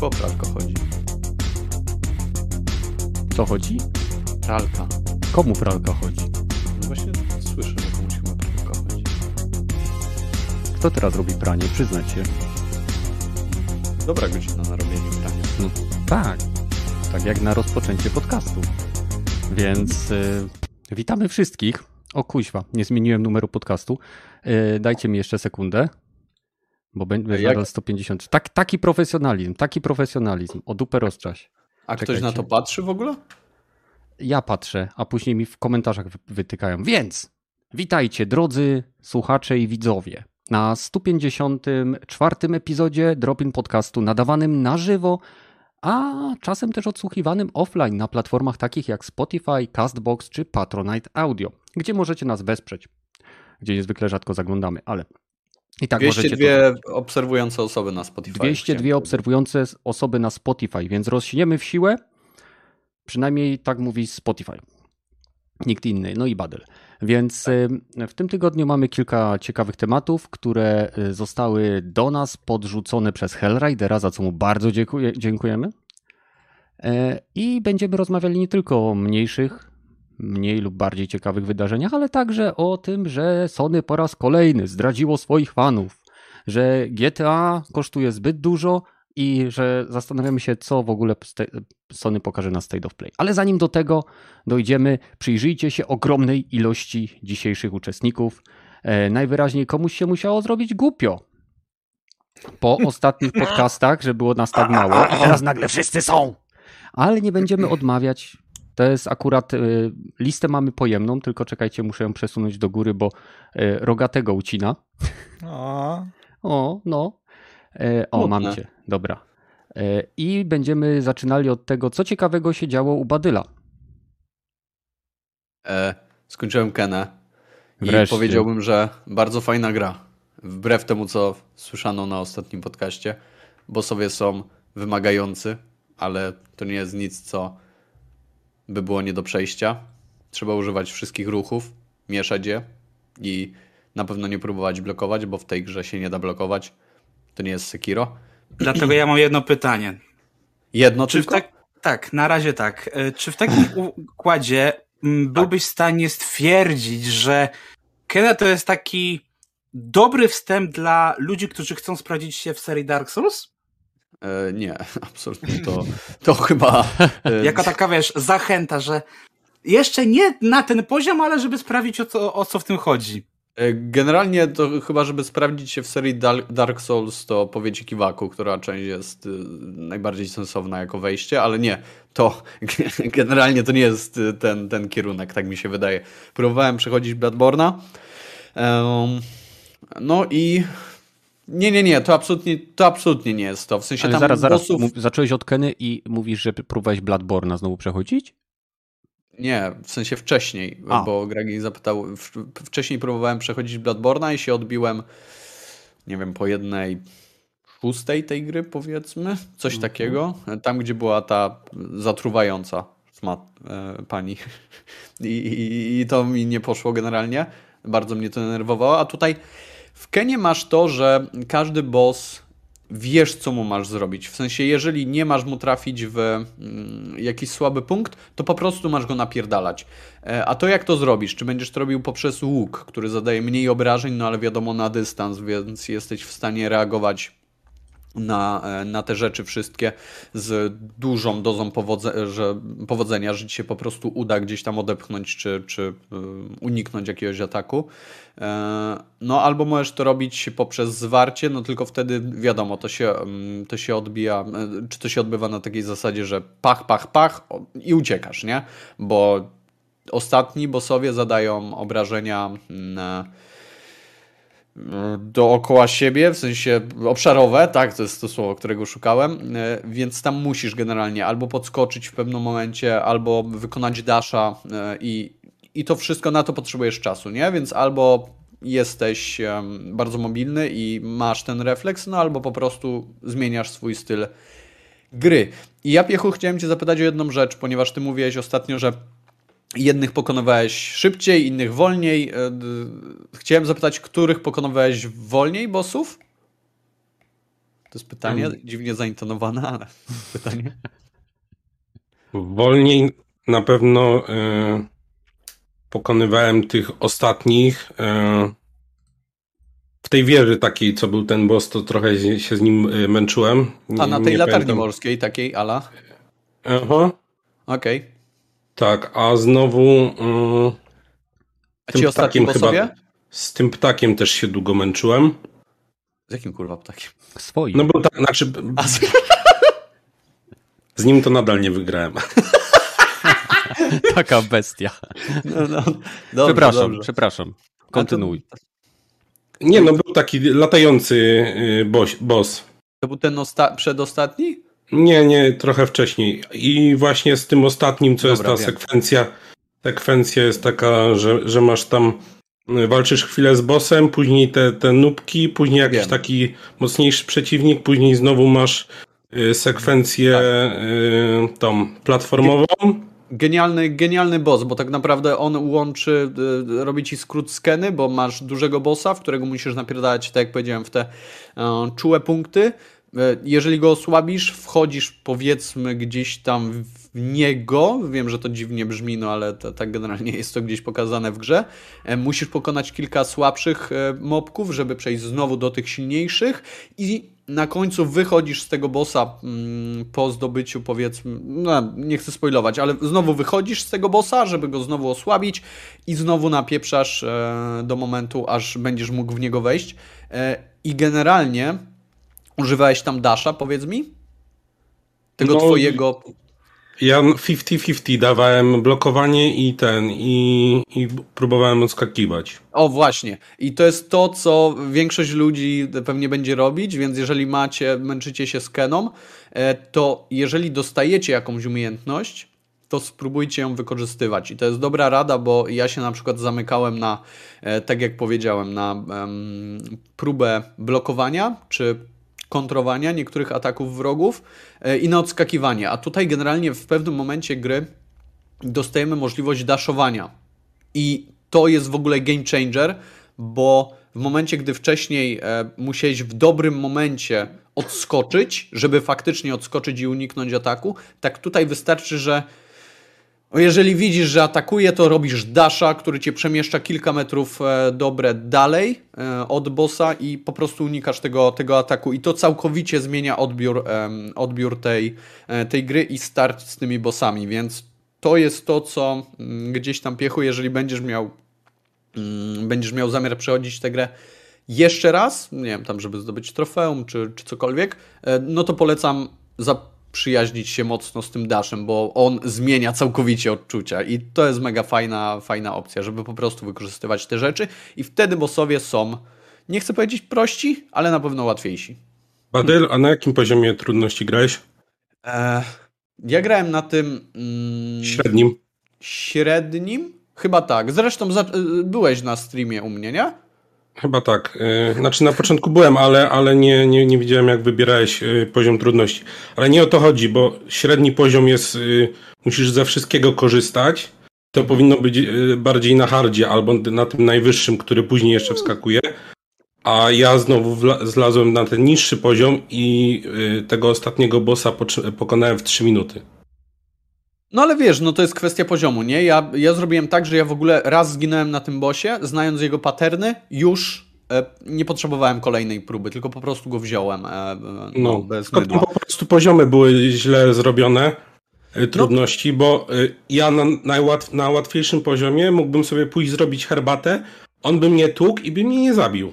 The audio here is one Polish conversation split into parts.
Bo pralka chodzi. Co chodzi? Pralka. Komu pralka chodzi? No właśnie słyszę, że komuś chyba pralka chodzi. Kto teraz robi pranie? Przyznać się. Dobra godzina na robienie prania. No tak. Tak jak na rozpoczęcie podcastu. Więc y, witamy wszystkich. O kuźwa, nie zmieniłem numeru podcastu. Y, dajcie mi jeszcze sekundę. Bo będzie jak- nadal 150. Tak, taki profesjonalizm, taki profesjonalizm. O dupę rozczaś. A ktoś Czekajcie. na to patrzy w ogóle? Ja patrzę, a później mi w komentarzach wy- wytykają. Więc witajcie drodzy słuchacze i widzowie na 154 epizodzie Dropin Podcastu nadawanym na żywo, a czasem też odsłuchiwanym offline na platformach takich jak Spotify, Castbox czy Patronite Audio, gdzie możecie nas wesprzeć, gdzie niezwykle rzadko zaglądamy, ale i tak możecie to 202 obserwujące osoby na Spotify. 202 Chciałem obserwujące osoby na Spotify, więc rośniemy w siłę. Przynajmniej tak mówi Spotify. Nikt inny, no i Badel. Więc y, w tym tygodniu mamy kilka ciekawych tematów, które y, zostały do nas podrzucone przez Hellridera, za co mu bardzo dziękuję, dziękujemy. E, I będziemy rozmawiali nie tylko o mniejszych, mniej lub bardziej ciekawych wydarzeniach, ale także o tym, że Sony po raz kolejny zdradziło swoich fanów że GTA kosztuje zbyt dużo i że zastanawiamy się, co w ogóle Sony pokaże na State of Play. Ale zanim do tego dojdziemy, przyjrzyjcie się ogromnej ilości dzisiejszych uczestników. E, najwyraźniej komuś się musiało zrobić głupio. Po ostatnich podcastach, że było nas tak mało i teraz nagle wszyscy są. Ale nie będziemy odmawiać. To jest akurat, y, listę mamy pojemną, tylko czekajcie, muszę ją przesunąć do góry, bo y, rogatego ucina. O, O, no. E, o, mam cię. Dobra. E, I będziemy zaczynali od tego, co ciekawego się działo u Badyla. E, skończyłem Kenę i Wreszcie. powiedziałbym, że bardzo fajna gra. Wbrew temu, co słyszano na ostatnim podcaście, bossowie są wymagający, ale to nie jest nic, co by było nie do przejścia. Trzeba używać wszystkich ruchów, mieszać je i na pewno nie próbować blokować, bo w tej grze się nie da blokować. To nie jest Sekiro. dlatego ja mam jedno pytanie. Jedno Czy w tylko? tak, tak, na razie tak. E, Czy w takim układzie mm, byłbyś w stanie stwierdzić, że Kena to jest taki dobry wstęp dla ludzi, którzy chcą sprawdzić się w serii Dark Souls? E, nie, absolutnie to, to chyba... e, Jako taka, wiesz, zachęta, że jeszcze nie na ten poziom, ale żeby sprawdzić o co, o co w tym chodzi. E, Generalnie to chyba, żeby sprawdzić się w serii Dark Souls, to powiecie Kiwaku, która część jest y, najbardziej sensowna jako wejście, ale nie, to generalnie to nie jest y, ten, ten kierunek, tak mi się wydaje. Próbowałem przechodzić Bloodborne'a, em, no i nie, nie, nie, to absolutnie, to absolutnie nie jest to. W sensie Ale tam zaraz, zaraz, bossów... zacząłeś od Keny i mówisz, że próbowałeś Bloodborne'a znowu przechodzić? Nie, w sensie wcześniej, A. bo Gregi zapytał. Wcześniej próbowałem przechodzić Bloodborne'a i się odbiłem, nie wiem, po jednej szóstej tej gry, powiedzmy, coś Mhm. takiego. Tam, gdzie była ta zatruwająca sma, e, pani. I, i, I to mi nie poszło generalnie. Bardzo mnie to denerwowało. A tutaj w Kenie masz to, że każdy boss wiesz, co mu masz zrobić. W sensie, jeżeli nie masz mu trafić w mm, jakiś słaby punkt, to po prostu masz go napierdalać. E, A to jak to zrobisz? Czy będziesz to robił poprzez łuk, który zadaje mniej obrażeń, no ale wiadomo na dystans, więc jesteś w stanie reagować na, e, na te rzeczy wszystkie z dużą dozą powodze, że, powodzenia, że ci się po prostu uda gdzieś tam odepchnąć czy, czy y, uniknąć jakiegoś ataku. E, No albo możesz to robić poprzez zwarcie, no tylko wtedy wiadomo, to się, mm, to się odbija, e, czy to się odbywa na takiej zasadzie, że pach, pach, pach i uciekasz, nie? Bo ostatni bossowie zadają obrażenia na dookoła siebie, w sensie obszarowe, tak, to jest to słowo, którego szukałem, e, więc tam musisz generalnie albo podskoczyć w pewnym momencie, albo wykonać dasha e, i, i to wszystko na to potrzebujesz czasu, nie? Więc albo jesteś bardzo mobilny i masz ten refleks, no albo po prostu zmieniasz swój styl gry. I ja, Piechu, chciałem Cię zapytać o jedną rzecz, ponieważ Ty mówiłeś ostatnio, że jednych pokonywałeś szybciej, innych wolniej. E, Chciałem zapytać, których pokonywałeś wolniej bossów? To jest pytanie, hmm. dziwnie zaintonowane, ale pytanie. Wolniej na pewno y, pokonywałem tych ostatnich. Y, w tej wieży takiej, co był ten boss, to trochę się z nim y, męczyłem. Nie, A na tej latarni pamiętam. morskiej takiej, ala? Aha. Okej. Okay. Tak, a znowu... Y, a ci ostatni? Chyba, z tym ptakiem też się długo męczyłem. Z jakim kurwa ptakiem? Swoim. No bo tak, znaczy... Z... z nim to nadal nie wygrałem. Taka bestia. No, no. Dobrze, przepraszam, dobrze. przepraszam. Kontynuuj. Nie, no był taki latający y, boss. boss. To był ten osta- przedostatni? Nie, nie, trochę wcześniej. I właśnie z tym ostatnim, co Dobra, jest ta wiem. sekwencja, sekwencja jest taka, że, że masz tam y, walczysz chwilę z bossem, później te, te nubki, później jakiś wiem. taki mocniejszy przeciwnik, później znowu masz y, sekwencję tak. tą platformową genialny, genialny boss, bo tak naprawdę on łączy, y, robi ci skrót skeny, bo masz dużego bossa, w którego musisz napierdalać, tak jak powiedziałem, w te czułe punkty. E, jeżeli go osłabisz, wchodzisz powiedzmy gdzieś tam w niego. Wiem, że to dziwnie brzmi, no ale tak generalnie jest to gdzieś pokazane w grze. E, musisz pokonać kilka słabszych mobków, żeby przejść znowu do tych silniejszych i na końcu wychodzisz z tego bossa mm, po zdobyciu, powiedzmy, no, nie chcę spoilować, ale znowu wychodzisz z tego bossa, żeby go znowu osłabić i znowu napieprzasz e, do momentu, aż będziesz mógł w niego wejść. E, I generalnie używałeś tam dasha, powiedz mi? Tego no, twojego ja 50-50 dawałem blokowanie i ten, i, i próbowałem odskakiwać. O, właśnie. I to jest to, co większość ludzi pewnie będzie robić, więc jeżeli macie, męczycie się z Keną, e, to jeżeli dostajecie jakąś umiejętność, to spróbujcie ją wykorzystywać. I to jest dobra rada, bo ja się na przykład zamykałem na, e, tak jak powiedziałem, na um, próbę blokowania, czy kontrowania niektórych ataków wrogów e, i na odskakiwanie. A tutaj generalnie w pewnym momencie gry dostajemy możliwość daszowania. I to jest w ogóle game changer, bo w momencie, gdy wcześniej e, musiałeś w dobrym momencie odskoczyć, żeby faktycznie odskoczyć i uniknąć ataku, tak tutaj wystarczy, że jeżeli widzisz, że atakuje, to robisz dasha, który cię przemieszcza kilka metrów e, dobre dalej e, od bossa i po prostu unikasz tego, tego ataku. I to całkowicie zmienia odbiór, odbiór tej, e, tej gry i start z tymi bossami, więc to jest to, co mm, gdzieś tam piechu, jeżeli będziesz miał, mm, będziesz miał zamiar przechodzić tę grę jeszcze raz, nie wiem, tam żeby zdobyć trofeum czy, czy cokolwiek, no to polecam za przyjaźnić się mocno z tym Dashem, bo on zmienia całkowicie odczucia i to jest mega fajna, fajna opcja, żeby po prostu wykorzystywać te rzeczy i wtedy bossowie są, nie chcę powiedzieć prości, ale na pewno łatwiejsi. Badyl, a na jakim poziomie trudności grałeś? E, ja grałem na tym... Mm, średnim. Średnim? Chyba tak. Zresztą za, byłeś na streamie u mnie, nie? Chyba tak. Y, znaczy na początku byłem, ale, ale nie, nie, nie widziałem jak wybierałeś y, poziom trudności. Ale nie o to chodzi, bo średni poziom jest, y, musisz ze wszystkiego korzystać. To powinno być bardziej na hardzie albo na tym najwyższym, który później jeszcze wskakuje. A ja znowu zlazłem na ten niższy poziom i tego ostatniego bossa pokonałem w 3 minuty. No ale wiesz, no to jest kwestia poziomu, nie? Ja, ja zrobiłem tak, że ja w ogóle raz zginąłem na tym bosie, znając jego paterny, już e, nie potrzebowałem kolejnej próby, tylko po prostu go wziąłem. E, no, no bez mydła. po prostu poziomy były źle zrobione, e, trudności, no. bo e, ja na, najłatw, na łatwiejszym poziomie mógłbym sobie pójść zrobić herbatę, on by mnie tłukł i by mnie nie zabił.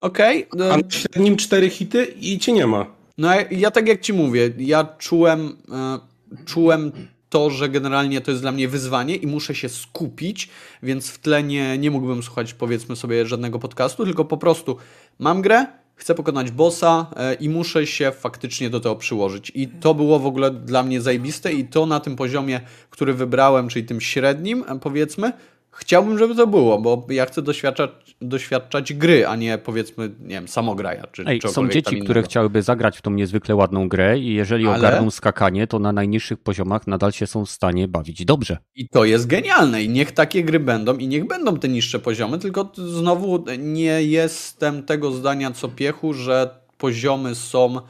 Okej. Okay. A na średnim cztery hity i cię nie ma. No ja, ja tak jak ci mówię, ja czułem... E, czułem to, że generalnie to jest dla mnie wyzwanie i muszę się skupić, więc w tle nie, nie mógłbym słuchać powiedzmy sobie żadnego podcastu, tylko po prostu mam grę, chcę pokonać bossa e, i muszę się faktycznie do tego przyłożyć. I to było w ogóle dla mnie zajebiste i to na tym poziomie, który wybrałem, czyli tym średnim e, powiedzmy, Chciałbym, żeby to było, bo ja chcę doświadczać, doświadczać gry, a nie powiedzmy, nie wiem, samograja. Czy Ej, są dzieci, które chciałyby zagrać w tą niezwykle ładną grę i jeżeli Ale... ogarną skakanie, to na najniższych poziomach nadal się są w stanie bawić dobrze. I to jest genialne i niech takie gry będą i niech będą te niższe poziomy, tylko znowu nie jestem tego zdania co piechu, że poziomy są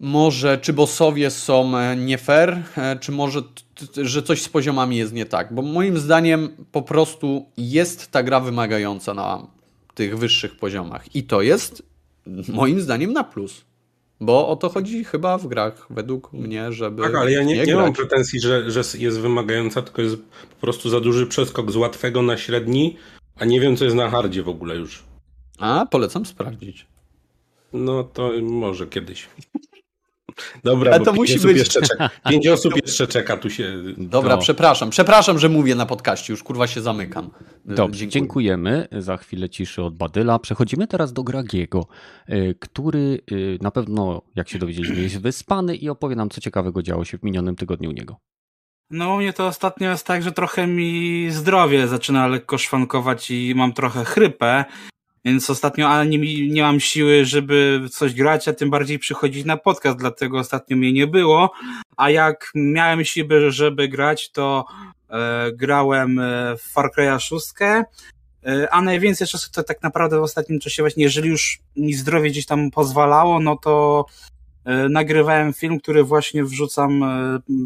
może czy bossowie są e, nie fair, e, czy może że coś z poziomami jest nie tak, bo moim zdaniem po prostu jest ta gra wymagająca na tych wyższych poziomach i to jest moim zdaniem na plus. Bo o to chodzi chyba w grach, według mnie, żeby. Tak, ale ja nie, nie, nie mam pretensji, że, że jest wymagająca, tylko jest po prostu za duży przeskok z łatwego na średni, a nie wiem, co jest na hardzie w ogóle już. A, polecam sprawdzić. No to może kiedyś. Dobra, A to musi być. Jeszcze czeka. Pięć osób jeszcze czeka tu się. Dobra, no. przepraszam. Przepraszam, że mówię na podcaście. Już kurwa się zamykam. Dobrze, Dziękuję. dziękujemy za chwilę ciszy od Badyla. Przechodzimy teraz do Gragiego, y, który y, na pewno, jak się dowiedzieliśmy, jest wyspany i opowie nam, co ciekawego działo się w minionym tygodniu u niego. No u mnie to ostatnio jest tak, że trochę mi zdrowie zaczyna lekko szwankować i mam trochę chrypę więc ostatnio, ale nie, mam siły, żeby coś grać, a tym bardziej przychodzić na podcast, dlatego ostatnio mnie nie było. A jak miałem siłę, żeby grać, to e, grałem e, w Far Cry'a 6, e, a najwięcej czasu to tak naprawdę w ostatnim czasie właśnie, jeżeli już mi zdrowie gdzieś tam pozwalało, no to e, nagrywałem film, który właśnie wrzucam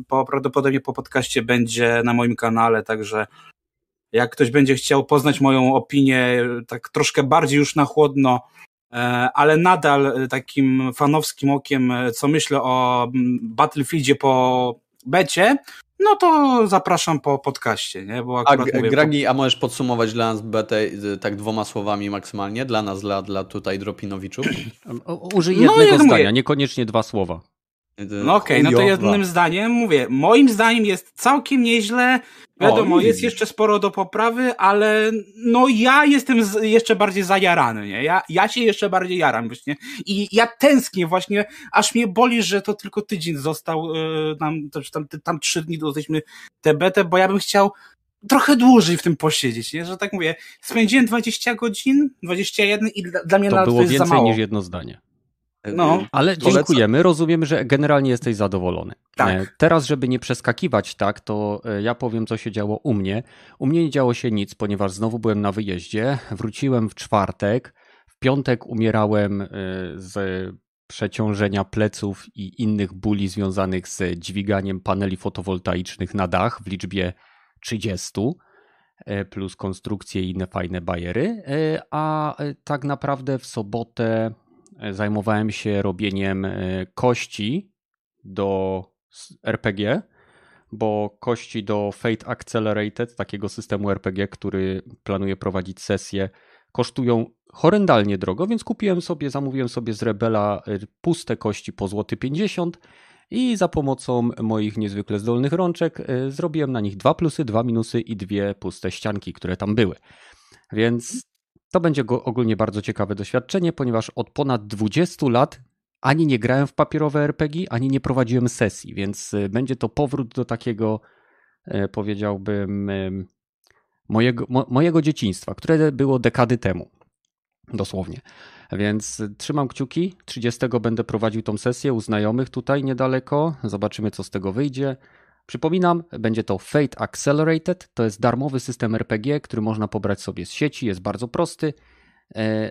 po, prawdopodobnie po podcaście będzie na moim kanale, także jak ktoś będzie chciał poznać moją opinię tak troszkę bardziej już na chłodno, e, ale nadal takim fanowskim okiem, e, co myślę o mm, Battlefieldzie po becie, no to zapraszam po podcaście, nie? Bo akurat a, mówię, Gragi, a możesz podsumować dla nas betę tak dwoma słowami maksymalnie? Dla nas, dla, dla tutaj Dropinowiczów? Użyj no, jednego no, zdania, mówię. niekoniecznie dwa słowa. No okej, okay, no to jednym zdaniem mówię, moim zdaniem jest całkiem nieźle. Wiadomo, o, jest jeszcze sporo do poprawy, ale no ja jestem z, jeszcze bardziej zajarany, nie? Ja, ja się jeszcze bardziej jaram właśnie. I ja tęsknię właśnie, aż mnie boli, że to tylko tydzień został, yy, nam, to, tam, tam trzy dni dostaliśmy tę betę, bo ja bym chciał trochę dłużej w tym posiedzieć, nie? Że tak mówię, spędziłem 20 godzin, 21 i dla, dla mnie to było to jest więcej niż jedno zdanie. No, ale dziękujemy. Rozumiemy, że generalnie jesteś zadowolony. Tak. E, teraz, żeby nie przeskakiwać tak, to e, ja powiem, co się działo u mnie. U mnie nie działo się nic, ponieważ znowu byłem na wyjeździe. Wróciłem w czwartek. W piątek umierałem e, z przeciążenia pleców i innych bóli związanych z dźwiganiem paneli fotowoltaicznych na dach w liczbie 30 plus konstrukcje i inne fajne bajery. A tak naprawdę w sobotę zajmowałem się robieniem e, kości do RPG, bo kości do Fate Accelerated, takiego systemu RPG, który planuje prowadzić sesję, kosztują horrendalnie drogo, więc kupiłem sobie, zamówiłem sobie z Rebela e, puste kości po złoty 50 i za pomocą moich niezwykle zdolnych rączek e, zrobiłem na nich dwa plusy, dwa minusy i dwie puste ścianki, które tam były. Więc to będzie ogólnie bardzo ciekawe doświadczenie, ponieważ od ponad 20 lat ani nie grałem w papierowe RPG, ani nie prowadziłem sesji, więc y, będzie to powrót do takiego, e, powiedziałbym, mojego, mojego dzieciństwa, które było dekady temu. Dosłownie. Więc trzymam kciuki. 30 będę prowadził tą sesję u znajomych tutaj niedaleko. Zobaczymy, co z tego wyjdzie. Przypominam, będzie to Fate Accelerated. To jest darmowy system RPG, który można pobrać sobie z sieci, jest bardzo prosty e,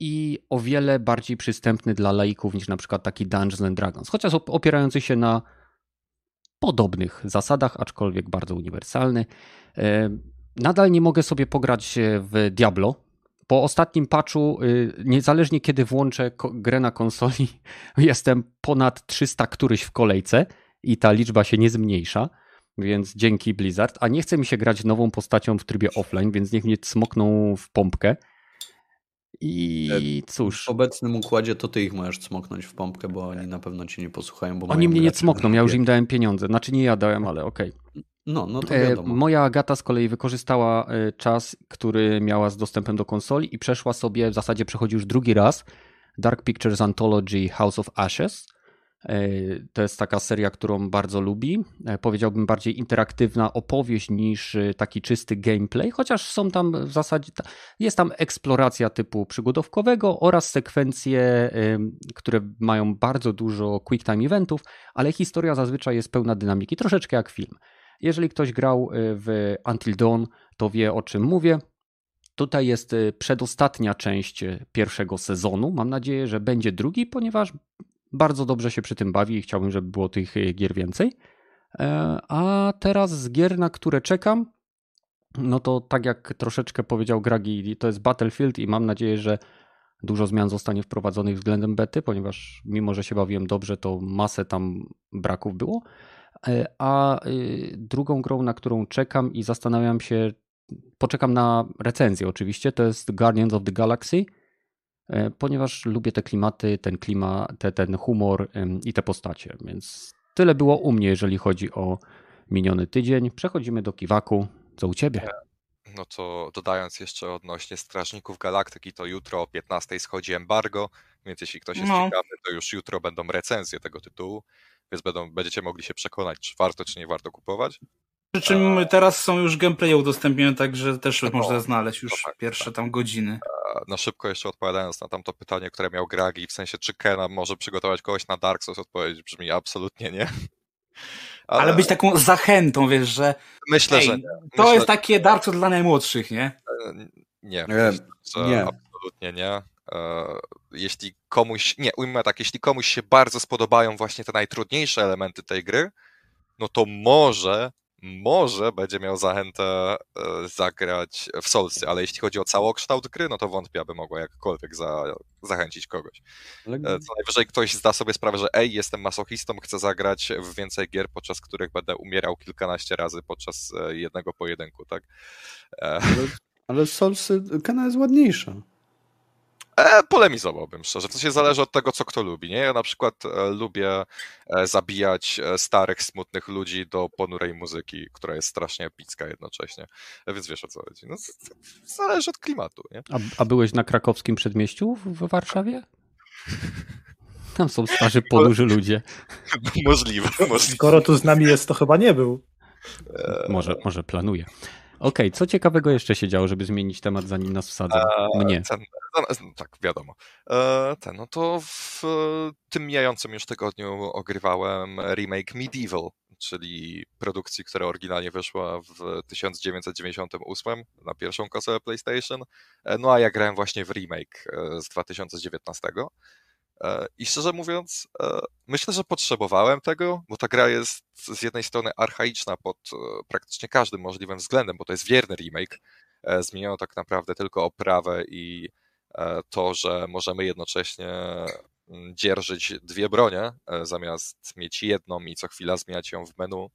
i o wiele bardziej przystępny dla laików niż na przykład taki Dungeons and Dragons, chociaż opierający się na podobnych zasadach, aczkolwiek bardzo uniwersalny. E, nadal nie mogę sobie pograć w Diablo. Po ostatnim patchu, y, niezależnie kiedy włączę grę na konsoli, jestem ponad 300 któryś w kolejce i ta liczba się nie zmniejsza, więc dzięki Blizzard. A nie chce mi się grać nową postacią w trybie offline, więc niech mnie smokną w pompkę. I cóż. W obecnym układzie to ty ich możesz cmoknąć w pompkę, bo oni na pewno cię nie posłuchają. Bo oni mnie nie cmokną, ja już im dałem pieniądze. Znaczy nie ja dałem, ale okej. Okay. No, no to e, wiadomo. Moja Agata z kolei wykorzystała e, czas, który miała z dostępem do konsoli i przeszła sobie, w zasadzie przechodzi już drugi raz, Dark Pictures Anthology House of Ashes E, to jest taka seria, którą bardzo lubi. E, powiedziałbym bardziej interaktywna opowieść niż e, taki czysty gameplay, chociaż są tam w zasadzie, jest tam eksploracja typu przygodowkowego oraz sekwencje, które mają bardzo dużo quick time eventów, ale historia zazwyczaj jest pełna dynamiki, troszeczkę jak film. Jeżeli ktoś grał w Until Dawn, to wie o czym mówię. Tutaj jest przedostatnia część pierwszego sezonu. Mam nadzieję, że będzie drugi, ponieważ bardzo dobrze się przy tym bawi i chciałbym, żeby było tych y, gier więcej. E, a teraz z gier, na które czekam, no to tak jak troszeczkę powiedział Gragi, to jest Battlefield i mam nadzieję, że dużo zmian zostanie wprowadzonych względem bety, ponieważ mimo, że się bawiłem dobrze, to masę tam braków było. E, a drugą grą, na którą czekam i zastanawiam się, poczekam na recenzję oczywiście, to jest Guardians of the Galaxy, e, ponieważ lubię te klimaty, ten klimat, te, ten humor i te postacie, więc tyle było u mnie, jeżeli chodzi o miniony tydzień. Przechodzimy do Kiwaku. Co u ciebie? No to dodając jeszcze odnośnie Strażników Galaktyki, to jutro o 15 schodzi embargo, więc jeśli ktoś jest no. ciekawy, to już jutro będą recenzje tego tytułu, więc będą, będziecie mogli się przekonać, czy warto, czy nie warto kupować. Przy czym teraz są już gameplaye udostępnione, także też no, można znaleźć już no tak, pierwsze tak. tam godziny. Na szybko jeszcze odpowiadając na tamto pytanie, które miał Gragi, w sensie czy Kena może przygotować kogoś na Dark Souls, odpowiedź brzmi absolutnie nie. Ale... Ale być taką zachętą, wiesz, że myślę, ej, że nie. to myślę... jest takie Dark Souls dla najmłodszych, nie? E, nie, nie. nie. absolutnie nie. E, jeśli komuś, nie, ujmę tak, jeśli komuś się bardzo spodobają właśnie te najtrudniejsze elementy tej gry, no to może może będzie miał zachętę e, zagrać w Soulsy, ale jeśli chodzi o całokształt gry, no to wątpię, aby mogła jakkolwiek za, zachęcić kogoś. Ale... Co najwyżej ktoś zda sobie sprawę, że ej, jestem masochistą, chcę zagrać w więcej gier, podczas których będę umierał kilkanaście razy podczas e, jednego pojedynku, tak? Ale, ale Soulsy, Kana jest ładniejsza. E, polemizowałbym szczerze. To się zależy od tego, co kto lubi. Nie? Ja na przykład e, lubię e, zabijać e, starych, smutnych ludzi do ponurej muzyki, która jest strasznie epicka jednocześnie. E, więc wiesz o co chodzi. No, zależy od klimatu. Nie? A, a byłeś na krakowskim przedmieściu w Warszawie? Tam są starzy, poduży ludzie. możliwe, możliwe. Skoro tu z nami jest, to chyba nie był. Może, może planuje. Okej, okay, co ciekawego jeszcze się działo, żeby zmienić temat, zanim nas wsadzą? Mnie. Ten, tak, wiadomo. E, ten, no to w tym mijającym już tygodniu ogrywałem remake Medieval, czyli produkcji, która oryginalnie wyszła w 1998 na pierwszą konsolę PlayStation. E, no a ja grałem właśnie w remake e, z 2019. E, I szczerze mówiąc, e, myślę, że potrzebowałem tego, bo ta gra jest z jednej strony archaiczna pod e, praktycznie każdym możliwym względem, bo to jest wierny remake. Zmieniono tak naprawdę tylko oprawę i to, że możemy jednocześnie mm, dzierżyć dwie bronie, zamiast mieć jedną i co chwila zmieniać ją w menu.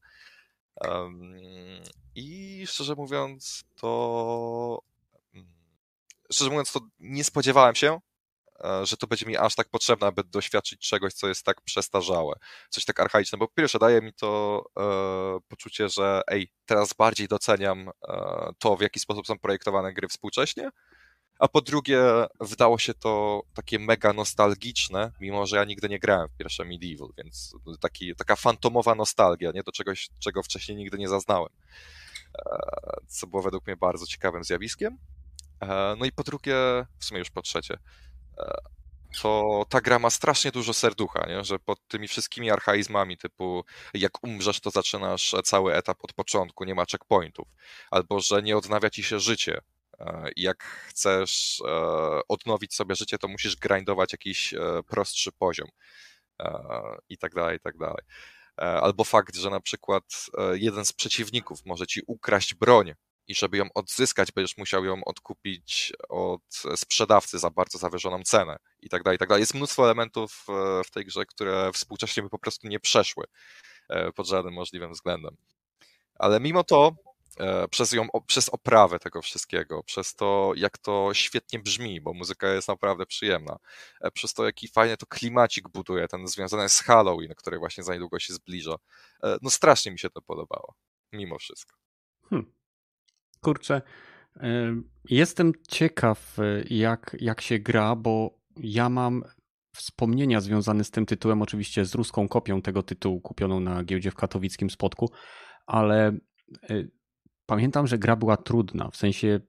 I szczerze mówiąc, to. Mm, szczerze mówiąc, to nie spodziewałem się, że to będzie mi aż tak potrzebne, aby doświadczyć czegoś, co jest tak przestarzałe, coś tak archaiczne, bo po pierwsze daje mi to e, poczucie, że ej, teraz bardziej doceniam e, to, w jaki sposób są projektowane gry współcześnie, a po drugie wydało się to takie mega nostalgiczne, mimo że ja nigdy nie grałem w pierwsze Medieval, więc taki, taka fantomowa nostalgia, nie? Do czegoś, czego wcześniej nigdy nie zaznałem, e, co było według mnie bardzo ciekawym zjawiskiem. E, no i po drugie, w sumie już po trzecie, to ta gra ma strasznie dużo serducha, nie? że pod tymi wszystkimi archaizmami typu jak umrzesz, to zaczynasz cały etap od początku, nie ma checkpointów, albo że nie odnawia ci się życie e, i jak chcesz e, odnowić sobie życie, to musisz grindować jakiś e, prostszy poziom i tak dalej, i tak dalej. Albo fakt, że na przykład jeden z przeciwników może ci ukraść broń i żeby ją odzyskać, będziesz musiał ją odkupić od sprzedawcy za bardzo zawyżoną cenę i tak dalej, i tak dalej. Jest mnóstwo elementów e, w tej grze, które współcześnie by po prostu nie przeszły e, pod żadnym możliwym względem. Ale mimo to e, przez, ją, przez oprawę tego wszystkiego, przez to, jak to świetnie brzmi, bo muzyka jest naprawdę przyjemna, przez to, jaki fajnie to klimacik buduje, ten związany z Halloween, który właśnie za niedługo się zbliża. No strasznie mi się to podobało, mimo wszystko. Hmm kurczę, jestem ciekaw, jak, jak się gra, bo ja mam wspomnienia związane z tym tytułem, oczywiście z ruską kopią tego tytułu kupioną na giełdzie w katowickim spotku, ale y, pamiętam, że gra była trudna, w sensie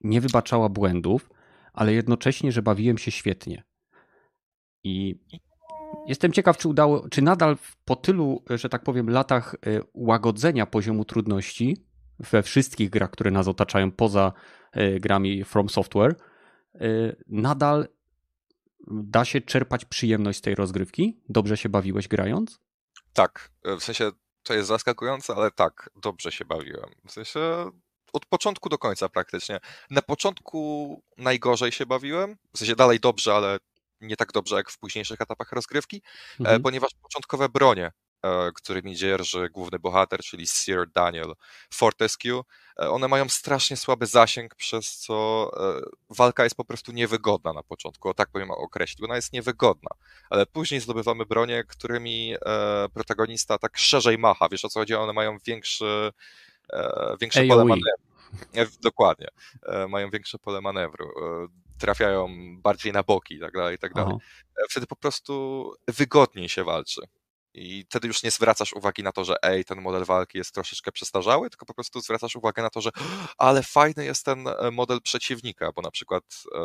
nie wybaczała błędów, ale jednocześnie, że bawiłem się świetnie. I jestem ciekaw, czy udało, czy nadal po tylu, że tak powiem, latach y, łagodzenia poziomu trudności we wszystkich grach, które nas otaczają poza e, grami From Software, e, nadal da się czerpać przyjemność z tej rozgrywki? Dobrze się bawiłeś grając? Tak, w sensie to jest zaskakujące, ale tak, dobrze się bawiłem. W sensie od początku do końca praktycznie. Na początku najgorzej się bawiłem, w sensie dalej dobrze, ale nie tak dobrze jak w późniejszych etapach rozgrywki, mhm. ponieważ początkowe bronie E, którymi dzierży główny bohater, czyli Sir Daniel Fortescue, e, one mają strasznie słaby zasięg, przez co e, walka jest po prostu niewygodna na początku, o tak powiem określić, ona jest niewygodna, ale później zdobywamy bronie, którymi protagonista tak szerzej macha, wiesz o co chodzi, one mają większy, większe pole manewru. Dokładnie, mają większe pole manewru, trafiają bardziej na boki i tak dalej, i tak dalej. Wtedy po prostu wygodniej się walczy. I wtedy już nie zwracasz uwagi na to, że ej, ten model walki jest troszeczkę przestarzały, tylko po prostu zwracasz uwagę na to, że ale fajny jest ten e, model przeciwnika, bo na przykład e,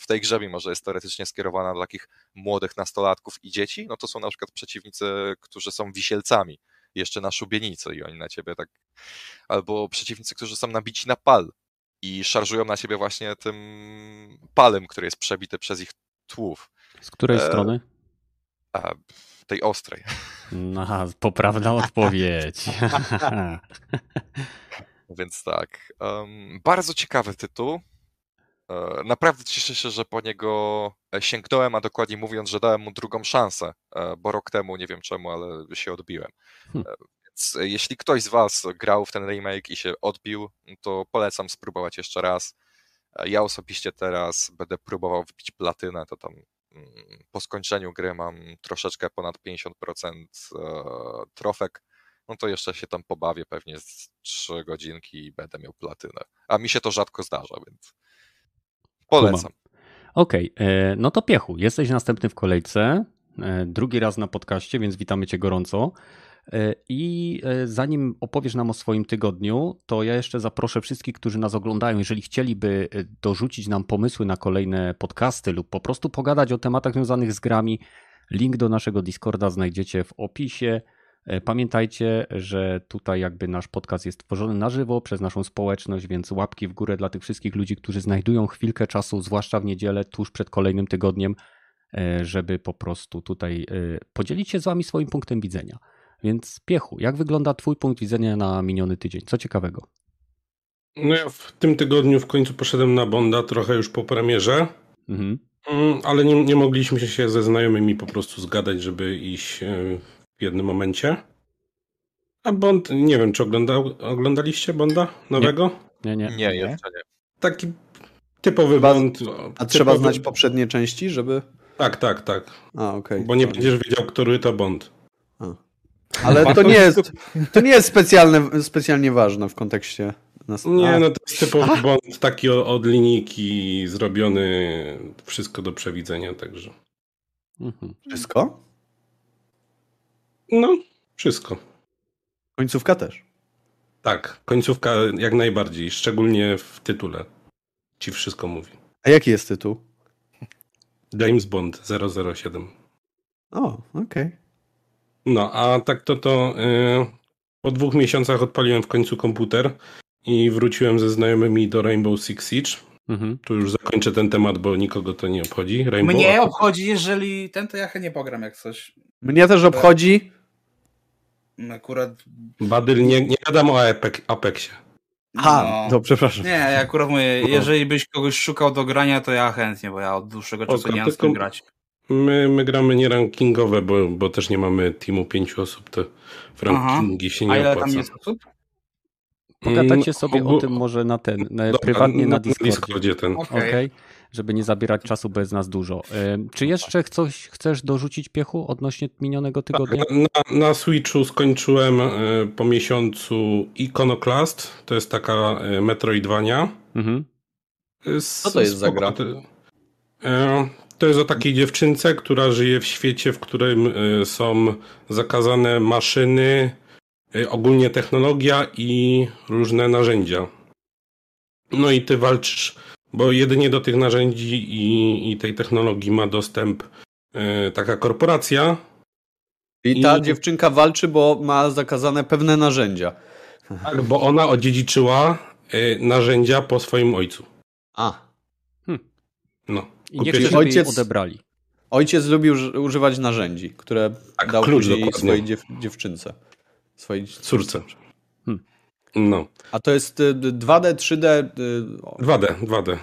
w tej grze, mimo że jest teoretycznie skierowana do takich młodych nastolatków i dzieci, no to są na przykład przeciwnicy, którzy są wisielcami jeszcze na szubienicy i oni na ciebie tak, albo przeciwnicy, którzy są nabici na pal i szarżują na ciebie właśnie tym palem, który jest przebity przez ich tłów. Z której e... strony? A, tej ostrej. No, poprawna odpowiedź. Więc tak. Um, bardzo ciekawy tytuł. E, naprawdę cieszę się, że po niego sięgnąłem, a dokładniej mówiąc, że dałem mu drugą szansę, e, bo rok temu, nie wiem czemu, ale się odbiłem. Hmm. E, więc jeśli ktoś z Was grał w ten remake i się odbił, to polecam spróbować jeszcze raz. Ja osobiście teraz będę próbował wbić platynę, to tam po skończeniu gry mam troszeczkę ponad 50% e, trofek, no to jeszcze się tam pobawię pewnie z 3 godzinki i będę miał platynę. A mi się to rzadko zdarza, więc polecam. Okej, okay. E, no to Piechu, jesteś następny w kolejce, e, drugi raz na podcaście, więc witamy cię gorąco. E, I e, zanim opowiesz nam o swoim tygodniu, to ja jeszcze zaproszę wszystkich, którzy nas oglądają, jeżeli chcieliby e, dorzucić nam pomysły na kolejne podcasty lub po prostu pogadać o tematach związanych z grami, link do naszego Discorda znajdziecie w opisie. Pamiętajcie, że tutaj jakby nasz podcast jest tworzony na żywo przez naszą społeczność, więc łapki w górę dla tych wszystkich ludzi, którzy znajdują chwilkę czasu, zwłaszcza w niedzielę, tuż przed kolejnym tygodniem, żeby po prostu tutaj podzielić się z Wami swoim punktem widzenia. Więc Piechu, jak wygląda Twój punkt widzenia na miniony tydzień? Co ciekawego? No ja w tym tygodniu w końcu poszedłem na Bonda, trochę już po premierze. Mhm. Mm, ale nie, nie mogliśmy się ze znajomymi po prostu zgadać, żeby iść e, w jednym momencie. A Bond, nie wiem, czy ogląda, oglądaliście Bonda nowego? Nie, nie. Nie, nie jeszcze nie. Taki typowy Bond. A typowy... trzeba znać poprzednie części, żeby... Tak, tak, tak. A, okay. Bo nie będziesz wiedział, który to Bond. A. Ale to nie jest, to nie jest specjalne, specjalnie ważne w kontekście. Nas... Nie, no to jest typowy błąd taki od linijki zrobiony, wszystko do przewidzenia, także. Mhm. Wszystko? No, wszystko. Końcówka też. Tak, końcówka jak najbardziej, szczególnie w tytule. Ci wszystko mówi. A jaki jest tytuł? James Bond 007. O, okej. Okay. No, a tak to to yy, po dwóch miesiącach odpaliłem w końcu komputer i wróciłem ze znajomymi do Rainbow Six Siege. Mhm. Tu już zakończę ten temat, bo nikogo to nie obchodzi. Rainbow Mnie obchodzi, jeżeli ten, to ja nie pogram jak coś. Mnie też obchodzi. Akurat. Badyl, nie, nie gadam o Apexie. A, no. to przepraszam. Nie, ja akurat mówię, jeżeli byś kogoś szukał do grania, to ja chętnie, bo ja od dłuższego czasu nie mam z tym grać. My, my gramy nie rankingowe, bo, bo też nie mamy teamu pięciu osób, to w rankingi Aha. się nie A ile opłaca. tam jest osób? Pogadacie sobie o tym może na ten, na, Dobra, prywatnie na, na Discordzie. Discordzie ten. Okay. okay. Żeby nie zabierać czasu bez nas dużo. Czy jeszcze coś chcesz dorzucić, Piechu, odnośnie minionego tygodnia? Na, na Switchu skończyłem e, po miesiącu Iconoclast. To jest taka e, Metroidvania. Mhm. Co to jest za gra? E, to jest o takiej dziewczynce, która żyje w świecie, w którym y, są zakazane maszyny, y, ogólnie technologia i różne narzędzia. No i ty walczysz, bo jedynie do tych narzędzi i, i tej technologii ma dostęp y, taka korporacja. I ta I... dziewczynka walczy, bo ma zakazane pewne narzędzia. Tak, bo ona odziedziczyła narzędzia po swoim ojcu. A, No. I nie chcę, Ojciec- odebrali. ojciec lubił uż- używać narzędzi, które Tak, dał klucz później dokładnie. swojej dziew dziewczynce. Swojej Córce. Hmm. No. A to jest y, 2D, 3D. y, o, 2D, 2D.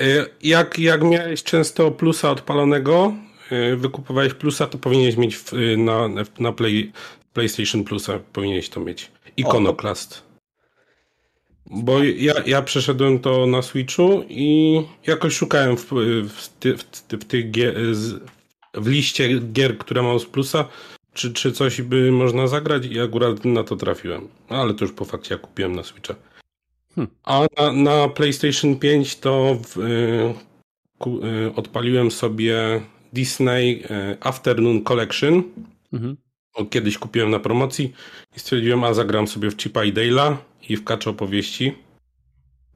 Y, Jak, jak miałeś często plusa odpalonego, y, wykupowałeś plusa, to powinieneś mieć y, na, na play, PlayStation Plusa, powinieneś to mieć. Iconoclast. Bo ja, ja przeszedłem to na Switchu i jakoś szukałem w, w, ty, w, ty, w, tych liście gier, które mam z plusa, czy, czy coś by można zagrać i akurat na to trafiłem. No, Ale to już po fakcie ja kupiłem na Switcha. Hmm. A na, na PlayStation 5 to w, y, ku, y, odpaliłem sobie Disney y, Afternoon Collection. Mhm. Kiedyś kupiłem na promocji i stwierdziłem, a zagram sobie w Chipa i Dale'a i w Kacz opowieści.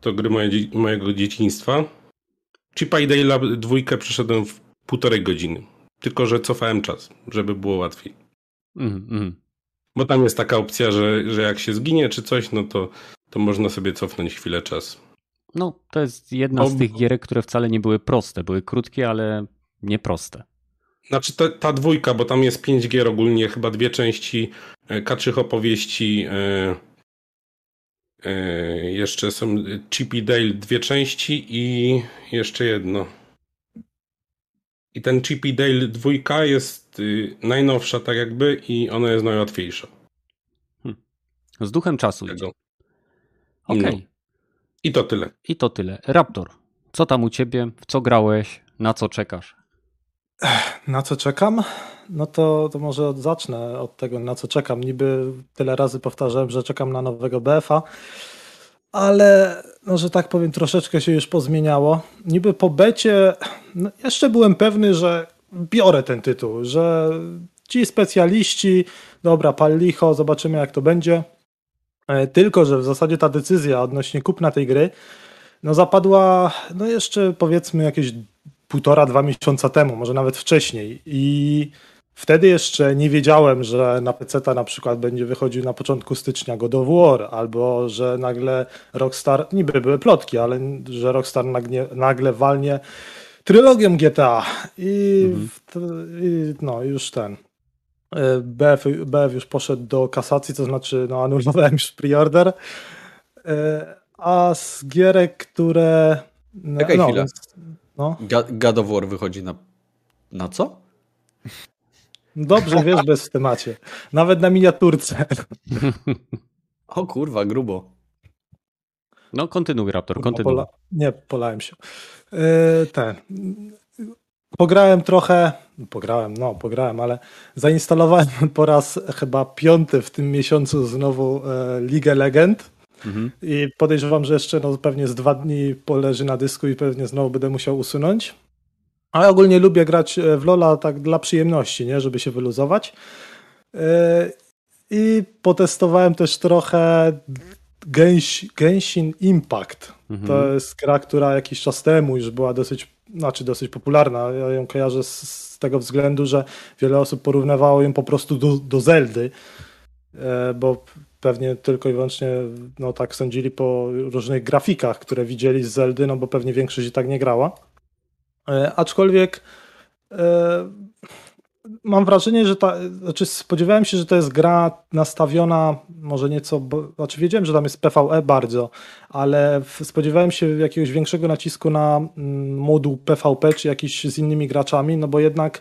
To gry moje, mojego dzieciństwa. Chipa i Dale'a dwójkę przeszedłem w półtorej godziny. Tylko, że cofałem czas, żeby było łatwiej. Mhm, mhm. Bo tam jest taka opcja, że, że jak się zginie czy coś, no to, to można sobie cofnąć chwilę czas. No, to jest jedna z Ob- tych gierek, które wcale nie były proste. Były krótkie, ale nie proste. Znaczy ta, ta dwójka, bo tam jest pięć gier ogólnie, chyba dwie części e, kaczych opowieści. E, jeszcze są Chip i Dale dwie części i jeszcze jedno. I ten Chip i Dale dwójka jest y, najnowsza tak jakby i ona jest najłatwiejsza. Z duchem czasu idzie. Tego. Okej. No. I to tyle. I to tyle. Raptor, co tam u ciebie? W co grałeś? Na co czekasz? Na co czekam? No to, to może zacznę od tego, na co czekam. Niby tyle razy powtarzałem, że czekam na nowego BF-a, ale no, że tak powiem, troszeczkę się już pozmieniało. Niby po becie no, jeszcze byłem pewny, że biorę ten tytuł, że ci specjaliści, dobra, pal licho, zobaczymy jak to będzie. E, Tylko, że w zasadzie ta decyzja odnośnie kupna tej gry no zapadła no jeszcze powiedzmy jakieś półtora, dwa miesiąca temu, może nawet wcześniej. I wtedy jeszcze nie wiedziałem, że na PC na przykład będzie wychodził na początku stycznia God of War, albo że nagle Rockstar, niby były plotki, ale że Rockstar nagle, nagle walnie trylogią GTA. I, w- i no już ten. e, BF, BF już poszedł do kasacji, to znaczy no, anulowałem już preorder. E, A z gierek, które. Czekaj no, chwilę. no. God of War wychodzi na. Na co? Dobrze wiesz bez w temacie. Nawet na miniaturce. O kurwa, grubo. No, kontynuuj, Raptor, Kurwa, kontynuuj. pola... Nie, polałem się. Yy, ten. Pograłem trochę. Pograłem, no, pograłem, ale zainstalowałem po raz chyba piąty w tym miesiącu znowu e, League Legend. Mhm. I podejrzewam, że jeszcze no, pewnie z dwa dni poleży na dysku i pewnie znowu będę musiał usunąć. Ale ogólnie lubię grać e, w Lola tak dla przyjemności, nie? żeby się wyluzować. E, I potestowałem też trochę Genshin Impact. Mhm. To jest gra, która jakiś czas temu już była dosyć, znaczy dosyć popularna. Ja ją kojarzę z, z tego względu, że wiele osób porównywało ją po prostu do, do Zeldy, e, bo pewnie tylko i wyłącznie no, tak sądzili po różnych grafikach, które widzieli z Zeldy, no bo pewnie większość i tak nie grała. E, aczkolwiek e, mam wrażenie, że ta, znaczy spodziewałem się, że to jest gra nastawiona może nieco, bo, znaczy wiedziałem, że tam jest PvE bardzo, ale spodziewałem się jakiegoś większego nacisku na mm, moduł PvP czy jakiś z innymi graczami, no bo jednak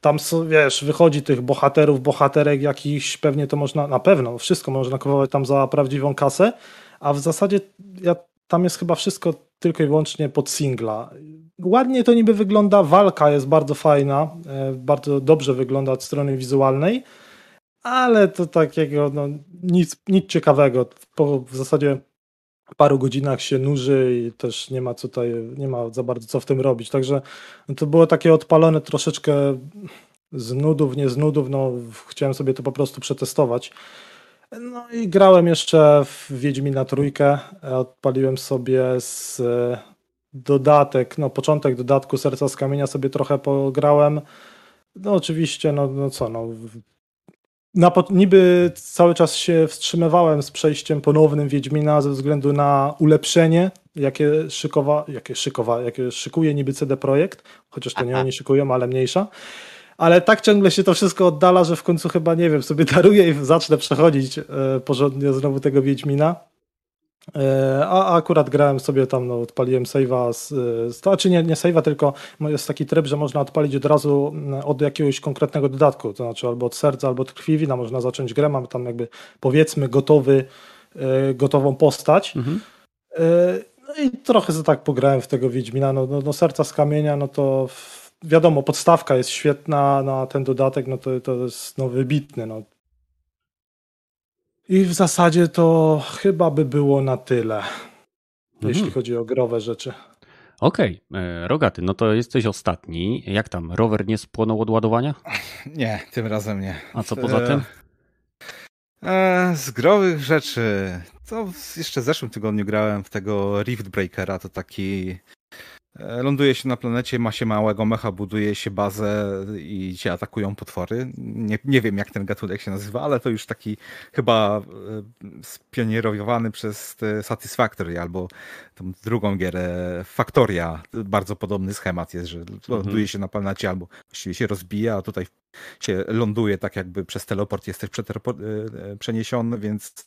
tam wiesz, wychodzi tych bohaterów, bohaterek jakichś, pewnie to można, na pewno, wszystko można kupować tam za prawdziwą kasę, a w zasadzie ja, tam jest chyba wszystko tylko i wyłącznie pod singla. Ładnie to niby wygląda, walka jest bardzo fajna, e, bardzo dobrze wygląda od strony wizualnej, ale to takiego no, nic, nic ciekawego. Po w zasadzie paru godzinach się nuży i też nie ma tutaj, nie ma za bardzo co w tym robić. Także no, to było takie odpalone troszeczkę z nudów, nie z nudów, no chciałem sobie to po prostu przetestować. No i grałem jeszcze w Wiedźmina trójkę, odpaliłem sobie z e, dodatek, no początek dodatku Serca z Kamienia sobie trochę pograłem. No oczywiście, no, no co, no na, niby cały czas się wstrzymywałem z przejściem ponownym Wiedźmina ze względu na ulepszenie, jakie szykowa, jakie szykowa, jakie szykuje niby CD Projekt, chociaż to nie oni szykują, ale mniejsza. Ale tak ciągle się to wszystko oddala, że w końcu chyba, nie wiem, sobie daruję i zacznę przechodzić e, porządnie znowu tego Wiedźmina. E, a akurat grałem sobie tam, no, odpaliłem save'a, z, z, czy nie, nie save'a, tylko jest taki tryb, że można odpalić od razu od jakiegoś konkretnego dodatku, to znaczy albo od serca, albo od krwi wina, można zacząć grę, mamy tam jakby powiedzmy gotowy, e, gotową postać. Mhm. No i trochę za tak pograłem w tego Wiedźmina, no, no, no serca z kamienia, no to wiadomo, podstawka jest świetna na ten dodatek, no to, to jest no, wybitny, no i w zasadzie to chyba by było na tyle, mhm. jeśli chodzi o growe rzeczy. Okej, okay. E, Rogaty, no to jesteś ostatni. Jak tam, rower nie spłonął od ładowania? Nie, tym razem nie. A co poza tym? E, z growych rzeczy, to jeszcze w zeszłym tygodniu grałem w tego Rift Breakera, to taki E, ląduje się na planecie, ma się małego mecha, buduje się bazę i cię atakują potwory. Nie, nie wiem, jak ten gatunek się nazywa, ale to już taki chyba e, spionierowany przez Satisfactory albo tą drugą gierę Factoria. Bardzo podobny schemat jest, że ląduje mhm. się na planecie albo właściwie się rozbija, a tutaj się ląduje tak jakby przez teleport jesteś e, przeniesiony, więc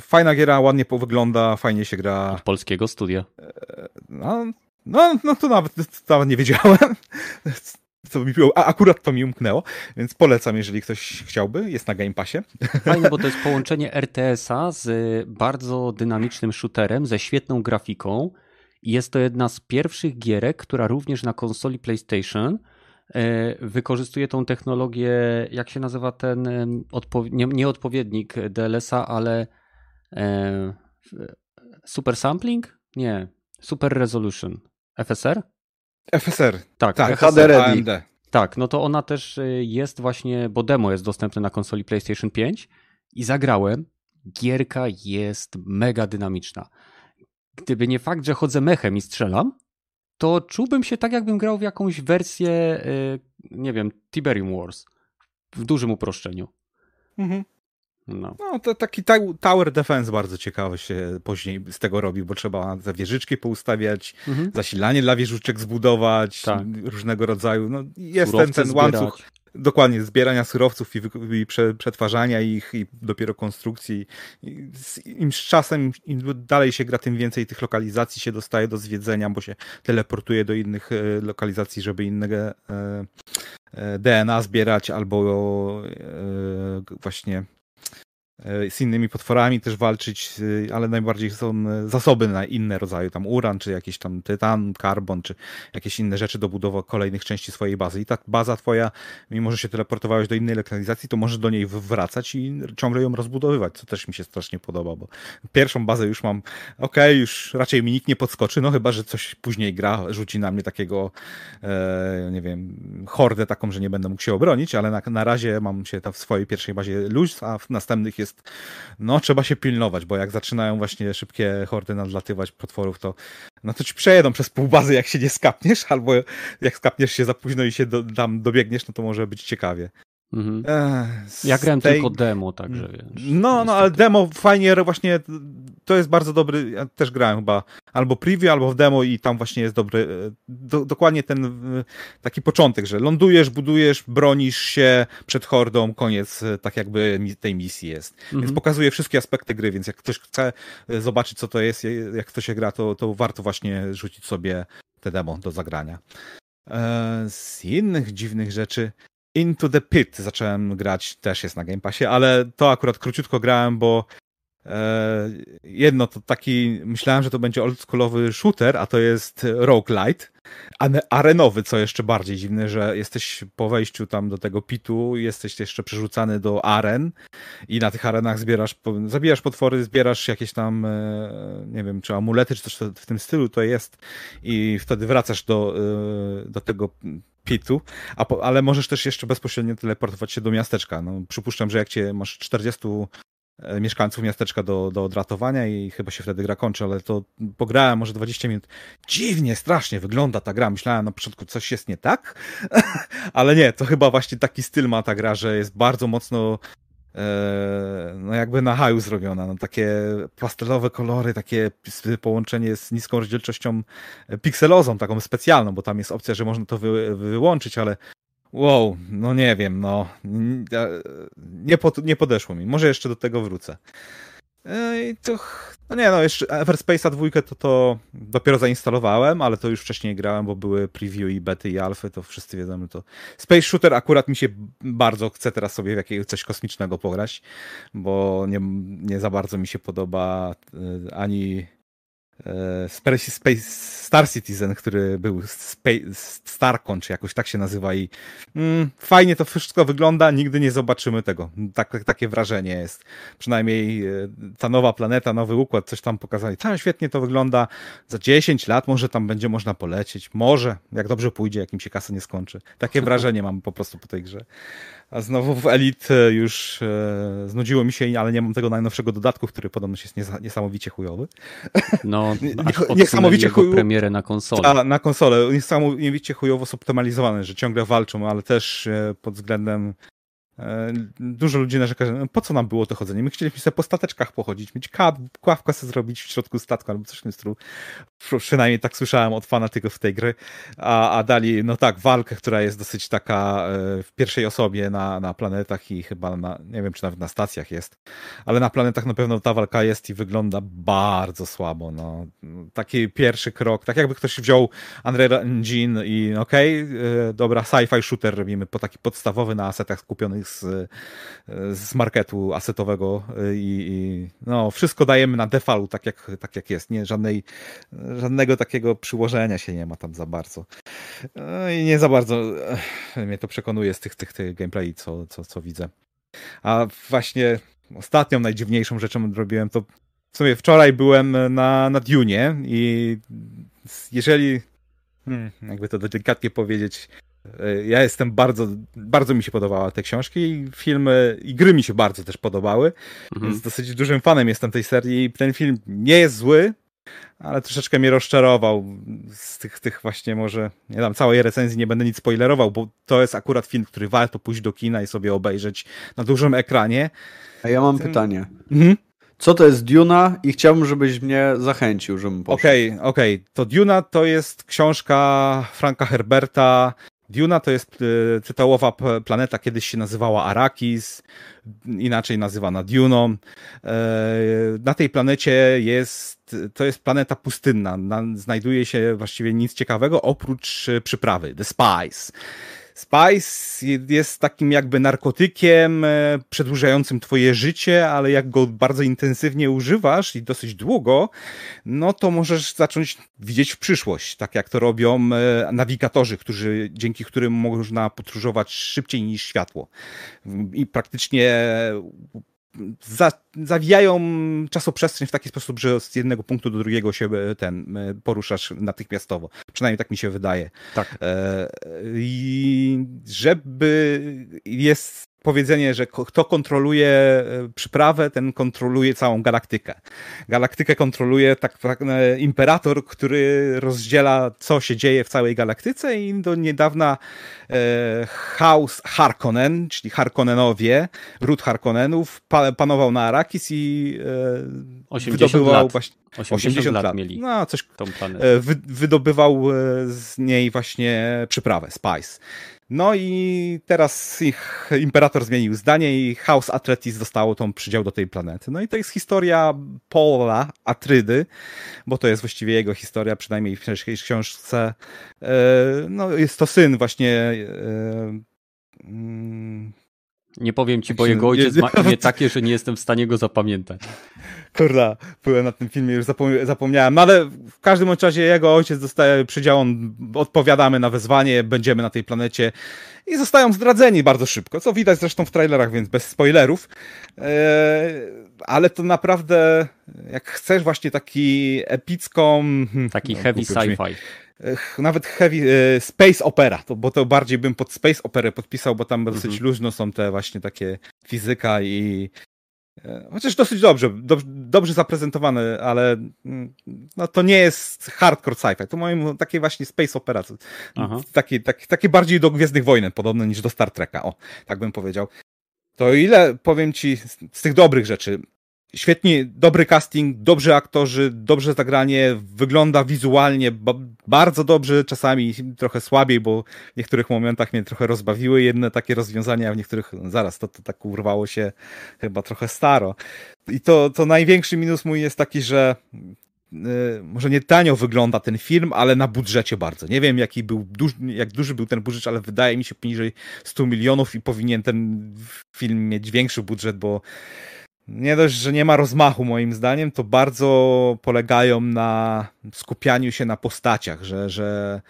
fajna giera, ładnie wygląda, fajnie się gra. Od polskiego studia. No, no, no to nawet, to nawet nie wiedziałem. Co mi było, a akurat to mi umknęło, więc polecam, jeżeli ktoś chciałby. Jest na Game Passie. Fajnie, bo to jest połączenie RTS-a z bardzo dynamicznym shooterem, ze świetną grafiką. Jest to jedna z pierwszych gierek, która również na konsoli PlayStation e, wykorzystuje tą technologię, jak się nazywa ten, nie, nie odpowiednik DLS-a, ale e, super sampling? Nie, super resolution. FSR? FSR. Tak, tak FSR, HD Ready. Tak, no to ona też y, jest właśnie, bo demo jest dostępne na konsoli PlayStation 5 i zagrałem. Gierka jest mega dynamiczna. Gdyby nie fakt, że chodzę mechem i strzelam, to czułbym się tak, jakbym grał w jakąś wersję, y, nie wiem, Tiberium Wars. W dużym uproszczeniu. Mhm. No. no, to taki tower defense bardzo ciekawy się później z tego robi, bo trzeba te wieżyczki poustawiać, mhm. zasilanie dla wieżyczek zbudować, tak. różnego rodzaju. No, jest ten, ten łańcuch. Dokładnie, zbierania surowców i, i przetwarzania ich i dopiero konstrukcji. Im z czasem, im dalej się gra, tym więcej tych lokalizacji się dostaje do zwiedzenia, bo się teleportuje do innych e, lokalizacji, żeby innego e, e, DNA zbierać albo właśnie z innymi potworami też walczyć, e, ale najbardziej są e, zasoby na inne rodzaje, tam uran, czy jakiś tam tytan, karbon, czy jakieś inne rzeczy do budowy kolejnych części swojej bazy. I ta baza twoja, mimo że się teleportowałeś do innej lokalizacji, to możesz do niej wracać i ciągle ją rozbudowywać, co też mi się strasznie podoba, bo pierwszą bazę już mam, ok, już raczej mi nikt nie podskoczy, no chyba, że coś później gra, rzuci na mnie takiego, e, nie wiem, hordę taką, że nie będę mógł się obronić, ale na, na razie mam się tam w swojej pierwszej bazie luz, a w następnych jest jest, no trzeba się pilnować, bo jak zaczynają właśnie szybkie hordy nadlatywać potworów, to no to ci przejedą przez pół bazy, jak się nie skapniesz, albo jak skapniesz się za późno i się do, tam dobiegniesz, no to może być ciekawie. Mhm. ja grałem tej... tylko demo, także wiesz. No, no, ale demo fajnie, właśnie to jest bardzo dobry, ja też grałem chyba albo preview, albo w demo i tam właśnie jest dobry, e, do, dokładnie ten e, taki początek, że lądujesz, budujesz, bronisz się przed hordą, koniec e, tak jakby tej misji jest. Mhm. Więc pokazuje wszystkie aspekty gry, więc jak ktoś chce zobaczyć co to jest, jak kto się gra, to, to warto właśnie rzucić sobie te demo do zagrania. Z innych dziwnych rzeczy, Into the Pit zacząłem grać, też jest na Game Passie, ale to akurat króciutko grałem, bo jedno to taki, myślałem, że to będzie oldschoolowy shooter, a to jest roguelite, arenowy, co jeszcze bardziej dziwne, że jesteś po wejściu tam do tego pitu, jesteś jeszcze przerzucany do aren i na tych arenach zbierasz, zabijasz potwory, zbierasz jakieś tam, e, nie wiem, czy amulety, czy coś w tym stylu to jest i wtedy wracasz do, e, do tego pitu, po, ale możesz też jeszcze bezpośrednio teleportować się do miasteczka. No, przypuszczam, że jak cię masz 40 e, mieszkańców miasteczka do, do odratowania i chyba się wtedy gra kończy, ale to pograłem może 20 minut. Dziwnie, strasznie wygląda ta gra. Myślałem na początku, coś jest nie tak, ale nie, to chyba właśnie taki styl ma ta gra, że jest bardzo mocno e, no jakby na haju zrobiona, no takie pastelowe kolory, takie połączenie z niską rozdzielczością pikselozą, taką specjalną, bo tam jest opcja, że można to wy, wyłączyć, ale Wow, no nie wiem, no. Nie, pod, nie podeszło mi. Może jeszcze do tego wrócę. To, no nie no, jeszcze Everspace'a dwójkę to, to dopiero zainstalowałem, ale to już wcześniej grałem, bo były preview i bety i alfy, to wszyscy wiedzą, to Space Shooter akurat mi się bardzo chce teraz sobie w jakiegoś coś kosmicznego pograć, bo nie, nie za bardzo mi się podoba e, ani Space, Star Citizen, który był Starcon, czy jakoś tak się nazywa i mm, fajnie to wszystko wygląda, nigdy nie zobaczymy tego. Tak, takie wrażenie jest. Przynajmniej e, ta nowa planeta, nowy układ, coś tam pokazali. Tam świetnie to wygląda. Za 10 lat może tam będzie można polecieć. Może, jak dobrze pójdzie, jak im się kasa nie skończy. Takie wrażenie mam po prostu po tej grze. A znowu w Elite już e, znudziło mi się, ale nie mam tego najnowszego dodatku, który podobno jest niesamowicie chujowy. No, niesamowicie chujowy. premierę na konsolę. Na konsolę. Niesamowicie chujowo zoptymalizowany, że ciągle walczą, ale też e, pod względem E, dużo ludzi narzeka, że no, po co nam było to chodzenie? My chcieliśmy sobie po stateczkach pochodzić, mieć kławkę sobie zrobić w środku statku albo coś w tym stylu. Przynajmniej tak słyszałem od fanatyków tej gry. A, a dali, no tak, walkę, która jest dosyć taka e, w pierwszej osobie na, na planetach i chyba na, nie wiem, czy nawet na stacjach jest, ale na planetach na pewno ta walka jest i wygląda bardzo słabo. No. Taki pierwszy krok, tak jakby ktoś wziął Unreal Engine i okej, okay, dobra, sci-fi shooter robimy po taki podstawowy na asetach skupionych z, z marketu asetowego i, i, no, wszystko dajemy na default, tak jak, tak jak jest. Nie, żadnej, żadnego takiego przyłożenia się nie ma tam za bardzo. No I nie za bardzo mnie to przekonuje z tych, tych, tych gameplay, co, co, co widzę. A właśnie ostatnią, najdziwniejszą rzeczą robiłem to w sumie wczoraj byłem na, na Dune i jeżeli hmm, jakby to delikatnie powiedzieć, ja jestem bardzo, bardzo mi się podobała te książki i filmy i gry mi się bardzo też podobały, mhm. więc dosyć dużym fanem jestem tej serii i ten film nie jest zły, ale troszeczkę mnie rozczarował z tych, tych właśnie może, nie dam całej recenzji, nie będę nic spoilerował, bo to jest akurat film, który warto pójść do kina i sobie obejrzeć na dużym ekranie. A ja mam Ten... pytanie. Mhm. Co to jest Duna i chciałbym, żebyś mnie zachęcił, żebym poszedł. Okej, okay, okej. Okay. To Duna to jest książka Franka Herberta, Duna to jest tytułowa planeta, kiedyś się nazywała Arakis, inaczej nazywana Duną. E, na tej planecie jest, to jest planeta pustynna. Znajduje się właściwie nic ciekawego oprócz przyprawy, The Spice. Spice jest takim jakby narkotykiem e, przedłużającym twoje życie, ale jak go bardzo intensywnie używasz i dosyć długo, no to możesz zacząć widzieć w przyszłość, tak jak to robią e, nawigatorzy, którzy, dzięki którym można podróżować szybciej niż światło. I praktycznie za, zawijają czasoprzestrzeń w taki sposób, że z jednego punktu do drugiego się e, ten e, poruszasz natychmiastowo. Przynajmniej tak mi się wydaje. Tak. E, I żeby jest powiedzenie, że kto kontroluje e, przyprawę, ten kontroluje całą galaktykę. Galaktykę kontroluje tak, tak imperator, który rozdziela, co się dzieje w całej galaktyce i do niedawna e, House Harkonnen, czyli Harkonnenowie, ród Harkonnenów, pa, panował na Arrakis i e, 80 wydobywał lat. właśnie 80, 80 lat, lat mieli no, coś, tą planetę. Wy, wydobywał e, z niej właśnie przyprawę, spice. No i teraz ich imperator zmienił zdanie i House Atreides dostało tą przydział do tej planety. No i to jest historia Paula Atrydy, bo to jest właściwie jego historia, przynajmniej w książce. E, no jest to syn właśnie e, mm, nie powiem ci, bo jego ojciec ma imię takie, że nie jestem w stanie go zapamiętać. Kurda, byłem na tym filmie, już zapomniałem. Ale w każdym razie jego ojciec dostaje przydział, on, odpowiadamy na wezwanie, będziemy na tej planecie i zostają zdradzeni bardzo szybko, co widać zresztą w trailerach, więc bez spoilerów. Eee, ale to naprawdę, jak chcesz właśnie taki epicką... Hmm, taki no, heavy sci-fi nawet heavy e, space opera, to, bo to bardziej bym pod space operę podpisał, bo tam dosyć mhm. luźno są te właśnie takie fizyka i E, chociaż dosyć dobrze, dobrze, dobrze zaprezentowany, ale mm, no, to nie jest hardcore sci-fi. To moim takie właśnie space opera. Takie, takie, takie bardziej do Gwiezdnych Wojen podobne niż do Star Treka. O, tak bym powiedział. To ile, powiem ci, z, z tych dobrych rzeczy, Świetnie, dobry casting, dobrzy aktorzy, dobrze zagranie, wygląda wizualnie bardzo dobrze, czasami trochę słabiej, bo w niektórych momentach mnie trochę rozbawiły jedne takie rozwiązania, a w niektórych, no zaraz, to, to tak urwało się chyba trochę staro. I to, to największy minus mój jest taki, że yy, może nie tanio wygląda ten film, ale na budżecie bardzo. Nie wiem, jaki był jak duży był ten budżet, ale wydaje mi się poniżej 100 milionów i powinien ten film mieć większy budżet, bo nie dość, że nie ma rozmachu moim zdaniem, to bardzo polegają na skupianiu się na postaciach, że, że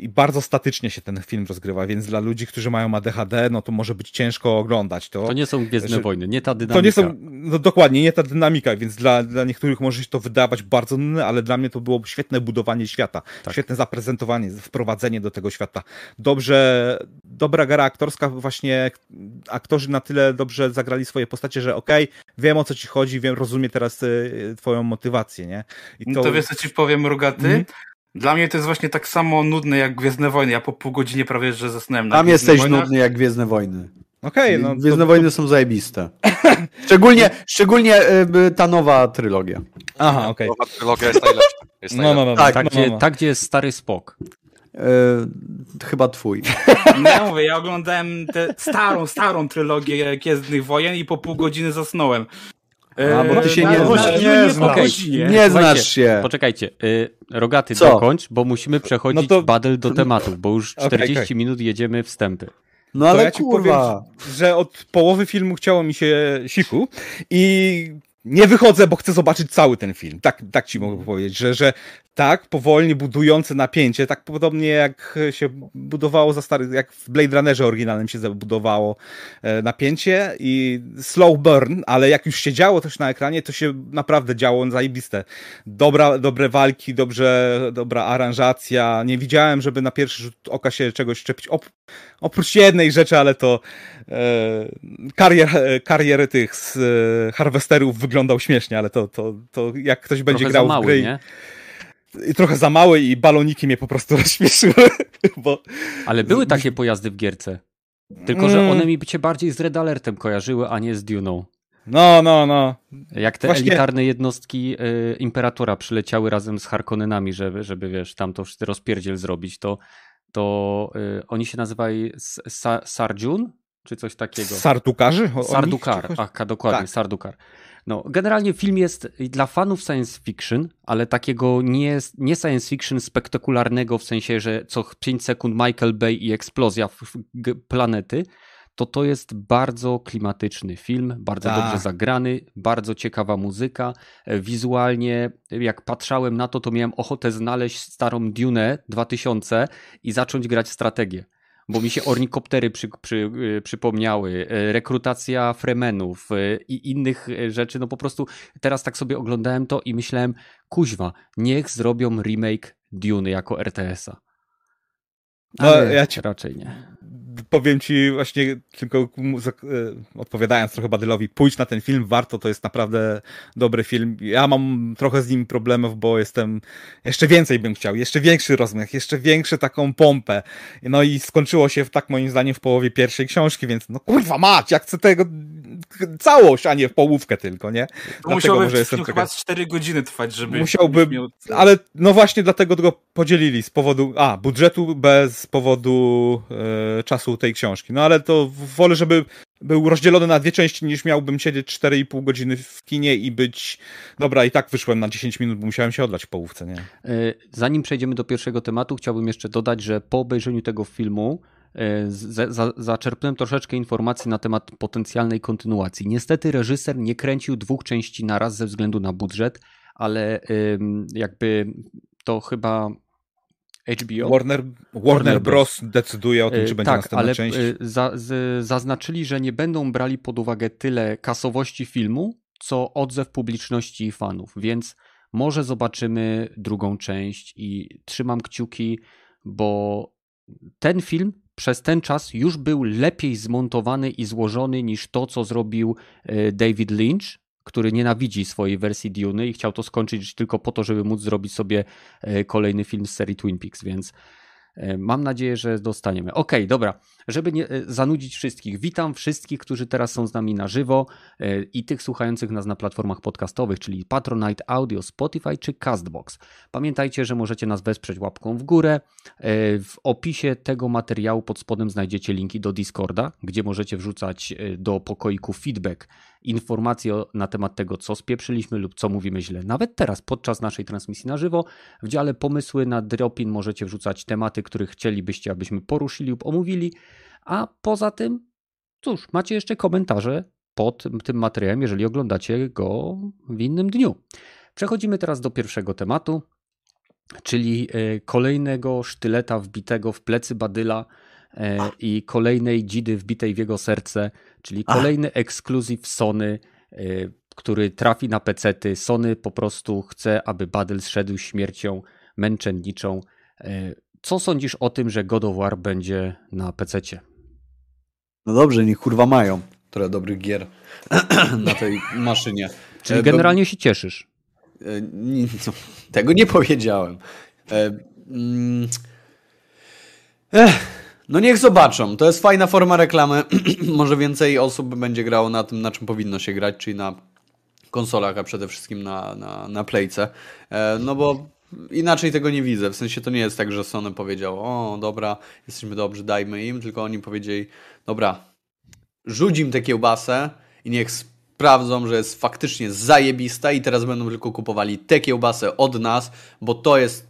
i bardzo statycznie się ten film rozgrywa, więc dla ludzi, którzy mają ADHD, no to może być ciężko oglądać to. To nie są Gwiezdne że, Wojny, nie ta dynamika. To nie są, no dokładnie, nie ta dynamika, więc dla, dla niektórych może się to wydawać bardzo nudne, ale dla mnie to było świetne budowanie świata, tak. świetne zaprezentowanie, wprowadzenie do tego świata. Dobrze, dobra gra aktorska, właśnie aktorzy na tyle dobrze zagrali swoje postacie, że okej, okay, wiem o co ci chodzi, wiem, rozumiem teraz y, twoją motywację, nie? I to... to wiesz co ci powiem, Rogaty? Mm dla mnie to jest właśnie tak samo nudne jak Gwiezdne Wojny. Ja po pół godzinie prawie że zasnąłem na Tam jesteś Wojnach. nudny jak Gwiezdne Wojny. Okej, okay, no. Gwiezdne to... Wojny są zajebiste. szczególnie, szczególnie y, ta nowa trylogia. Aha, okej. Okay. Nowa trylogia jest najlepsza. Jest no, no, no, no, tak, no, gdzie, no, tak, gdzie jest stary spok. E, chyba twój. Nie mówię, ja oglądałem tę starą, starą trylogię Gwiezdnych Wojen i po pół godziny zasnąłem. A, bo ty się nie, nie, znasz. Nie, znasz. Okay. nie, znasz się. Poczekajcie, y, Rogaty Co? dokończ, bo musimy przechodzić no to... badel do tematu, bo już 40 okay, okay. minut jedziemy wstępy. No ale ja ci kurwa. powiem, że od połowy filmu chciało mi się siku i nie wychodzę, bo chcę zobaczyć cały ten film. Tak, tak ci mogę powiedzieć, że, że tak, powolnie budujące napięcie, tak podobnie jak się budowało za stary, jak w Blade Runnerze oryginalnym się zabudowało e, napięcie i slow burn, ale jak już się działo też na ekranie, to się naprawdę działo zajebiste. Dobra, dobre walki, dobrze, dobra aranżacja. Nie widziałem, żeby na pierwszy rzut oka się czegoś szczepić. Op oprócz jednej rzeczy, ale to e, karier, karier tych z e, harvesterów wyglądał śmiesznie, ale to, to, to jak ktoś będzie Trochę grał mały, w gry... Nie? i trochę za małe i baloniki mnie po prostu rozśmieszyły. Bo... Ale były takie pojazdy w gierce. Tylko, że mm. one mi się bardziej z Red Alertem kojarzyły, a nie z Duną. No, no, no. Jak te Właśnie... elitarne jednostki y, Imperatora przyleciały razem z Harkonnenami, żeby, żeby wiesz, tam to rozpierdziel zrobić, to, to y, oni się nazywali Sa Sarjun, czy coś takiego. Sardukarzy? Sardukar, ach, dokładnie, tak. Sardukar. No, generalnie film jest dla fanów science fiction, ale takiego nie, nie science fiction spektakularnego, w sensie, że co 5 sekund Michael Bay i eksplozja planety, to to jest bardzo klimatyczny film, bardzo Ta. dobrze zagrany, bardzo ciekawa muzyka. E, wizualnie, jak patrzałem na to, to miałem ochotę znaleźć starą Dune 2000 i zacząć grać strategię bo mi się ornikoptery przy, przy, y, przypomniały, y, rekrutacja fremenów y, i innych rzeczy. No po prostu teraz tak sobie oglądałem to i myślałem, kuźwa, niech zrobią remake Dune jako RTS-a. No, ja ci... raczej nie powiem ci właśnie tylko e, odpowiadając trochę Badylowi, pójdź na ten film, warto, to jest naprawdę dobry film. Ja mam trochę z nim problemów, bo jestem, jeszcze więcej bym chciał, jeszcze większy rozmiar, jeszcze większą taką pompę. No i skończyło się tak moim zdaniem w połowie pierwszej książki, więc no kurwa mać, jak chcę tego całość, a nie w połówkę tylko, nie? Dlatego musiałby może jestem chyba z 4 godziny trwać, żeby... Musiałby, miał... ale no właśnie dlatego go podzielili z powodu, a, budżetu bez powodu e, czasu tej książki. No ale to wolę, żeby był rozdzielony na dwie części, niż miałbym siedzieć 4,5 godziny w kinie i być. Dobra, i tak wyszłem na 10 minut, bo musiałem się odlać w połówce, nie? E, zanim przejdziemy do pierwszego tematu, chciałbym jeszcze dodać, że po obejrzeniu tego filmu e, zaczerpnąłem troszeczkę informacji na temat potencjalnej kontynuacji. Niestety reżyser nie kręcił dwóch części naraz ze względu na budżet, ale jakby to chyba HBO. Warner, Warner Bros. decyduje o tym, czy będzie tak, następna ale część. Za, z, zaznaczyli, że nie będą brali pod uwagę tyle kasowości filmu, co odzew publiczności i fanów, więc może zobaczymy drugą część i trzymam kciuki, bo ten film przez ten czas już był lepiej zmontowany i złożony niż to, co zrobił e, David Lynch, który nienawidzi swojej wersji Dune i chciał to skończyć tylko po to, żeby móc zrobić sobie e, kolejny film z serii Twin Peaks, więc E, mam nadzieję, że dostaniemy. Ok, dobra. Żeby nie e, zanudzić wszystkich, witam wszystkich, którzy teraz są z nami na żywo e, i tych słuchających nas na platformach podcastowych, czyli Patronite Audio, Spotify czy Castbox. Pamiętajcie, że możecie nas wesprzeć łapką w górę. W opisie tego materiału pod spodem znajdziecie linki do Discorda, gdzie możecie wrzucać do pokoiku feedback informacje na temat tego, co spieprzyliśmy lub co mówimy źle. Nawet teraz, podczas naszej transmisji na żywo, w dziale pomysły na dropin możecie wrzucać tematy, które chcielibyście, abyśmy poruszyli lub omówili. A poza tym, cóż, macie jeszcze komentarze pod tym materiałem, jeżeli oglądacie go w innym dniu. Przechodzimy teraz do pierwszego tematu, czyli e, kolejnego sztyleta wbitego w plecy Badyla e, i kolejnej dzidy wbitej w jego serce, czyli kolejny ekskluzyw Sony, e, który trafi na pecety. Sony po prostu chce, aby Badyl zszedł śmiercią męczenniczą. Co sądzisz o tym, że God of War będzie na PC-cie? No dobrze, niech kurwa mają trochę dobrych gier na tej maszynie. Czyli e, generalnie się cieszysz? E, no, tego nie powiedziałem. E, mm, no niech zobaczą. To jest fajna forma reklamy. Może więcej osób będzie grało na tym, na czym powinno się grać, czyli na konsolach, a przede wszystkim na, na, na playce. No bo inaczej tego nie widzę. W sensie to nie jest tak, że Sony powiedział, o dobra, jesteśmy dobrzy, dajmy im, tylko oni powiedzieli, dobra, rzuć im tę kiełbasę i niech sprawdzą, że jest faktycznie zajebista i teraz będą tylko kupowali tę kiełbasę od nas, bo to jest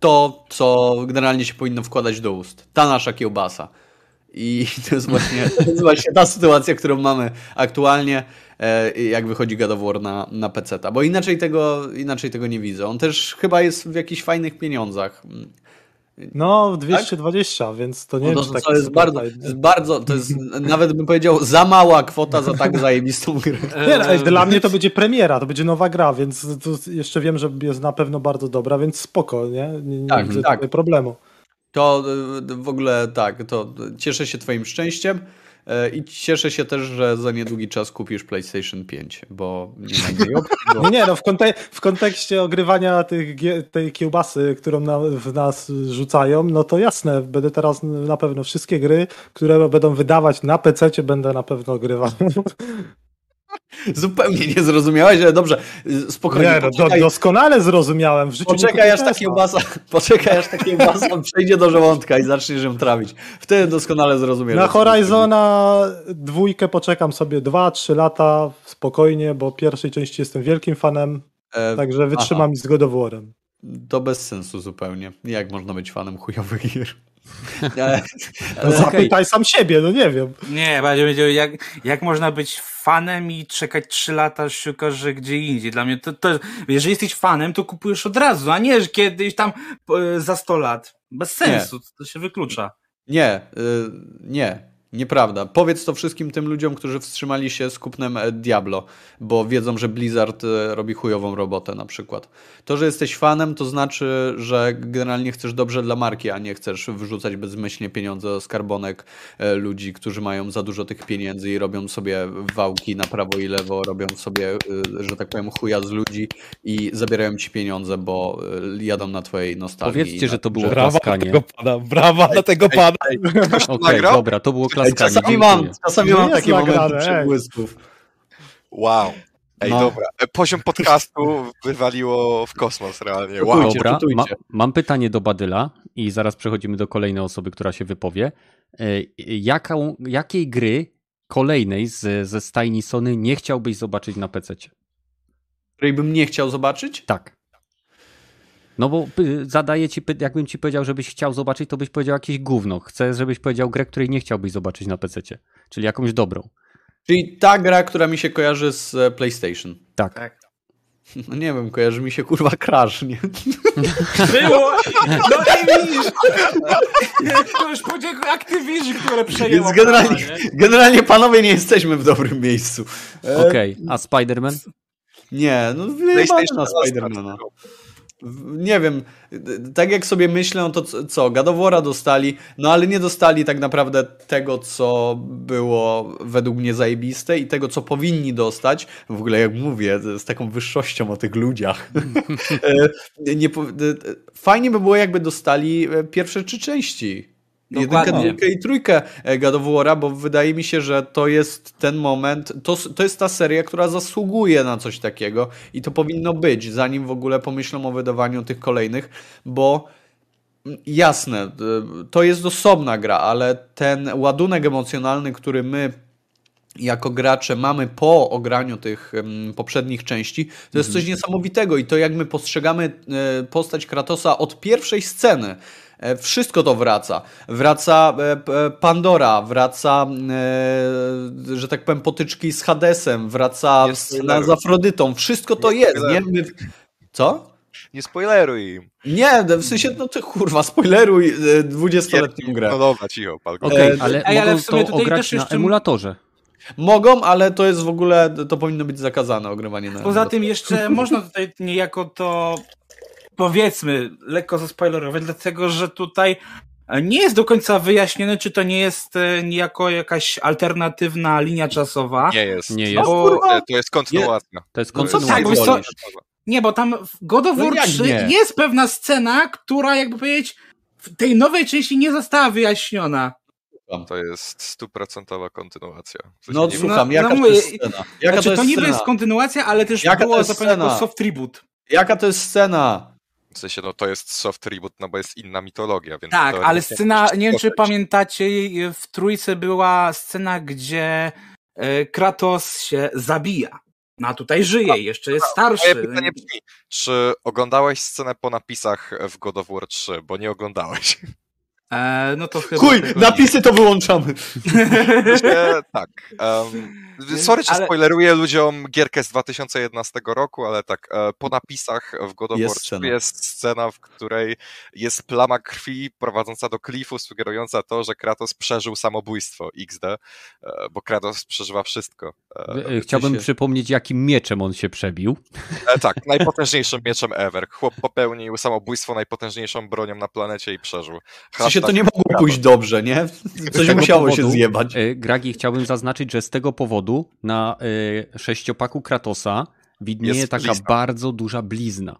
to, co generalnie się powinno wkładać do ust. Ta nasza kiełbasa. I to jest właśnie, to jest właśnie ta sytuacja, którą mamy aktualnie, e, jak wychodzi God of War na, na PC. Bo inaczej tego, inaczej tego nie widzę. On też chyba jest w jakichś fajnych pieniądzach. No, 220, tak? więc to nie no, to, to jest bardzo, to jest bardzo, to jest nawet bym powiedział za mała kwota za tak zajebistą grę. Nie, no, dla mnie to będzie premiera, to będzie nowa gra, więc jeszcze wiem, że jest na pewno bardzo dobra, więc spoko, nie? Nie, nie tak, widzę tak. problemu. To y, w ogóle tak, to cieszę się twoim szczęściem. E, I cieszę się też, że za niedługi czas kupisz PlayStation 5, bo nie ma opcji. Bo... Nie, no w, w kontekście ogrywania tych, tej kiełbasy, którą na, w nas rzucają, no to jasne, będę teraz na pewno wszystkie gry, które będą wydawać na PC, będę na pewno ogrywał. Zupełnie nie zrozumiałeś, ale dobrze, spokojnie. Nie, no, do, doskonale zrozumiałem. W życiu poczekaj, aż ta kiełbasa, poczekaj, aż ta kiełbasa przejdzie do żołądka i zaczniesz ją trawić. Wtedy doskonale zrozumiesz. Na Horizona dwójkę poczekam sobie 2-3 lata spokojnie, bo pierwszej części jestem wielkim fanem, e, także wytrzymam aha. z God. To bez sensu zupełnie. Jak można być fanem chujowych gier? Ale, ale... No zapytaj sam siebie, no nie wiem. Nie, będzie jak, jak można być fanem i czekać 3 lata, szukasz, że gdzie indziej. Dla mnie to, to, jeżeli jesteś fanem, to kupujesz od razu, a nie, kiedyś tam za 100 lat. Bez sensu, nie. to się wyklucza. Nie, yy, nie. Nieprawda. Powiedz to wszystkim tym ludziom, którzy wstrzymali się z kupnem e, Diablo, bo wiedzą, że Blizzard e, robi chujową robotę na przykład. To, że jesteś fanem, to znaczy, że generalnie chcesz dobrze dla marki, a nie chcesz wrzucać bezmyślnie pieniądze do skarbonek e, ludzi, którzy mają za dużo tych pieniędzy i robią sobie wałki na prawo i lewo, robią sobie, że tak powiem, chuja z ludzi i zabierają ci pieniądze, bo jadą na twojej nostalgii. Powiedzcie, że to było brawa klaskanie. Tego pana, brawa dla tego pana. Okej, okay, dobra, to było klaskanie. Czasami mam, czasami mam takie momenty przebłysków. Wow. Ej, no. dobra. E, poziom podcastu wywaliło w kosmos realnie. Wow. Dobra, ma, mam pytanie do Badyla i zaraz przechodzimy do kolejnej osoby, która się wypowie. E, jaką, jakiej gry kolejnej z, ze stajni Sony nie chciałbyś zobaczyć na PC? Której bym nie chciał zobaczyć? Tak. No bo zadaję ci, jakbym ci powiedział, żebyś chciał zobaczyć, to byś powiedział jakieś gówno. Chcę, żebyś powiedział grę, której nie chciałbyś zobaczyć na PC, czyli jakąś dobrą. Czyli ta gra, która mi się kojarzy z e, PlayStation. Tak. tak. No nie wiem, kojarzy mi się kurwa Crash, nie? Było! No i widzisz! To już podziękuj Activision, które przejęło. Więc generalnie, generalnie panowie nie jesteśmy w dobrym miejscu. Okej, okay. a Spider-Man? Nie, no PlayStation na Spider-Mana. Nie wiem, tak jak sobie myślę, no to co, Gadowora dostali, no ale nie dostali tak naprawdę tego, co było według mnie zajebiste i tego, co powinni dostać. W ogóle jak mówię, z taką wyższością o tych ludziach. E, nie, fajnie by było, jakby dostali e, pierwsze trzy części. Jedynkę, dwójkę i trójkę e, God of War'a, bo wydaje mi się, że to jest ten moment, to, to jest ta seria, która zasługuje na coś takiego i to powinno być, zanim w ogóle pomyślą o wydawaniu tych kolejnych, bo mm, jasne, e, to jest osobna gra, ale ten ładunek emocjonalny, który my jako gracze mamy po ograniu tych poprzednich części, to jest coś mhm. niesamowitego i to jak my postrzegamy e, postać Kratosa od pierwszej sceny, wszystko to wraca. Wraca e, Pandora, wraca, e, że tak powiem, potyczki z Hadesem, wraca scena z Afrodytą. Wszystko to jest, nie? My... Co? Nie spoileruj im. Nie, w sensie, no ty kurwa, spoileruj 20-letnią grę. No dobra, cicho, palko. Okej, okay, ale Ej, mogą ale to ograć na emulatorze. Mogą, ale to jest w ogóle, to powinno być zakazane, ogrywanie na Poza tym jeszcze można tutaj niejako to powiedzmy, lekko zaspoilerować, dlatego że tutaj nie jest do końca wyjaśnione, czy to nie jest e, niejako jakaś alternatywna linia czasowa. Nie jest. Nie jest. Bo... To jest kontynuacja. To jest kontynuacja. No, tak, nie, bo tam w God of no War no 3 jest pewna scena, która jakby powiedzieć w tej nowej części nie została wyjaśniona. To jest stuprocentowa kontynuacja. W sensie no nie słucham, no, jaka no, to jest scena? Jaka znaczy, to, jest to niby scena? jest kontynuacja, ale też jaka było zapewne soft tribute. Jaka to jest scena? W sensie, no to jest soft reboot, no bo jest inna mitologia, więc... Tak, ale scena, nie wiem czy pamiętacie, w Trójce była scena, gdzie e, Kratos się zabija. No a tutaj żyje, jeszcze jest starszy. Moje pytanie brzmi, czy oglądałeś scenę po napisach w God of War 3, bo nie oglądałeś. E, no to chyba. Chuj, napisy nie. to wyłączamy. tak. Um, sorry, że ale... spoileruję ludziom gierkę z 2011 roku, ale tak, e, po napisach w God of War jest, scena. jest scena, w której jest plama krwi prowadząca do klifu, sugerująca to, że Kratos przeżył samobójstwo XD, e, bo Kratos przeżywa wszystko. Chciałbym się... przypomnieć, jakim mieczem on się przebił. tak, najpotężniejszym mieczem ever. Chłop popełnił samobójstwo najpotężniejszą bronią na planecie i przeżył. Hashtag to nie mogło pójść dobrze, nie? Coś musiało powodu, się zjebać. Gragi, chciałbym zaznaczyć, że z tego powodu na y, sześciopaku Kratosa widnieje jest taka blizna. bardzo duża blizna.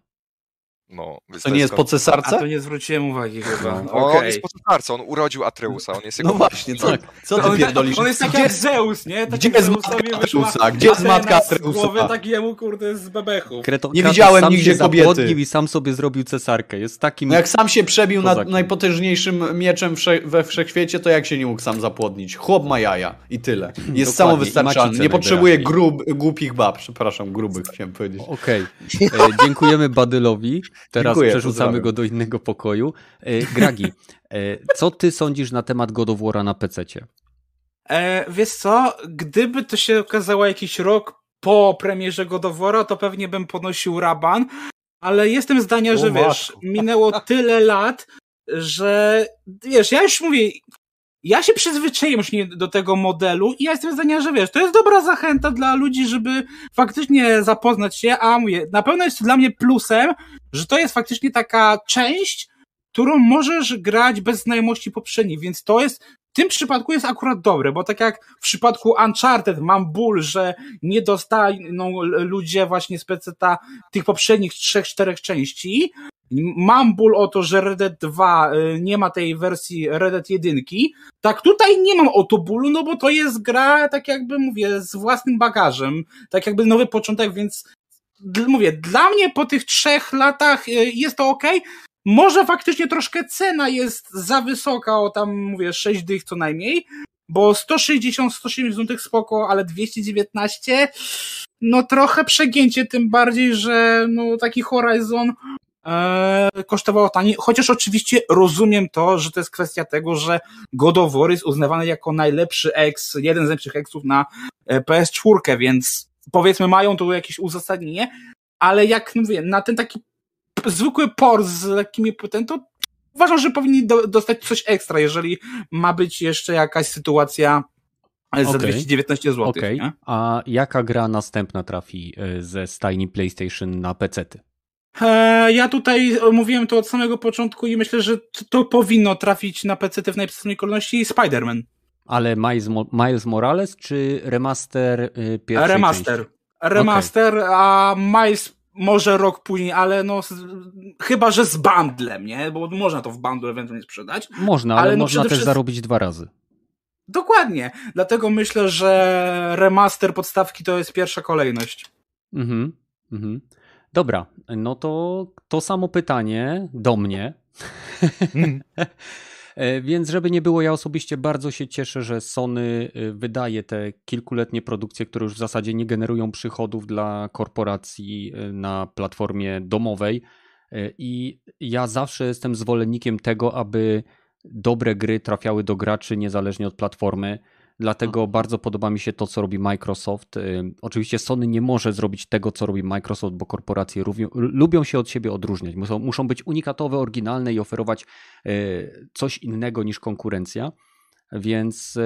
No, to, nie jest po cesarce? A to nie zwróciłem uwagi chyba. No, okay. On jest po cesarce, on urodził Atreusa, on jest jego... No właśnie, tak. Co ty on, pierdolisz? On jest taki jak Zeus, nie? Taki gdzie jest matka Atreusa? Gdzie jest matka Atreusa? Głowy takiemu, kurde, z bebechu. Kreto, nie widziałem nigdzie kobiety. i sam sobie zrobił cesarkę. Jest takim... No jak sam się przebił na najpotężniejszym mieczem we wszechświecie, to jak się nie mógł sam zapłodnić? Chłop ma jaja i tyle. Jest samowystarczalny. Nie potrzebuje grub, głupich bab. Przepraszam, grubych chciałem powiedzieć. Okej. Okay. E, dziękujemy Badylowi. Teraz Dziękuję, przerzucamy pozdrawiam. go do innego pokoju. E, Gragi, e, co ty sądzisz na temat God of War'a na PC-cie? E, wiesz co, gdyby to się okazało jakiś rok po premierze God of War'a, to pewnie bym ponosił raban, ale jestem zdania, o, że wiesz, minęło tyle lat, że wiesz, ja już mówię, ja się przyzwyczaiłem już nie do tego modelu i ja jestem zdania, że wiesz, to jest dobra zachęta dla ludzi, żeby faktycznie zapoznać się, a mówię, na pewno jest to dla mnie plusem, że to jest faktycznie taka część, którą możesz grać bez znajomości poprzednich, więc to jest w tym przypadku jest akurat dobre, bo tak jak w przypadku Uncharted mam ból, że nie dostaną ludzie właśnie z PC tych poprzednich trzech, czterech części, Mam ból o to, że Red Dead 2 y, nie ma tej wersji Red Dead 1. Tak tutaj nie mam o to bólu, no bo to jest gra, tak jakby mówię, z własnym bagażem. Tak jakby nowy początek, więc mówię, dla mnie po tych trzech latach y, jest to ok. Może faktycznie troszkę cena jest za wysoka, o tam mówię 6 dych co najmniej, bo 160-170 zł spoko, ale 219 no trochę przegięcie, tym bardziej, że no taki Horizon kosztowało taniej, chociaż oczywiście rozumiem to, że to jest kwestia tego, że God of War jest uznawany jako najlepszy ex, jeden z najlepszych exów na e, PS4, więc powiedzmy mają tu jakieś uzasadnienie, ale jak mówię, na ten taki zwykły port z lekkimi płytami, to uważam, że powinni do, dostać coś ekstra, jeżeli ma być jeszcze jakaś sytuacja za okay. 219 zł. Okay. A jaka gra następna trafi e, ze stajni PlayStation na PC-ty? E, ja tutaj mówiłem to od samego początku i myślę, że to powinno trafić na PC w najpierwszej kolejności Spider-Man. Ale Miles, Miles Morales czy remaster y, pierwszej Remaster. Części? Remaster, okay. a Miles może rok później, ale no chyba, że z bandlem, nie? Bo można to w bundle ewentualnie sprzedać. Można, ale, ale no można też wszystkim... zarobić dwa razy. Dokładnie. Dlatego myślę, że remaster podstawki to jest pierwsza kolejność. Mhm. mhm. Dobra, no to to samo pytanie do mnie. Mm. Więc żeby nie było, ja osobiście bardzo się cieszę, że Sony y, wydaje te kilkuletnie produkcje, które już w zasadzie nie generują przychodów dla korporacji y, na platformie domowej. I ja zawsze jestem zwolennikiem tego, aby dobre gry trafiały do graczy niezależnie od platformy. Dlatego mhm. bardzo podoba mi się to, co robi Microsoft. Oczywiście Sony nie może zrobić tego, co robi Microsoft, bo korporacje lubią, lubią się od siebie odróżniać. Muszą, muszą być unikatowe, oryginalne i oferować e, coś innego niż konkurencja. Więc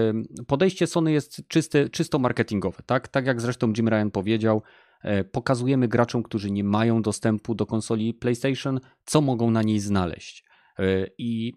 podejście Sony jest czyste, czysto marketingowe. Tak? tak jak zresztą Jim Ryan powiedział, pokazujemy graczom, którzy nie mają dostępu do konsoli PlayStation, co mogą na niej znaleźć. I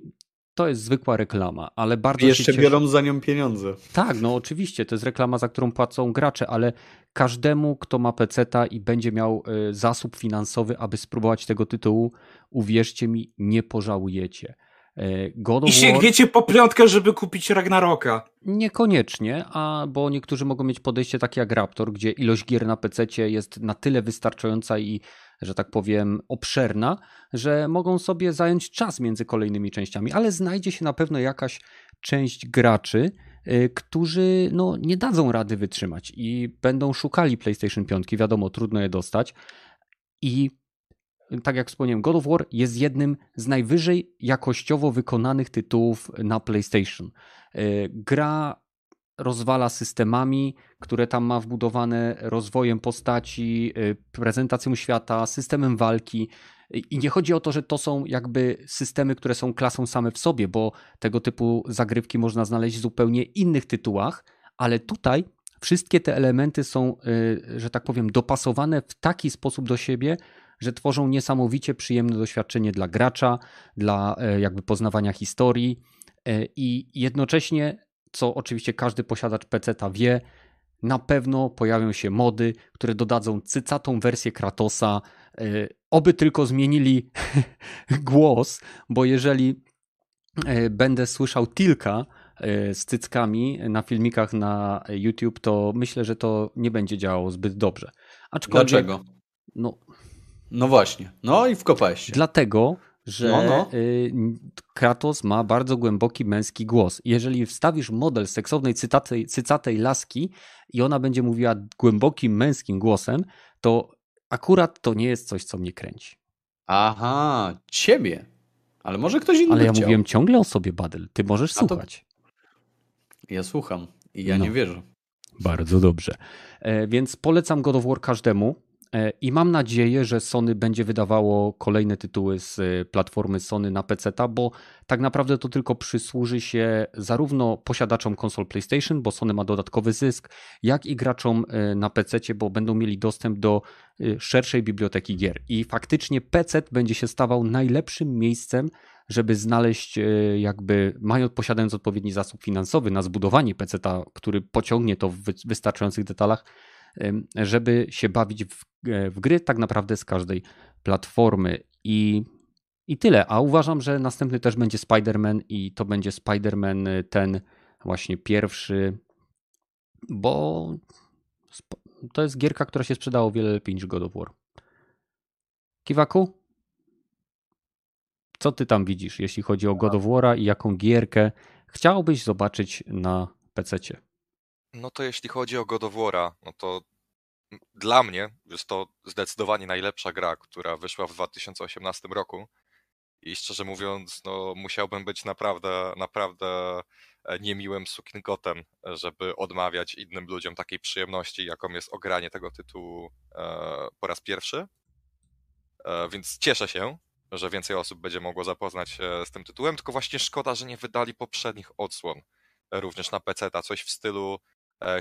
to jest zwykła reklama, ale bardzo I jeszcze się cieszę. biorą za nią pieniądze. Tak, no oczywiście, to jest reklama, za którą płacą gracze, ale każdemu, kto ma peceta i będzie miał y, zasób finansowy, aby spróbować tego tytułu, uwierzcie mi, nie pożałujecie. Y, God I sięgniecie War... po piątkę, żeby kupić Ragnaroka. Niekoniecznie, a bo niektórzy mogą mieć podejście takie jak Raptor, gdzie ilość gier na PC jest na tyle wystarczająca i że tak powiem, obszerna, że mogą sobie zająć czas między kolejnymi częściami, ale znajdzie się na pewno jakaś część graczy, y, którzy no, nie dadzą rady wytrzymać i będą szukali PlayStation 5. Wiadomo, trudno je dostać. I tak jak wspomniałem, God of War jest jednym z najwyżej jakościowo wykonanych tytułów na PlayStation. Y, gra rozwala systemami, które tam ma wbudowane, rozwojem postaci, y, prezentacją świata, systemem walki. I nie chodzi o to, że to są jakby systemy, które są klasą same w sobie, bo tego typu zagrywki można znaleźć w zupełnie innych tytułach, ale tutaj wszystkie te elementy są, y, że tak powiem, dopasowane w taki sposób do siebie, że tworzą niesamowicie przyjemne doświadczenie dla gracza, dla y, jakby poznawania historii i jednocześnie co oczywiście każdy posiadacz PC-ta wie, na pewno pojawią się mody, które dodadzą cycatą wersję Kratosa. E, oby tylko zmienili głos, bo jeżeli e, będę słyszał Tilka e, z cyckami na filmikach na YouTube, to myślę, że to nie będzie działało zbyt dobrze. Aczkolwiek, Dlaczego? No, no właśnie. No i wkopałeś się. Dlatego, że no, no. Y, Kratos ma bardzo głęboki męski głos. Jeżeli wstawisz model seksownej cytatej, cycatej laski i ona będzie mówiła głębokim męskim głosem, to akurat to nie jest coś, co mnie kręci. Aha, ciebie. Ale może ktoś inny Ale ja chciał. mówiłem ciągle o sobie, Badel. Ty możesz A słuchać. To... Ja słucham i ja no. nie wierzę. Bardzo dobrze. E, więc polecam God of War każdemu. E, I mam nadzieję, że Sony będzie wydawało kolejne tytuły z e, platformy Sony na PC, bo tak naprawdę to tylko przysłuży się zarówno posiadaczom konsol PlayStation, bo Sony ma dodatkowy zysk, jak i graczom e, na PC, bo będą mieli dostęp do szerszej biblioteki gier. I faktycznie PC będzie się stawał najlepszym miejscem, żeby znaleźć, jakby mając, posiadając odpowiedni zasób finansowy na zbudowanie PC, który pociągnie to w wystarczających detalach, żeby się bawić w, e, w gry tak naprawdę z każdej platformy. I, I tyle. A uważam, że następny też będzie Spider-Man i to będzie Spider-Man e, ten właśnie pierwszy, bo to jest gierka, która się sprzedała o wiele lepiej niż God of War. Kiwaku? Co ty tam widzisz, jeśli chodzi o God of War i jaką gierkę chciałbyś zobaczyć na PC-cie? No to jeśli chodzi o God of War'a, no to dla mnie jest to zdecydowanie najlepsza gra, która wyszła w 2018 roku. I szczerze mówiąc, no, musiałbym być naprawdę, naprawdę e, niemiłym suknikotem, żeby odmawiać innym ludziom takiej przyjemności, jaką jest ogranie tego tytułu e, po raz pierwszy. E, więc cieszę się, że więcej osób będzie mogło zapoznać się z tym tytułem, tylko właśnie szkoda, że nie wydali poprzednich odsłon również na PC, coś w stylu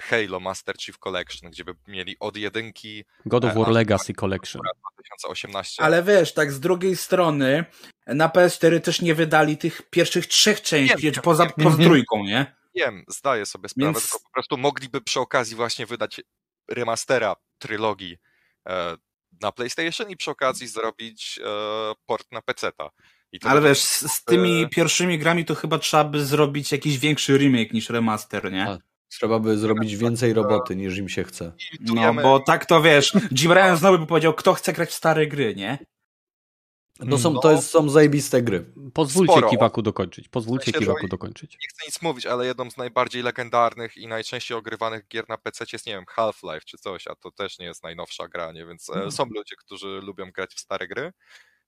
Halo Master Chief Collection, gdzie by mieli od jedynki God of War Legacy Collection. 2018. Ale wiesz, tak z drugiej strony na PS4 też nie wydali tych pierwszych trzech części, Wiem, poza, wiem, poza wiem. trójką, nie? Wiem, zdaję sobie sprawę, Więc- tylko po prostu mogliby przy okazji właśnie wydać remastera trylogii e, na PlayStation i przy okazji zrobić e, port na PC-ta. Ale wiesz, z, z tymi e, pierwszymi grami to chyba trzeba by zrobić jakiś większy remake niż remaster, nie? A, Trzeba by zrobić więcej roboty niż im się chce. No, bo tak to wiesz, Jim Ryan znowu by powiedział, kto chce grać w stare gry, nie? No są, No. to jest, są zajebiste gry. Pozwólcie Sporo. Kiwaku dokończyć. Pozwólcie sensie, Kiwaku dokończyć. nie chcę nic mówić, ale jedną z najbardziej legendarnych i najczęściej ogrywanych gier na PC jest, nie wiem, Half-Life czy coś, a to też nie jest najnowsza gra, nie? Więc Mhm. e, są ludzie, którzy lubią grać w stare gry,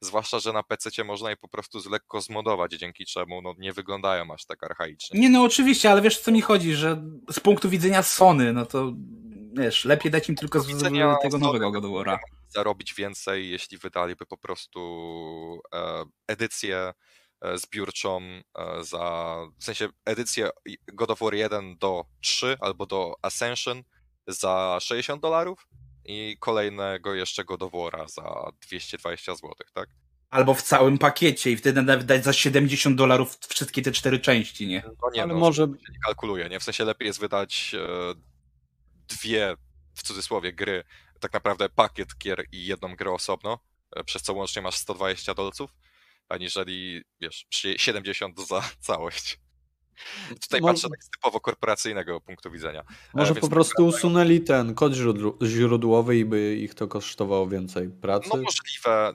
zwłaszcza, że na PC można je po prostu z lekko zmodować, dzięki czemu no, nie wyglądają aż tak archaicznie. Nie no, oczywiście, ale wiesz, o co mi chodzi, że z punktu widzenia Sony, no to wiesz, lepiej dać im tylko z, z tego nowego God. Zarobić więcej, jeśli wydaliby po prostu e, edycję e, zbiórczą e, za, w sensie edycję God of War 1 do 3 albo do Ascension za 60 dolarów i kolejnego jeszcze God of War'a za 220 zł, tak? Albo w całym pakiecie i wtedy nawet dać za 70 dolarów wszystkie te cztery części, nie? No nie, Ale no, może- się nie kalkuluje, nie? W sensie lepiej jest wydać e, dwie, w cudzysłowie, gry, tak naprawdę pakiet gier i jedną grę osobno, e, przez co łącznie masz 120 dolców, aniżeli, wiesz, przy- 70 za całość. Tutaj Mo- patrzę tak z typowo korporacyjnego punktu widzenia. Może więc po prostu usunęli ten kod źródł- źródłowy i by ich to kosztowało więcej pracy. No możliwe.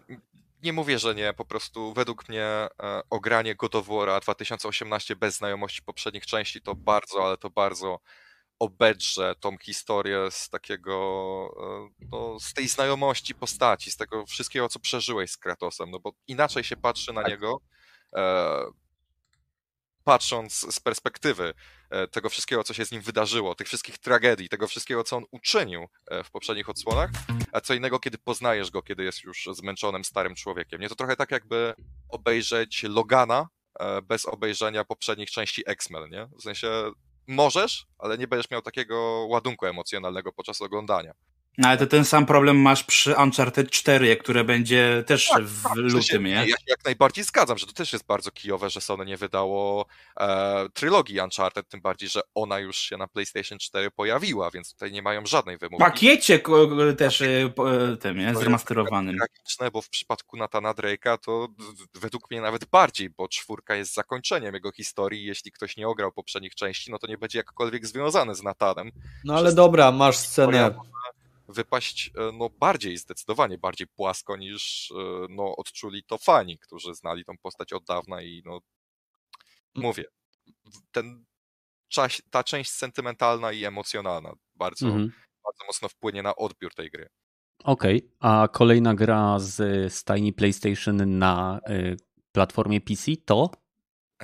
Nie mówię, że nie, po prostu według mnie e, ogranie God of War'a 2018 bez znajomości poprzednich części to bardzo, ale to bardzo obedrze tą historię z takiego, e, no, z tej znajomości postaci, z tego wszystkiego, co przeżyłeś z Kratosem, no bo inaczej się patrzy na niego, e, patrząc z perspektywy e, tego wszystkiego, co się z nim wydarzyło, tych wszystkich tragedii, tego wszystkiego, co on uczynił e, w poprzednich odsłonach, a co innego, kiedy poznajesz go, kiedy jest już zmęczonym, starym człowiekiem. Nie to trochę tak, jakby obejrzeć Logana e, bez obejrzenia poprzednich części X-Men, nie? W sensie możesz, ale nie będziesz miał takiego ładunku emocjonalnego podczas oglądania. No, ale to ten sam problem masz przy Uncharted 4, które będzie też Tak, w tak, lutym, nie? Ja się jak najbardziej zgadzam, że to też jest bardzo kijowe, że Sony nie wydało e, trylogii Uncharted, tym bardziej, że ona już się na PlayStation 4 pojawiła, więc tutaj nie mają żadnej W wymówki. pakiecie też e, po- e, tym, nie? Zremasterowanym. tragiczne, bo w przypadku Natana Drake'a to według mnie nawet bardziej, bo czwórka jest zakończeniem jego historii. Jeśli ktoś nie ograł poprzednich części, no to nie będzie jakkolwiek związany z Natanem. No ale dobra, masz scenę. Wypaść e, no, bardziej, zdecydowanie bardziej płasko niż e, no, odczuli to fani, którzy znali tą postać od dawna i no mówię, w- ten czaś, ta część sentymentalna i emocjonalna bardzo, Mhm. bardzo mocno wpłynie na odbiór tej gry. Okej, a kolejna gra z stajni PlayStation na y, platformie PC to?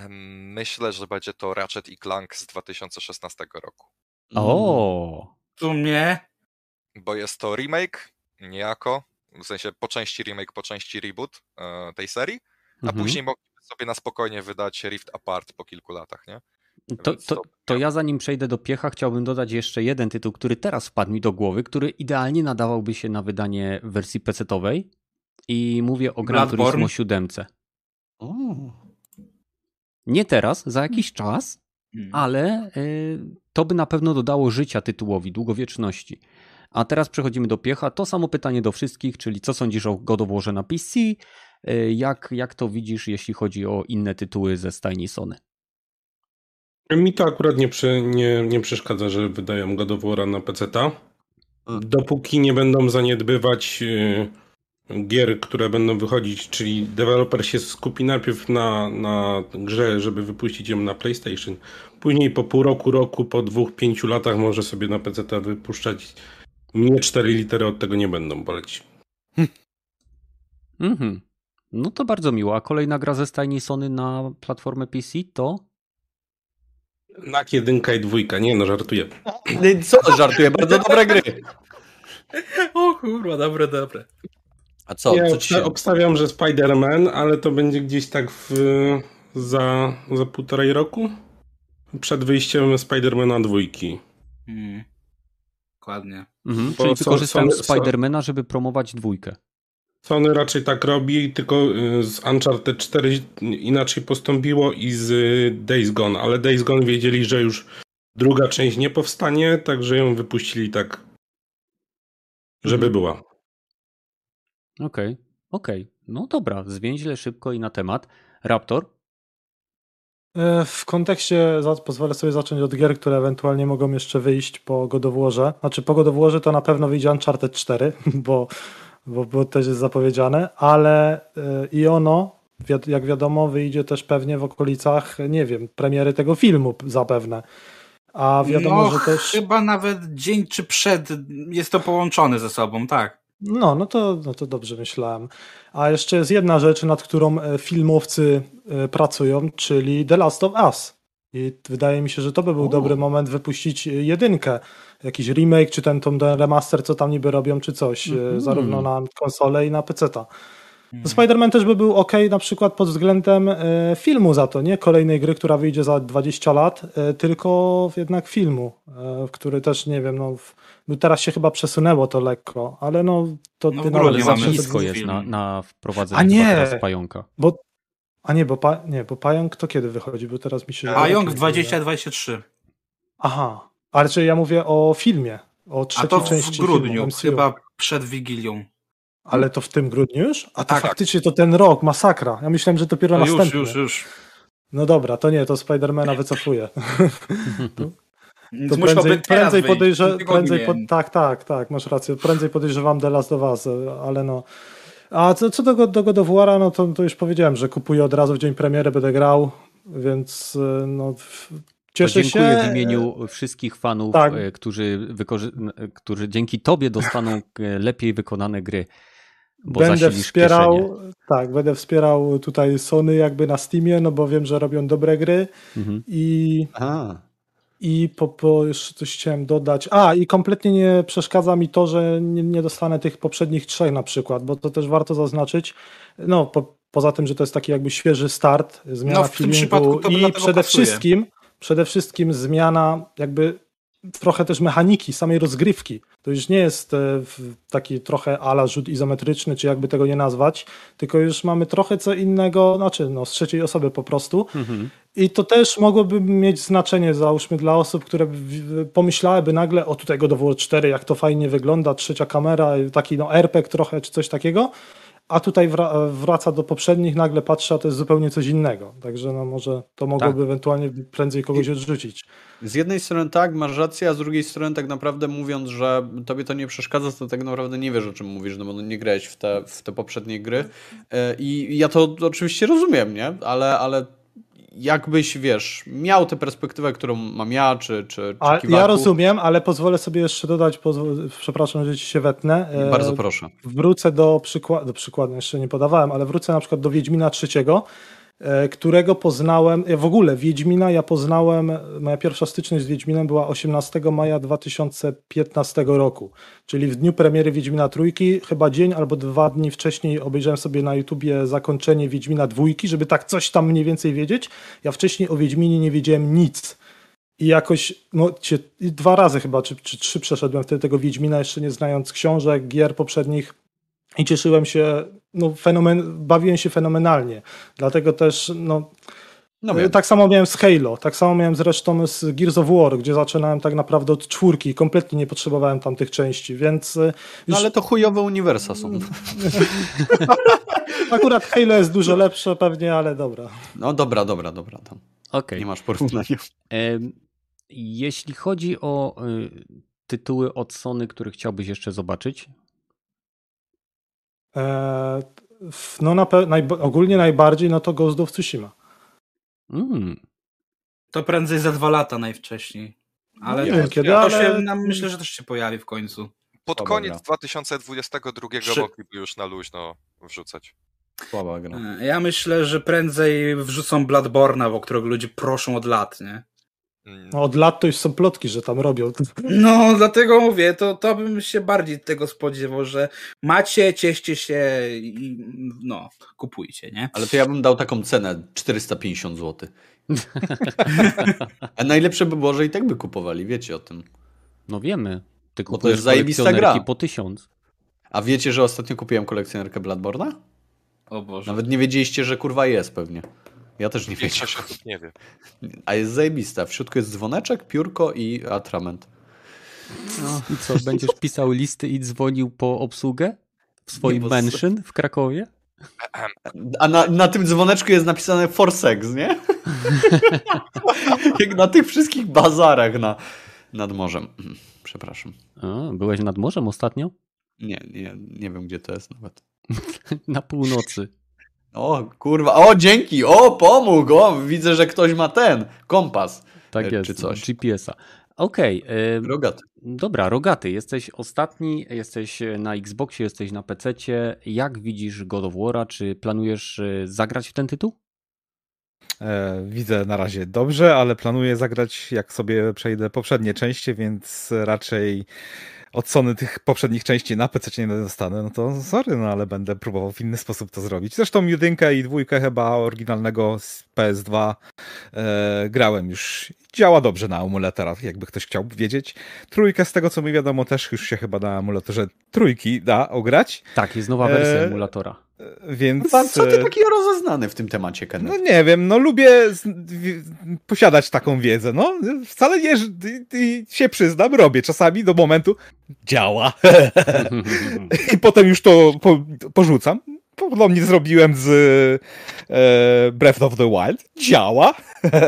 Myślę, że będzie to Ratchet i Clank z 2016 roku. O, W sumie Bo jest to remake, niejako, w sensie po części remake, po części reboot e, tej serii, a Mhm. później mogliby sobie na spokojnie wydać Rift Apart po kilku latach, nie? To, to, to- ja zanim przejdę do piecha, chciałbym dodać jeszcze jeden tytuł, który teraz wpadł mi do głowy, który idealnie nadawałby się na wydanie w wersji PC-owej i mówię o Gran Bloodborne? Turismo 7. O. Nie teraz, za jakiś czas, Mm. ale y, to by na pewno dodało życia tytułowi, długowieczności. A teraz przechodzimy do piecha. To samo pytanie do wszystkich, czyli co sądzisz o God of Warze na PC? Y, Jak, jak to widzisz, jeśli chodzi o inne tytuły ze stajni Sony? Mi to akurat nie, przy, nie, nie przeszkadza, że wydają God of War'a na PC-ta. Dopóki nie będą zaniedbywać y, gier, które będą wychodzić, czyli deweloper się skupi najpierw na, na grze, żeby wypuścić ją na PlayStation. Później po pół roku, roku, po dwóch, pięciu latach może sobie na PC-ta wypuszczać. Mnie cztery litery od tego nie będą boleć. Mhm. No to bardzo miło. A kolejna gra ze stajni Sony na platformę PC to? Na jedynka i dwójka. Nie no, żartuję. Co żartuję? Bardzo dobre gry. O kurwa, dobre, dobre. A co? ja co ci się... obstawiam, że Spider-Man, ale to będzie gdzieś tak w, za, za półtorej roku. Przed wyjściem Spider-Mana dwójki. Mm. Dokładnie. Mhm, czyli wykorzystałem Spidermana, żeby promować dwójkę. Sony raczej tak robi, tylko y, z Uncharted 4 inaczej postąpiło i z Days Gone, ale Days Gone wiedzieli, że już druga część nie powstanie, także ją wypuścili tak, żeby mhm. była. Okej, okay, okej. Okay. No dobra, zwięźle szybko i na temat. Raptor? E, w kontekście, pozwolę sobie zacząć od gier, które ewentualnie mogą jeszcze wyjść po godowłorze. Znaczy po godowłorze to na pewno wyjdzie Uncharted 4, bo, bo, bo też jest zapowiedziane, ale e, i ono, jak wiadomo, wyjdzie też pewnie w okolicach, nie wiem, premiery tego filmu zapewne. A wiadomo, no, że też. Chyba nawet dzień czy przed jest to połączone ze sobą, tak. No, no to, no to dobrze myślałem. A jeszcze jest jedna rzecz, nad którą e, filmowcy e, pracują, czyli The Last of Us. I wydaje mi się, że to by był o. dobry moment wypuścić jedynkę. Jakiś remake, czy ten, ten remaster, co tam niby robią, czy coś. Mm -hmm. Zarówno na konsolę i na PC-ta. Mm. Spider-Man też by był ok, na przykład pod względem e, filmu za to, nie kolejnej gry, która wyjdzie za 20 lat, e, tylko jednak filmu, e, który też nie wiem, no, w, no teraz się chyba przesunęło to lekko, ale no to no, dynamicznie zawsze blisko jest na, na wprowadzenie a nie, pająka. Bo, a nie, bo, pa, nie, bo pająk to kiedy wychodzi, bo teraz mi się... Pająk 2023. Aha, ale czy ja mówię o filmie, o trzeciej a to części w grudniu, chyba przed Wigilią. Ale to w tym grudniu już? A to tak, faktycznie to ten rok, masakra. Ja myślałem, że dopiero no następny. Już, już, już. No dobra, to nie, to Spidermana wycofuję. to, to prędzej, prędzej podejrzewam, prędzej pod, tak, tak, tak, masz rację, prędzej podejrzewam The Last of Us, ale no. A co, co do, do God of War'a, no to, to już powiedziałem, że kupuję od razu w dzień premiery, będę grał, więc no Cieszę dziękuję się. w imieniu wszystkich fanów, tak. E, którzy, którzy dzięki Tobie dostaną e, lepiej wykonane gry. Bo będę wspierał, tak, będę wspierał tutaj Sony jakby na Steamie, no bo wiem, że robią dobre gry mhm. i Aha. I po, po jeszcze coś chciałem dodać. A, i kompletnie nie przeszkadza mi to, że nie, nie dostanę tych poprzednich trzech na przykład, bo to też warto zaznaczyć. No, po, poza tym, że to jest taki jakby świeży start, zmiana no, w filmingu i przede pasuje. wszystkim przede wszystkim zmiana jakby trochę też mechaniki samej rozgrywki. To już nie jest e, taki trochę ala rzut izometryczny, czy jakby tego nie nazwać, tylko już mamy trochę co innego, znaczy no, z trzeciej osoby po prostu. Mhm. I to też mogłoby mieć znaczenie, załóżmy, dla osób, które pomyślałyby nagle, o tutaj God of War 4, jak to fajnie wygląda, trzecia kamera, taki no RPG trochę, czy coś takiego a tutaj wraca do poprzednich, nagle patrzy, a to jest zupełnie coś innego. Także no może to mogłoby tak. ewentualnie prędzej kogoś odrzucić. Z jednej strony tak, masz rację, a z drugiej strony tak naprawdę mówiąc, że tobie to nie przeszkadza, to tak naprawdę nie wiesz o czym mówisz, no bo no nie grałeś w te, w te poprzednie gry. E, I ja to oczywiście rozumiem, nie? Ale, ale jakbyś, wiesz, miał tę perspektywę, którą mam ja, czy, czy, czy Ja rozumiem, ale pozwolę sobie jeszcze dodać, pozwolę, przepraszam, że ci się wetnę. E, Bardzo proszę. Wrócę do przykładu, do przykładu jeszcze nie podawałem, ale wrócę na przykład do Wiedźmina trzeciego, którego poznałem, w ogóle Wiedźmina ja poznałem, moja pierwsza styczność z Wiedźminem była 18 maja 2015 roku, czyli w dniu premiery Wiedźmina trójki, chyba dzień albo dwa dni wcześniej obejrzałem sobie na YouTubie zakończenie Wiedźmina dwójki, żeby tak coś tam mniej więcej wiedzieć. Ja wcześniej o Wiedźminie nie wiedziałem nic. I jakoś, no, dwa razy chyba, czy, czy trzy przeszedłem wtedy tego Wiedźmina, jeszcze nie znając książek, gier poprzednich i cieszyłem się, no, fenomen, bawiłem się fenomenalnie. Dlatego też, no, no tak samo miałem z Halo, tak samo miałem zresztą z Gears of War, gdzie zaczynałem tak naprawdę od czwórki, kompletnie nie potrzebowałem tam tych części, więc... E, no ale to chujowe uniwersa są. Akurat Halo jest dużo lepsze pewnie, ale dobra. No dobra, dobra, dobra. Tam. Okay. Nie masz porównania. Jeśli chodzi o y, tytuły od Sony, które chciałbyś jeszcze zobaczyć, no na ogólnie najbardziej no to Ghost of Tsushima. Mm. To prędzej za dwa lata najwcześniej. Ale nie wiem kiedy, to ale... się, no, myślę, że też się pojawi w końcu. Pod Słaba koniec gra. 2022 Przy... mogliby już na luźno wrzucać. Słaba gra. E, ja myślę, że prędzej wrzucą Bloodborne'a, o którego ludzie proszą od lat, nie? No od lat to już są plotki, że tam robią. No, dlatego mówię, to, to bym się bardziej tego spodziewał, że macie, cieście się i no, kupujcie, nie? Ale to ja bym dał taką cenę 450 zł. A najlepsze by było, że i tak by kupowali, wiecie o tym. No wiemy. Ty Bo to jest zajebista gra. po tysiąc. A wiecie, że ostatnio kupiłem kolekcjonerkę Bloodborne'a? O Boże. Nawet nie wiedzieliście, że kurwa jest pewnie. Ja też nie wiedziałem. Większość nie wie. A jest zajebista. W środku jest dzwoneczek, piórko i atrament. No i co, będziesz pisał listy i dzwonił po obsługę? W swoim Nie, mansion w Krakowie? A na, na tym dzwoneczku jest napisane for sex, nie? Jak na tych wszystkich bazarach na, nad morzem. Przepraszam. A, byłeś nad morzem ostatnio? Nie, nie, nie wiem, gdzie to jest nawet. Na północy. O, kurwa, o, dzięki, o, pomógł, o, widzę, że ktoś ma ten, kompas. Tak E, jest, czy coś. GPS-a. Okej, y, Rogaty. dobra, Rogaty, jesteś ostatni, jesteś na Xboxie, jesteś na PC-cie. Jak widzisz God of War'a? Czy planujesz zagrać w ten tytuł? E, widzę na razie dobrze, ale planuję zagrać, jak sobie przejdę poprzednie części, więc raczej od Sony tych poprzednich części na PC nie dostanę, no to sorry, no ale będę próbował w inny sposób to zrobić. Zresztą jedynkę i dwójkę chyba oryginalnego z PS2 e, grałem już. Działa dobrze na emulatorach, jakby ktoś chciał wiedzieć. Trójkę z tego co mi wiadomo też już się chyba na emulatorze trójki da ograć, Tak, jest nowa wersja E, emulatora. e, więc... Co ty e, taki rozeznany w tym temacie, No Kenneth? nie wiem, no lubię z, w, posiadać taką wiedzę, no. Wcale nie, się przyznam, robię czasami do momentu, działa. I potem już to po, porzucam. Podobnie zrobiłem z e, Breath of the Wild. Działa.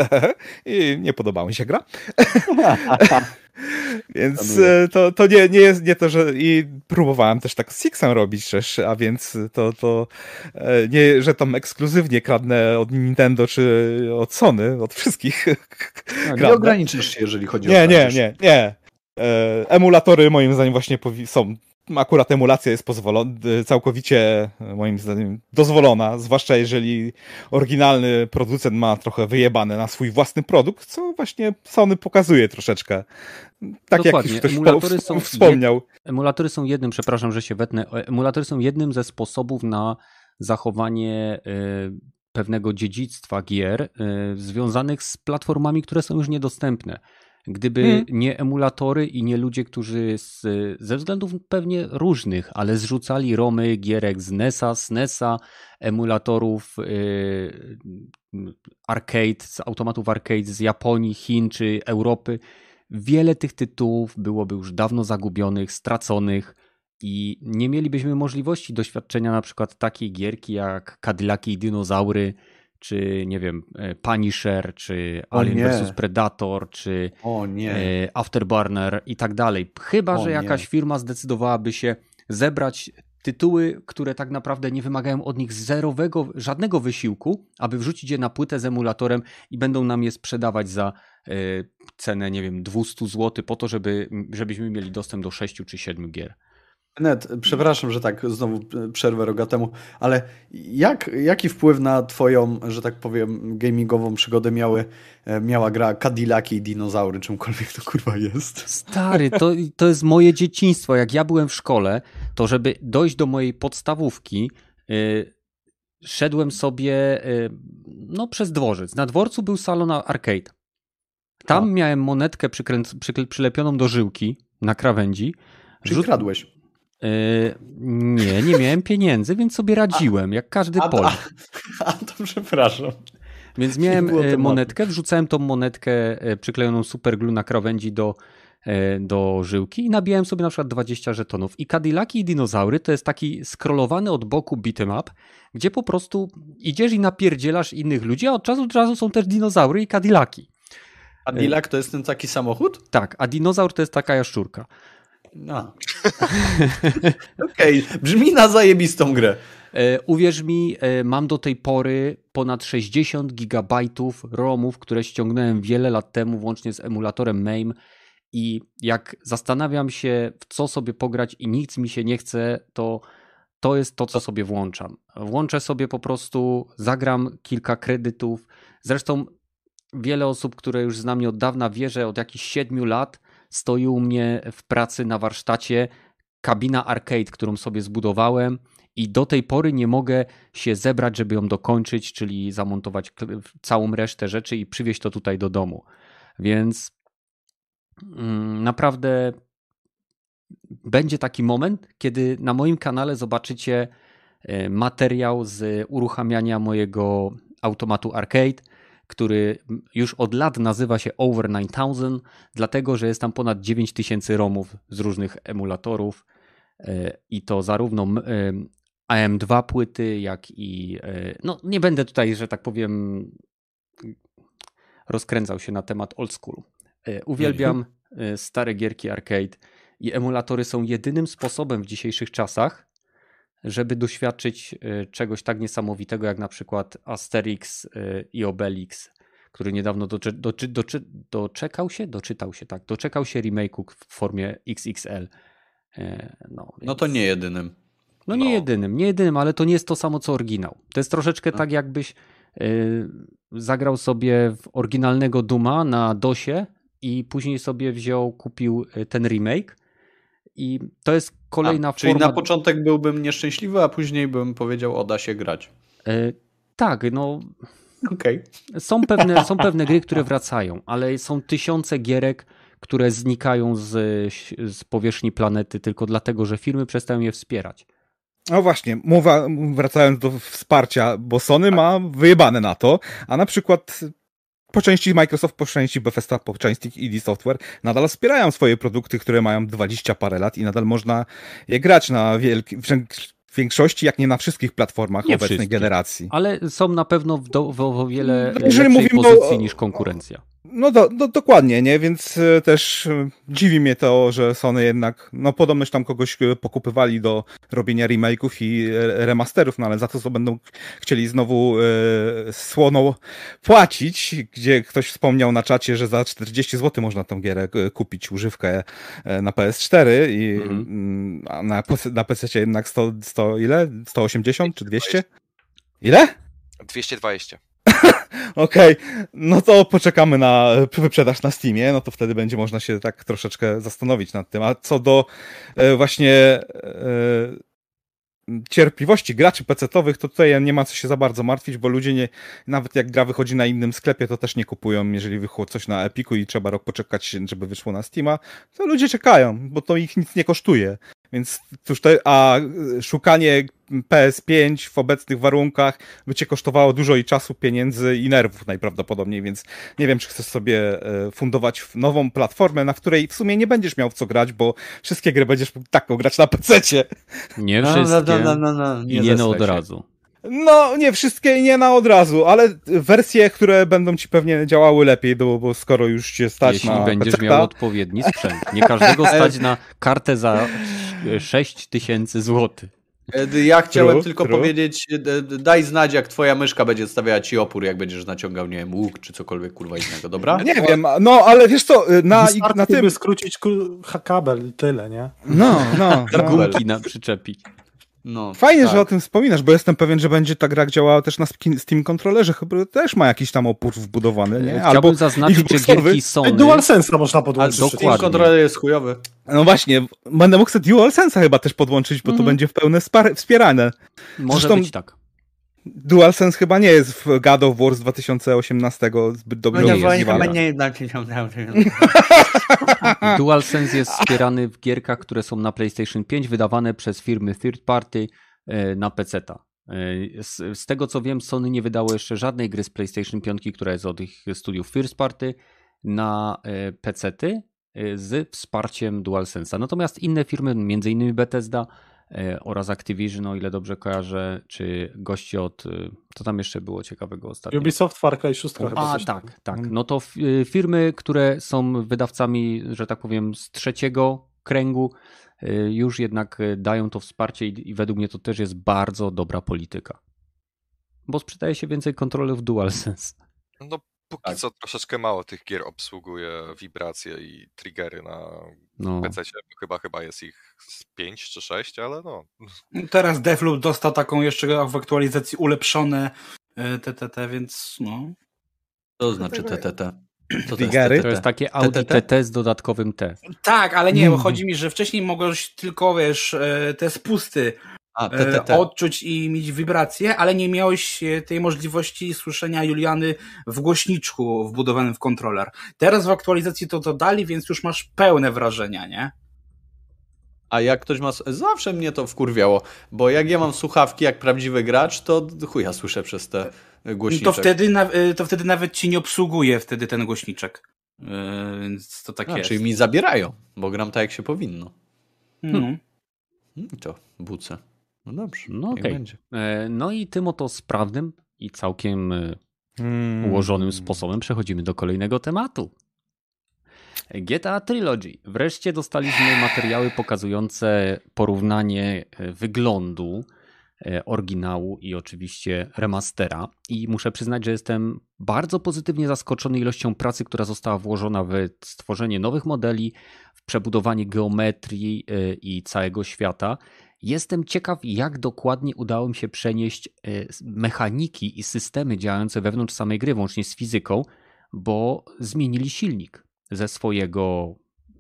I nie podobała mi się gra. Więc e, to, to nie, nie jest nie to, że i próbowałem też tak z Sixem robić też, a więc to, to e, nie, że tam ekskluzywnie kradnę od Nintendo czy od Sony, od wszystkich. No, nie ograniczysz się, jeżeli chodzi o Nie, nie, nie, nie. Emulatory moim zdaniem właśnie są. Akurat emulacja jest pozwolona, całkowicie e, moim zdaniem dozwolona, zwłaszcza jeżeli oryginalny producent ma trochę wyjebane na swój własny produkt, co właśnie Sony pokazuje troszeczkę. Tak jak Dokładnie, już ktoś po- są wspomniał. Emulatory są jednym, przepraszam, że się wetnę, emulatory są jednym ze sposobów na zachowanie e, pewnego dziedzictwa gier e, związanych z platformami, które są już niedostępne. Gdyby Hmm. nie emulatory i nie ludzie, którzy z, ze względów pewnie różnych, ale zrzucali romy gierek z NESa, SNESa, emulatorów y, arcade, z automatów arcade z Japonii, Chin czy Europy, wiele tych tytułów byłoby już dawno zagubionych, straconych i nie mielibyśmy możliwości doświadczenia na przykład takiej gierki jak Cadillaki i dinozaury, czy nie wiem, e, Punisher, czy O Alien nie. vs Predator, czy e, Afterburner i tak dalej. Chyba, O że nie. jakaś firma zdecydowałaby się zebrać tytuły, które tak naprawdę nie wymagają od nich zerowego, żadnego wysiłku, aby wrzucić je na płytę z emulatorem i będą nam je sprzedawać za e, cenę, nie wiem, 200 zł po to, żeby, żebyśmy mieli dostęp do 6 czy 7 gier. Net, przepraszam, że tak znowu przerwę rogatemu, ale jak, jaki wpływ na twoją, że tak powiem, gamingową przygodę miały, e, miała gra Cadillaki i dinozaury, czymkolwiek to kurwa jest? Stary, to, to jest moje dzieciństwo. Jak ja byłem w szkole, to żeby dojść do mojej podstawówki, y, szedłem sobie y, no, przez dworzec. Na dworcu był salon arcade. Tam O. miałem monetkę przykręc- przykle- przylepioną do żyłki na krawędzi. Czyli Rzut- kradłeś. Y, nie, nie miałem pieniędzy, więc sobie radziłem, jak każdy A, Polak. a, a to przepraszam. Więc miałem e, monetkę, wrzucałem tą monetkę e, przyklejoną superglue na krawędzi do, e, do żyłki i nabijałem sobie na przykład 20 żetonów. I Cadillaki i dinozaury to jest taki skrolowany od boku beat'em up, gdzie po prostu idziesz i napierdzielasz innych ludzi, a od czasu do czasu są też dinozaury i Cadillaki. Cadillac to jest ten taki samochód? Tak, a dinozaur to jest taka jaszczurka. No. Okej, brzmi na zajebistą grę. E, uwierz mi, e, mam do tej pory ponad 60 gigabajtów ROMów, które ściągnąłem wiele lat temu, włącznie z emulatorem MAME. I jak zastanawiam się, w co sobie pograć i nic mi się nie chce, to to jest to, co sobie włączam. Włączę sobie po prostu, zagram kilka kredytów. Zresztą wiele osób, które już zna mnie od dawna, wie, że od jakichś 7 lat stoi u mnie w pracy na warsztacie kabina arcade, którą sobie zbudowałem i do tej pory nie mogę się zebrać, żeby ją dokończyć, czyli zamontować całą resztę rzeczy i przywieźć to tutaj do domu. Więc mm, naprawdę będzie taki moment, kiedy na moim kanale zobaczycie e, materiał z uruchamiania mojego automatu arcade, który już od lat nazywa się Over 9000, dlatego że jest tam ponad 9000 ROMów z różnych emulatorów e, i to zarówno e, AM2 płyty, jak i no nie będę tutaj, że tak powiem rozkręcał się na temat old school. Uwielbiam stare gierki arcade i emulatory są jedynym sposobem w dzisiejszych czasach, żeby doświadczyć e, czegoś tak niesamowitego jak na przykład Asterix e, i Obelix, który niedawno doczy, doczy, doczy, doczekał się, doczytał się, tak, doczekał się remake'u w formie XXL. E, no, więc... no to nie jedynym. No nie no. jedynym, nie jedynym, ale to nie jest to samo co oryginał. To jest troszeczkę no. tak jakbyś zagrał sobie w oryginalnego Duma na DOSie i później sobie wziął, kupił ten remake i to jest kolejna a, forma. Czyli na początek byłbym nieszczęśliwy, a później bym powiedział, o da się grać. E, tak, no. Okay. Są, pewne, są pewne gry, które wracają, ale są tysiące gierek, które znikają z, z powierzchni planety tylko dlatego, że firmy przestają je wspierać. No właśnie, mowa, wracając do wsparcia, bo Sony ma wyjebane na to, a na przykład po części Microsoft, po części Bethesda, po części ID Software nadal wspierają swoje produkty, które mają 20 parę lat i nadal można je grać na wielki, w większości, jak nie na wszystkich platformach nie obecnej wszystkie, generacji. Ale są na pewno w, do, w o wiele no, lepszej mówimy pozycji o, niż konkurencja. No, do, do, dokładnie, nie? Więc e, też e, dziwi mnie to, że Sony jednak, no podobność tam kogoś e, pokupywali do robienia remake'ów i remasterów, no ale za to, co będą chcieli znowu e, słoną płacić, gdzie ktoś wspomniał na czacie, że za 40 zł można tą gierę kupić, używkę na PS4 i mhm. Mm, a na, na PC jednak 100, 100 ile? 180 czy 200? Ile? 220. Okej, okay. no to poczekamy na wyprzedaż na Steamie, no to wtedy będzie można się tak troszeczkę zastanowić nad tym. A co do e, właśnie e, cierpliwości graczy PC-owych, to tutaj nie ma co się za bardzo martwić, bo ludzie nie, nawet jak gra wychodzi na innym sklepie, to też nie kupują, jeżeli wyszło coś na Epiku i trzeba rok poczekać, żeby wyszło na Steama, to ludzie czekają, bo to ich nic nie kosztuje. Więc cóż, a szukanie PS5 w obecnych warunkach by cię kosztowało dużo i czasu, pieniędzy i nerwów najprawdopodobniej, więc nie wiem, czy chcesz sobie e, fundować nową platformę, na której w sumie nie będziesz miał w co grać, bo wszystkie gry będziesz taką grać na PC-cie. Nie no, no, wszystkie no, no, no, no, nie, nie od razu. No, nie wszystkie, nie na od razu, ale wersje, które będą ci pewnie działały lepiej, bo, bo skoro już cię stać Jeśli na Jeśli będziesz peceta. miał odpowiedni sprzęt. Nie każdego stać na kartę za 6 tysięcy złotych. E, ja chciałem true, tylko true. powiedzieć, e, daj znać, jak twoja myszka będzie stawiała ci opór, jak będziesz naciągał, nie wiem, łuk czy cokolwiek kurwa innego, dobra? Nie wiem, no ale wiesz co, na, na tym... skrócić kabel i tyle, nie? No, no. no. Gumki na przyczepić. No, Fajnie, tak. że o tym wspominasz, bo jestem pewien, że będzie ta gra działała też na Steam kontrolerze, chyba też ma jakiś tam opór wbudowany, nie? Chciałbym Albo zaznaczyć, że gierki Sony... Można podłączyć. Dokładnie. kontroler jest chujowy. No właśnie, będę mógł sobie DualSense chyba też podłączyć, bo mm. to mhm. będzie w pełne wspierane. Może Zresztą, być tak. DualSense chyba nie jest w God of War z 2018 zbyt dobrze no nie, chyba nie DualSense jest wspierany w gierkach, które są na PlayStation 5, wydawane przez firmy third party e, na PC-ta. E, z, z, tego co wiem, Sony nie wydało jeszcze żadnej gry z PlayStation 5, która jest od ich studiów first party na e, PC-ty z wsparciem DualSense'a. Natomiast inne firmy, m.in. Bethesda, oraz Activision, o ile dobrze kojarzę, czy gości od, e, co tam jeszcze było ciekawego ostatnio? Ubisoft, Far Cry 6 A, tak, tak. Mhm. No to e, firmy, które są wydawcami, że tak powiem, z trzeciego kręgu, już jednak dają to wsparcie i, i według mnie to też jest bardzo dobra polityka. Bo sprzedaje się więcej kontrolerów DualSense. No póki tak. co troszeczkę mało tych gier obsługuje wibracje i triggery na no. PC. Chyba, chyba jest ich z 5 czy 6, ale no. Teraz Deathloop dostał taką jeszcze w aktualizacji ulepszone TTT, e, więc no. To znaczy TTT. To, to jest takie Audi TT z dodatkowym T. Tak, ale nie, bo chodzi mi, że wcześniej mogłeś tylko, wiesz, e, te spusty A, te, te, te. odczuć i mieć wibracje, ale nie miałeś tej możliwości słyszenia Juliany w głośniczku wbudowanym w kontroler. Teraz w aktualizacji to dodali, więc już masz pełne wrażenia, nie? A jak ktoś ma. Zawsze mnie to wkurwiało, bo jak ja mam słuchawki jak prawdziwy gracz, to chuja słyszę przez te głośniczek. To wtedy, y, to wtedy nawet ci nie obsługuje wtedy ten głośniczek. Więc to tak A, jest. Czyli mi zabierają, bo gram tak jak się powinno. Hmm. Hmm, to buce. No dobrze. No, okay. będzie. No i tym oto sprawnym i całkiem e, hmm. ułożonym sposobem przechodzimy do kolejnego tematu. GTA Trilogy. Wreszcie dostaliśmy materiały pokazujące porównanie e, wyglądu e, oryginału i oczywiście remastera. I muszę przyznać, że jestem bardzo pozytywnie zaskoczony ilością pracy, która została włożona w stworzenie nowych modeli, w przebudowanie geometrii i całego świata. Jestem ciekaw, jak dokładnie udało mi się przenieść mechaniki i systemy działające wewnątrz samej gry, włącznie z fizyką, bo zmienili silnik ze swojego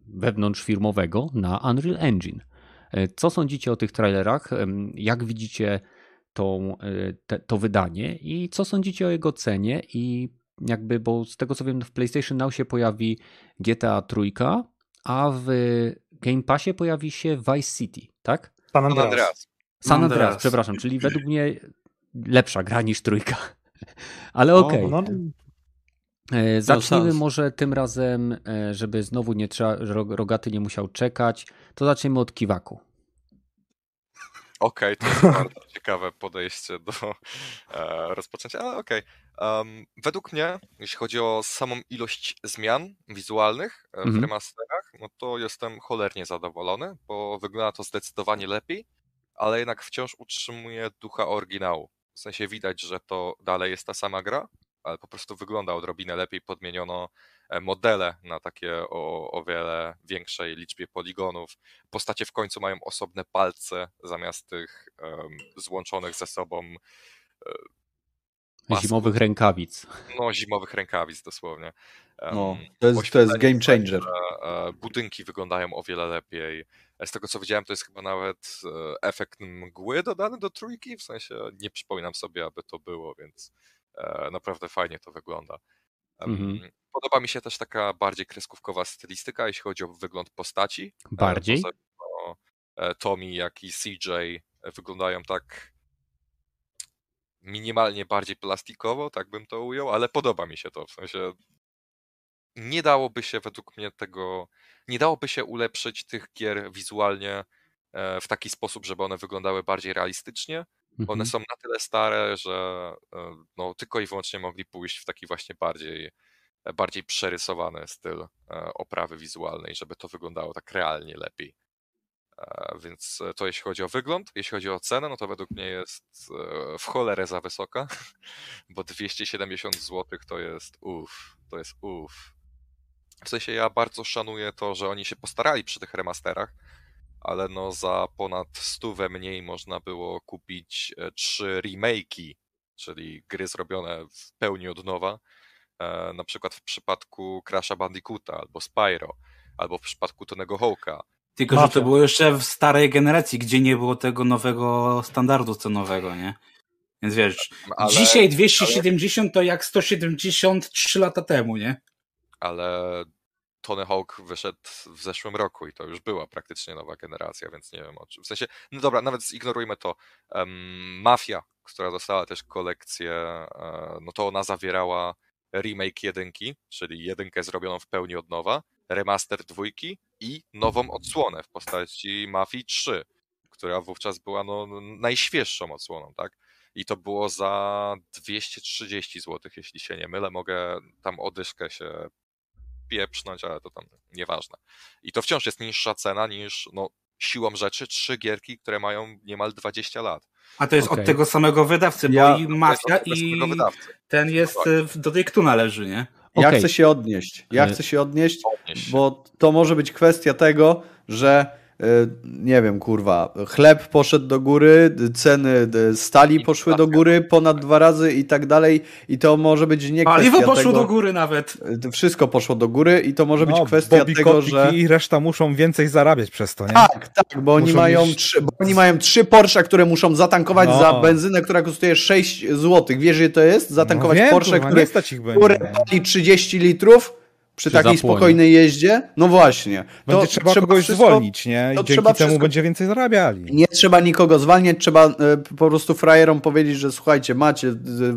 wewnątrzfirmowego na Unreal Engine. E, co sądzicie o tych trailerach? Jak widzicie tą, e, te, to wydanie i co sądzicie o jego cenie? I jakby, bo z tego co wiem, w PlayStation Now się pojawi GTA Trójka, a w Game Passie pojawi się Vice City, tak? San Andreas. San Andreas, przepraszam, czyli według mnie lepsza gra niż trójka. Ale okej. Okay. No, E, zacznijmy może tym razem, e, żeby znowu nie trzeba, Rogaty nie musiał czekać, to zaczniemy od Kiwaku. Okej, okay, to jest bardzo ciekawe podejście do e, rozpoczęcia, ale okej. Okay. Um, według mnie, jeśli chodzi o samą ilość zmian wizualnych w mm -hmm. remasterach, no to jestem cholernie zadowolony, bo wygląda to zdecydowanie lepiej, ale jednak wciąż utrzymuje ducha oryginału. W sensie widać, że to dalej jest ta sama gra, ale po prostu wygląda odrobinę lepiej. Podmieniono e, modele na takie o, o wiele większej liczbie poligonów. Postacie w końcu mają osobne palce zamiast tych um, złączonych ze sobą um, zimowych rękawic. No, zimowych rękawic dosłownie. No, to jest, to jest game changer. E, budynki wyglądają o wiele lepiej. Z tego co widziałem, to jest chyba nawet efekt mgły dodany do trójki, w sensie nie przypominam sobie, aby to było, więc E, naprawdę fajnie to wygląda. Mhm. Podoba mi się też taka bardziej kreskówkowa stylistyka, jeśli chodzi o wygląd postaci. E, bardziej? E, Tommy, jak i CJ wyglądają tak minimalnie bardziej plastikowo, tak bym to ujął, ale podoba mi się to. W sensie nie dałoby się według mnie tego, nie dałoby się ulepszyć tych gier wizualnie w taki sposób, żeby one wyglądały bardziej realistycznie, one mhm. są na tyle stare, że e, no, tylko i wyłącznie mogli pójść w taki właśnie bardziej, e, bardziej przerysowany styl e, oprawy wizualnej, żeby to wyglądało tak realnie lepiej. Więc to jeśli chodzi o wygląd, jeśli chodzi o cenę, no to według mnie jest w cholerę za wysoka, bo 270 zł to jest uff, to jest uff. W sensie ja bardzo szanuję to, że oni się postarali przy tych remasterach, ale no za ponad stówę mniej można było kupić e, trzy remake'i, czyli gry zrobione w pełni od nowa, e, na przykład w przypadku Crash'a Bandicoota albo Spyro, albo w przypadku Tonego Hawk'a. Tylko, że to było jeszcze w starej generacji, gdzie nie było tego nowego standardu cenowego, nie? Więc wiesz, ale, dzisiaj 270 ale... to jak 173 lata temu, nie? Ale Tony Hawk wyszedł w zeszłym roku i to już była praktycznie nowa generacja, więc nie wiem o czym. W sensie, no dobra, nawet zignorujmy to. Um, Mafia, która dostała też kolekcję, e, no to ona zawierała remake jedynki, czyli jedynkę zrobioną w pełni od nowa, remaster dwójki i nową odsłonę w postaci Mafii 3, która wówczas była no, najświeższą odsłoną, tak? I to było za 230 zł, jeśli się nie mylę. Mogę tam odyszkę się pieprznąć, ale to tam nieważne. I to wciąż jest niższa cena niż no, siłą rzeczy trzy gierki, które mają niemal 20 lat. A to jest okay. od tego samego wydawcy, ja, bo i Mafia i ten jest, tak. do tej należy, nie? Ja okay. chcę się odnieść. Ja chcę się odnieść, odnieść, bo to może być kwestia tego, że nie wiem, kurwa, chleb poszedł do góry, ceny stali poszły do góry ponad dwa razy i tak dalej i to może być nie Paliwo kwestia poszło tego, do góry nawet. Wszystko poszło do góry i to może być No, kwestia Bobby tego, że... i reszta muszą więcej zarabiać przez to, nie? Tak, tak, bo oni, mają mieć- trzy, bo oni mają trzy Porsche, które muszą zatankować No. za benzynę, która kosztuje 6 zł. Wiesz, ile to jest? Zatankować no, wiem, Porsche, kurwa, które nie? pali 30 litrów przy takiej zapłonie. spokojnej jeździe? No właśnie. To Będzie trzeba, kogoś wszystko- zwolnić, nie? I to dzięki trzeba temu wszystko- będzie więcej zarabiali. Nie trzeba nikogo zwalniać, trzeba e, po prostu frajerom powiedzieć, że słuchajcie, macie, e,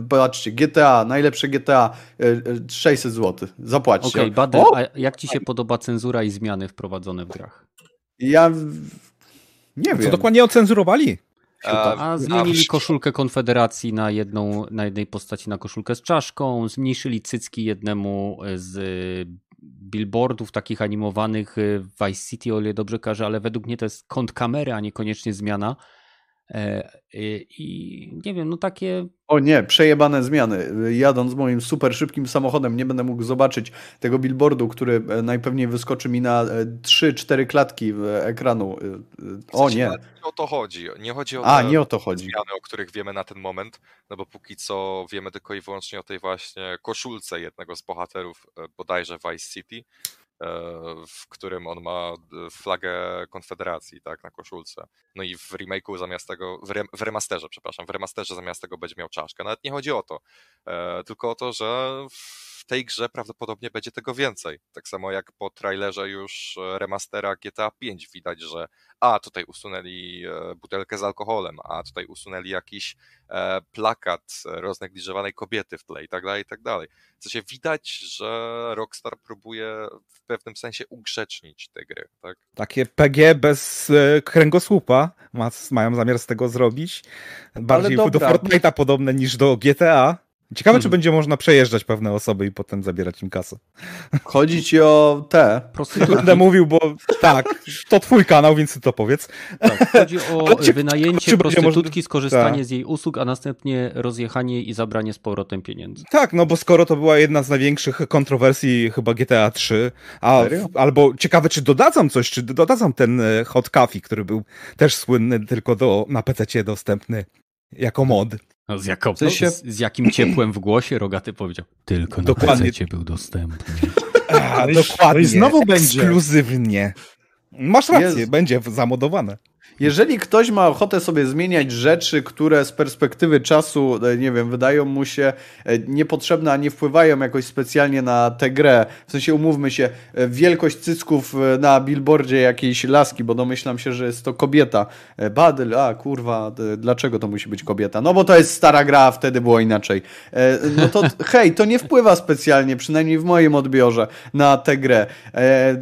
patrzcie, GTA, najlepsze GTA, e, e, 600 zł, zapłaćcie. Okej, Badel, O, a jak ci się podoba cenzura i zmiany wprowadzone w grach? Ja nie Co wiem. dokładnie ocenzurowali? A, zmienili a- koszulkę Konfederacji na jedną, na jednej postaci na koszulkę z czaszką, zmniejszyli cycki jednemu z y, billboardów takich animowanych y, w Vice City, o ile dobrze każę, ale według mnie to jest kąt kamery, a niekoniecznie zmiana. E, y, I nie wiem, no takie O nie, przejebane zmiany. Jadąc moim super szybkim samochodem nie będę mógł zobaczyć tego billboardu, który e, najpewniej wyskoczy mi na 3-4 klatki e, ekranu. E, e, O nie. Nie o to chodzi. Nie chodzi o A, te nie o to chodzi. zmiany, o których wiemy na ten moment, no bo póki co wiemy tylko i wyłącznie o tej właśnie koszulce jednego z bohaterów e, bodajże Vice City, e, w którym on ma e, flagę Konfederacji, tak, na koszulce. No i w remake'u zamiast tego, w, rem, w remasterze, przepraszam, w remasterze zamiast tego będzie miał czaszkę. Nawet nie chodzi o to, e, tylko o to, że w tej grze prawdopodobnie będzie tego więcej. Tak samo jak po trailerze już e, remastera GTA 5 widać, że a tutaj usunęli e, butelkę z alkoholem, a tutaj usunęli jakiś e, plakat roznegliżowanej kobiety w tle i tak dalej, i tak dalej. W sensie widać, że Rockstar próbuje w pewnym sensie ugrzecznić te gry, tak? Takie PG bez kręgosłupa ma, mają zamiar z tego zrobić. Bardziej do. Fortnite'a podobne niż do GTA. Ciekawe, czy Mhm. będzie można przejeżdżać pewne osoby i potem zabierać im kasę. Chodzi ci o te. prostytutki. Będę mówił, bo tak, to twój kanał, więc ty to powiedz. Tak, chodzi o wynajęcie czy prostytutki, można- skorzystanie Tak. z jej usług, a następnie rozjechanie i zabranie z powrotem pieniędzy. Tak, no bo skoro to była jedna z największych kontrowersji chyba GTA 3, a Serio? albo ciekawe, czy dodadzą coś, czy dodadzą ten e, Hot Coffee, który był też słynny, tylko do, na PC dostępny jako mod. No, z, jaką, sensie- z, z jakim ciepłem w głosie Rogaty powiedział. Tylko na Dokładnie. PC był dostępny. A, dokładnie. no i znowu będzie. Ekskluzywnie. Masz rację, Jezu. będzie zamodowane. Jeżeli ktoś ma ochotę sobie zmieniać rzeczy, które z perspektywy czasu, e, nie wiem, wydają mu się e, niepotrzebne, a nie wpływają jakoś specjalnie na tę grę, w sensie umówmy się, e, wielkość cycków na billboardzie jakiejś laski, bo domyślam się, że jest to kobieta. Badyl, a kurwa, dlaczego to musi być kobieta? No bo to jest stara gra, a wtedy było inaczej. No to hej, to nie wpływa specjalnie, przynajmniej w moim odbiorze, na tę grę.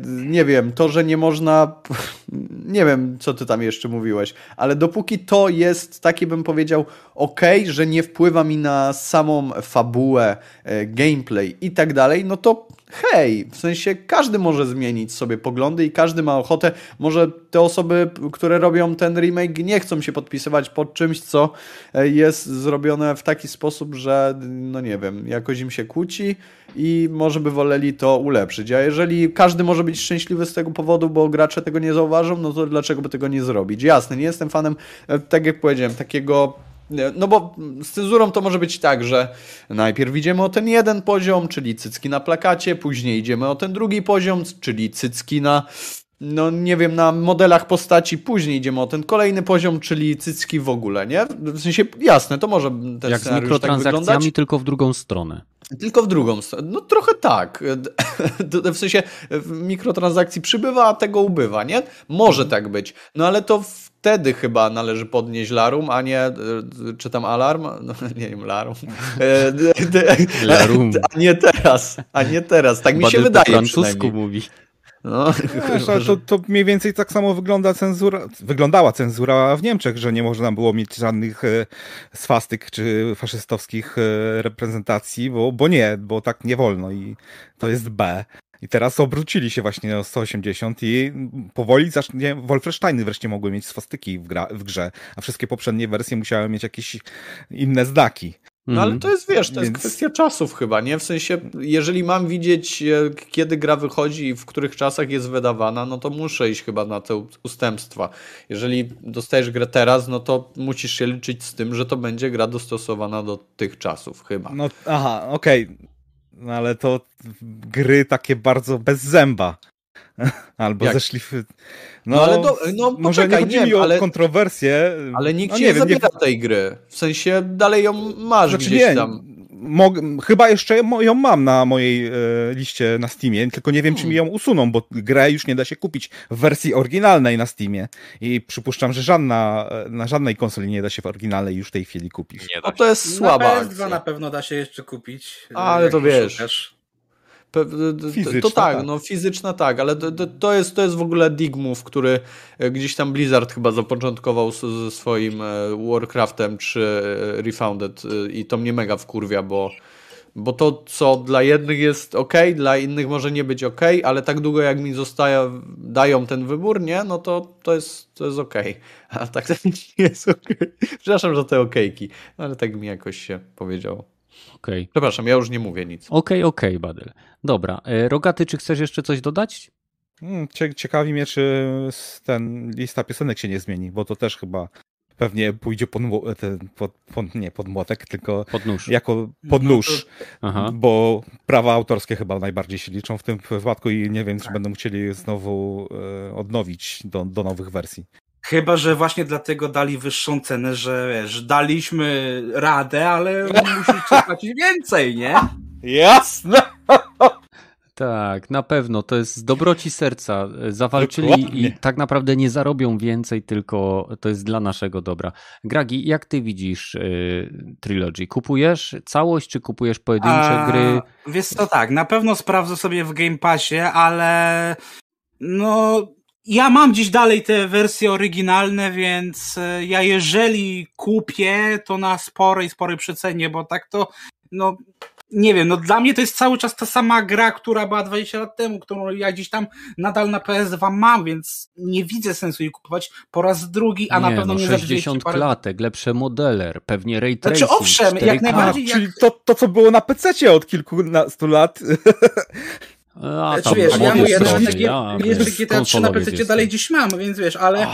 Nie wiem, to, że nie można, nie wiem, co ty tam jeszcze mówiłeś, ale dopóki to jest, taki bym powiedział, ok, że nie wpływa mi na samą fabułę, e, gameplay i tak dalej, no to hej, w sensie każdy może zmienić sobie poglądy i każdy ma ochotę, może te osoby, które robią ten remake nie chcą się podpisywać pod czymś, co e, jest zrobione w taki sposób, że no nie wiem, jakoś im się kłóci i może by woleli to ulepszyć. A jeżeli każdy może być szczęśliwy z tego powodu, bo gracze tego nie zauważą, no to dlaczego by tego nie zrobić? Jasne, nie jestem fanem, e, tak jak powiedziałem, takiego No bo z cenzurą to może być tak, że najpierw idziemy o ten jeden poziom, czyli cycki na plakacie, później idziemy o ten drugi poziom, czyli cycki na, no nie wiem, na modelach postaci, później idziemy o ten kolejny poziom, czyli cycki w ogóle, nie? W sensie, jasne, to może ten Jak z tak mikrotransakcjami, wyglądać. tylko w drugą stronę. Tylko w drugą stronę. No trochę tak. W sensie w mikrotransakcji przybywa, a tego ubywa, nie? Może tak być. No ale to wtedy chyba należy podnieść larum, a nie, e, czy tam alarm? No, nie wiem, larum. E, Larum. A nie teraz, a nie teraz. Tak mi się Badyl po wydaje francusku mówi. No, Wiesz, ale to, to mniej więcej tak samo wygląda cenzura, wyglądała cenzura w Niemczech, że nie można było mieć żadnych e, swastyk czy faszystowskich e, reprezentacji, bo, bo nie, bo tak nie wolno i to jest B. I teraz obrócili się właśnie o 180 i powoli zacznie, Wolfensteiny wreszcie mogły mieć swastyki w, gra, w grze, a wszystkie poprzednie wersje musiały mieć jakieś inne znaki. No ale to jest, wiesz, to jest Więc... kwestia czasów chyba, nie? W sensie, jeżeli mam widzieć, e, kiedy gra wychodzi i w których czasach jest wydawana, no to muszę iść chyba na te ustępstwa. Jeżeli dostajesz grę teraz, no to musisz się liczyć z tym, że to będzie gra dostosowana do tych czasów chyba. No, aha, okej. Okay. No ale to gry takie bardzo bez zęba. Albo Jak? zeszli w... No, no ale do, no, może poczekaj, nie chodzi mi o ale, kontrowersję. Ale nikt no, nie, nie zabiera nie... tej gry. W sensie dalej ją masz znaczy, gdzieś nie, tam. Mog, chyba jeszcze ją mam na mojej e, liście na Steamie, tylko nie wiem, hmm. czy mi ją usuną, bo grę już nie da się kupić w wersji oryginalnej na Steamie. I przypuszczam, że żadna, e, na żadnej konsoli nie da się w oryginalnej już w tej chwili kupić. Nie da no to jest słaba. Na PS2 na pewno da się jeszcze kupić. Ale to wiesz. Szukasz. Fizyczna, to tak, tak, no fizyczna tak, ale to, to, jest, to jest w ogóle dig move, który e, gdzieś tam Blizzard chyba zapoczątkował ze swoim e, Warcraftem czy e, Refounded i to mnie mega wkurwia, bo, bo to co dla jednych jest ok, dla innych może nie być ok, ale tak długo jak mi zostaje, dają ten wybór, nie, no to, to jest, to jest ok, a tak to nie jest ok. Przepraszam za te okejki, ale tak mi jakoś się powiedziało. Okay. Przepraszam, ja już nie mówię nic. Okej, okay, okej, okay, Badyl. Dobra. E, Rogaty, czy chcesz jeszcze coś dodać? Hmm, ciekawi mnie, czy ten lista piosenek się nie zmieni, bo to też chyba pewnie pójdzie pod, pod, pod, nie pod młotek, tylko pod nóż. jako pod nóż, no bo prawa autorskie chyba najbardziej się liczą w tym wypadku i nie wiem, czy tak. będą musieli znowu e, odnowić do, do nowych wersji. Chyba, że właśnie dlatego dali wyższą cenę, że wiesz, daliśmy radę, ale musicie płacić więcej, nie? Jasne! Tak, na pewno. To jest z dobroci serca. Zawalczyli Dokładnie. i tak naprawdę nie zarobią więcej, tylko to jest dla naszego dobra. Gragi, jak ty widzisz y, Trilogy? Kupujesz całość, czy kupujesz pojedyncze A, gry? Wiesz to tak, na pewno sprawdzę sobie w Game Passie, ale no ja mam dziś dalej te wersje oryginalne, więc e, ja jeżeli kupię, to na sporej, sporej przecenie, bo tak to, no, nie wiem, no dla mnie to jest cały czas ta sama gra, która była 20 lat temu, którą ja gdzieś tam nadal na PS2 mam, więc nie widzę sensu jej kupować po raz drugi, a nie, na pewno no, nie 60 parę... klatek, lepsze modeler, pewnie ray tracing. Znaczy owszem, jak najbardziej. Jak... Czyli to, to, co było na PC od kilkunastu lat. A, znaczy, wiesz, ja no, ja, jeszcze GTA 3 na PC dalej dziś mam, więc wiesz, ale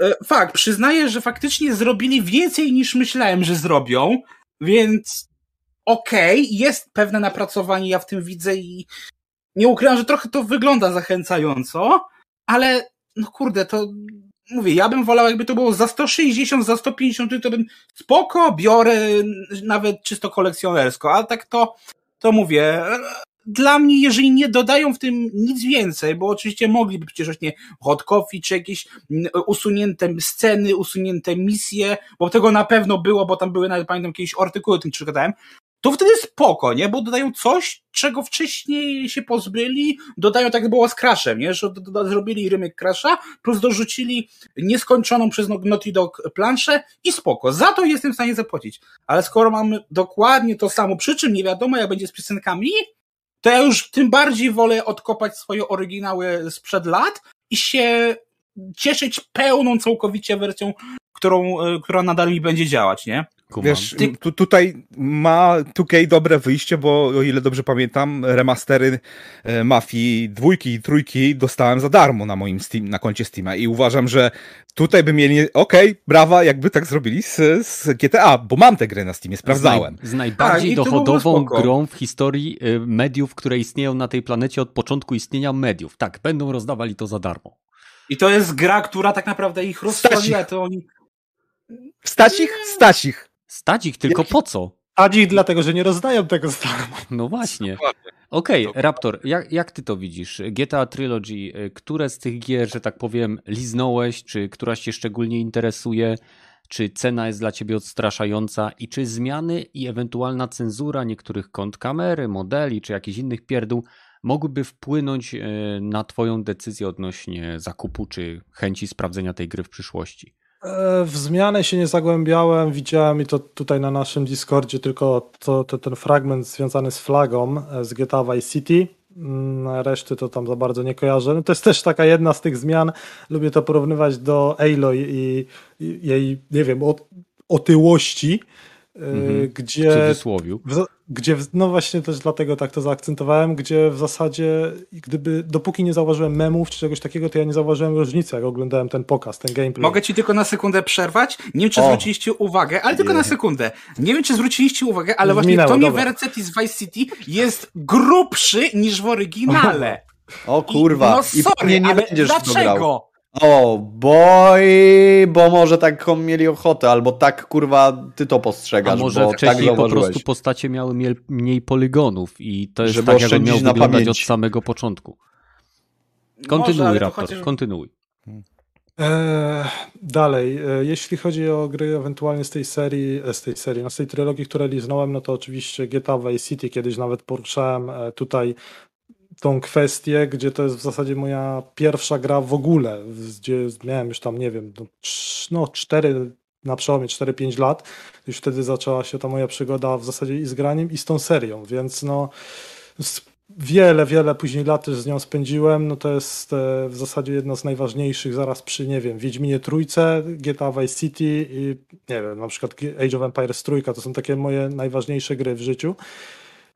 e, fakt, przyznaję, że faktycznie zrobili więcej niż myślałem, że zrobią, więc okej, okay, jest pewne napracowanie, ja w tym widzę i nie ukrywam, że trochę to wygląda zachęcająco, ale no kurde, to mówię, ja bym wolał, jakby to było za 160, za 150, to bym spoko, biorę nawet czysto kolekcjonersko, ale tak to, to mówię, dla mnie, jeżeli nie dodają w tym nic więcej, bo oczywiście mogliby przecież właśnie hot coffee, czy jakieś mm, usunięte sceny, usunięte misje, bo tego na pewno było, bo tam były nawet, pamiętam, jakieś artykuły o tym czytałem, to wtedy spoko, nie? Bo dodają coś, czego wcześniej się pozbyli, dodają tak było z Crashem, nie? Że zrobili rymek Crasha, plus dorzucili nieskończoną przez Naughty Dog planszę i spoko. Za to jestem w stanie zapłacić. Ale skoro mamy dokładnie to samo, przy czym nie wiadomo jak będzie z piosenkami, to ja już tym bardziej wolę odkopać swoje oryginały sprzed lat i się cieszyć pełną całkowicie wersją, którą, e, która nadal mi będzie działać, nie? Kumam. Wiesz, tu, tutaj ma 2K dobre wyjście, bo o ile dobrze pamiętam, remastery e, Mafii dwójki i trójki dostałem za darmo na moim Steam, na koncie Steama i uważam, że tutaj by mieli, okej, okay, brawa, jakby tak zrobili z, z, GTA, bo mam tę grę na Steamie, sprawdzałem. Z, naj, z najbardziej tak, dochodową grą w historii e, mediów, które istnieją na tej planecie od początku istnienia mediów. Tak, będą rozdawali to za darmo. I to jest gra, która tak naprawdę ich rozsławiła, to oni... Stać ich? Stać ich. Stać ich tylko po co? Stać ich dlatego, że nie rozdają tego za darmo. No właśnie. Okej, okay, Raptor, jak, jak ty to widzisz? GTA Trilogy, y, które z tych gier, że tak powiem, liznąłeś, czy któraś cię szczególnie interesuje? Czy cena jest dla ciebie odstraszająca i czy zmiany i ewentualna cenzura niektórych kąt kamery, modeli, czy jakichś innych pierdół mogłyby wpłynąć y, na twoją decyzję odnośnie zakupu, czy chęci sprawdzenia tej gry w przyszłości? E, w zmianę się nie zagłębiałem, widziałem i to tutaj na naszym Discordzie tylko to, to, ten fragment związany z flagą e, z GTA Vice City. Mm, reszty to tam za bardzo nie kojarzę. No to jest też taka jedna z tych zmian. Lubię to porównywać do Aloy i, i jej, nie wiem, otyłości, mhm. gdzie... W cudzysłowiu. W, gdzie, no właśnie też dlatego tak to zaakcentowałem, gdzie w zasadzie gdyby, dopóki nie zauważyłem memów czy czegoś takiego, to ja nie zauważyłem różnicy, jak oglądałem ten pokaz, ten gameplay. Mogę ci tylko na sekundę przerwać? Nie wiem, czy o. zwróciliście uwagę, ale tylko na sekundę. Nie wiem, czy zwróciliście uwagę, ale właśnie Minęło, Tony Vercetti z Vice City jest grubszy niż w oryginale. O kurwa. I, no sorry, I nie ale będziesz dlaczego? O, boj, bo może taką mieli ochotę, albo tak kurwa ty to postrzegasz. A może bo wcześniej tak po prostu postacie miały mniej poligonów i to jest Żeby tak, jak on miał wyglądać pamięć. od samego początku. Kontynuuj, może, Raptor, chociaż... kontynuuj. Eee, dalej, eee, jeśli chodzi o gry ewentualnie z tej serii, e, z tej serii, no z tej trylogii, które liznąłem, no to oczywiście GTA Vice City, kiedyś nawet poruszałem e, tutaj tą kwestię, gdzie to jest w zasadzie moja pierwsza gra w ogóle, gdzie miałem już tam, nie wiem, no, no 4, na przełomie 4-5 lat, już wtedy zaczęła się ta moja przygoda w zasadzie i z graniem, i z tą serią, więc no wiele, wiele później lat też z nią spędziłem, no to jest e, w zasadzie jedna z najważniejszych zaraz przy, nie wiem, Wiedźminie Trójce, GTA Vice City i nie wiem, na przykład Age of Empires Trójka, to są takie moje najważniejsze gry w życiu.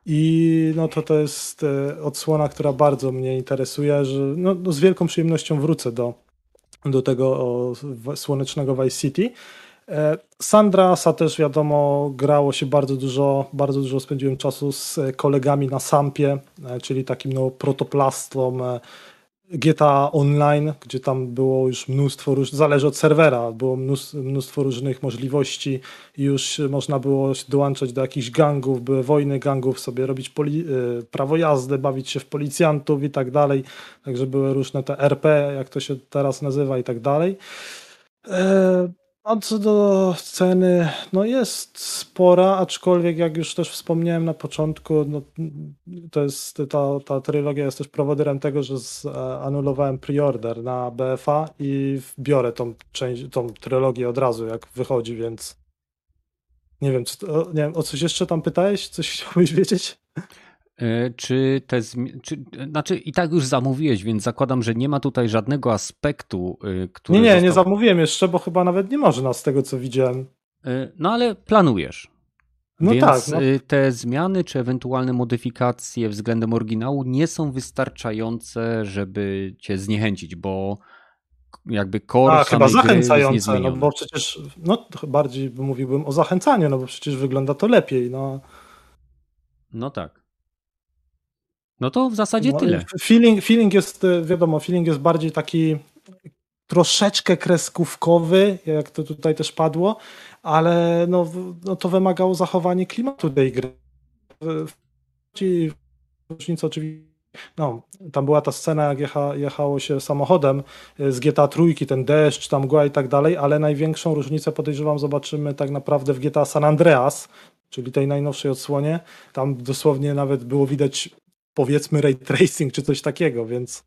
I no to to jest e, odsłona, która bardzo mnie interesuje, że no, no z wielką przyjemnością wrócę do, do tego słonecznego Vice City. E, Sandrasa też wiadomo, grało się bardzo dużo, bardzo dużo spędziłem czasu z kolegami na Sampie, e, czyli takim no, protoplastą GTA Online, gdzie tam było już mnóstwo, róż... zależy od serwera, było mnóstwo różnych możliwości już można było dołączać do jakichś gangów, były wojny gangów, sobie robić. Y, prawo jazdy, bawić się w policjantów i tak dalej, także były różne te RP, jak to się teraz nazywa i tak dalej. E, a co do ceny, no jest spora, aczkolwiek jak już też wspomniałem na początku, no to jest, ta, ta trylogia jest też prowodyrem tego, że anulowałem preorder na BFA i biorę tą, część, tą trylogię od razu jak wychodzi, więc nie wiem, nie wiem, o coś jeszcze tam pytałeś? Coś chciałbyś wiedzieć? E, czy te czy, znaczy i tak już zamówiłeś, więc zakładam, że nie ma tutaj żadnego aspektu, e, który. Nie, nie, został... nie zamówiłem jeszcze, bo chyba nawet nie można z tego co widziałem. E, no ale planujesz. No Więc tak. No. te zmiany czy ewentualne modyfikacje względem oryginału nie są wystarczające, żeby cię zniechęcić, bo jakby core A, chyba zachęcające, no bo przecież no bardziej mówiłbym o zachęcaniu, no bo przecież wygląda to lepiej, no. No tak. No to w zasadzie no, tyle. Feeling, feeling jest, e, wiadomo, feeling jest bardziej taki troszeczkę kreskówkowy, jak to tutaj też padło, ale no, no to wymagało zachowania klimatu tej gry. Różnica oczywiście no, tam była ta scena, jak jecha, jechało się samochodem e, z GTA trójki, ten deszcz, tam mgła i tak dalej, ale największą różnicę podejrzewam zobaczymy tak naprawdę w GTA San Andreas, czyli tej najnowszej odsłonie. Tam dosłownie nawet było widać powiedzmy ray tracing czy coś takiego, więc.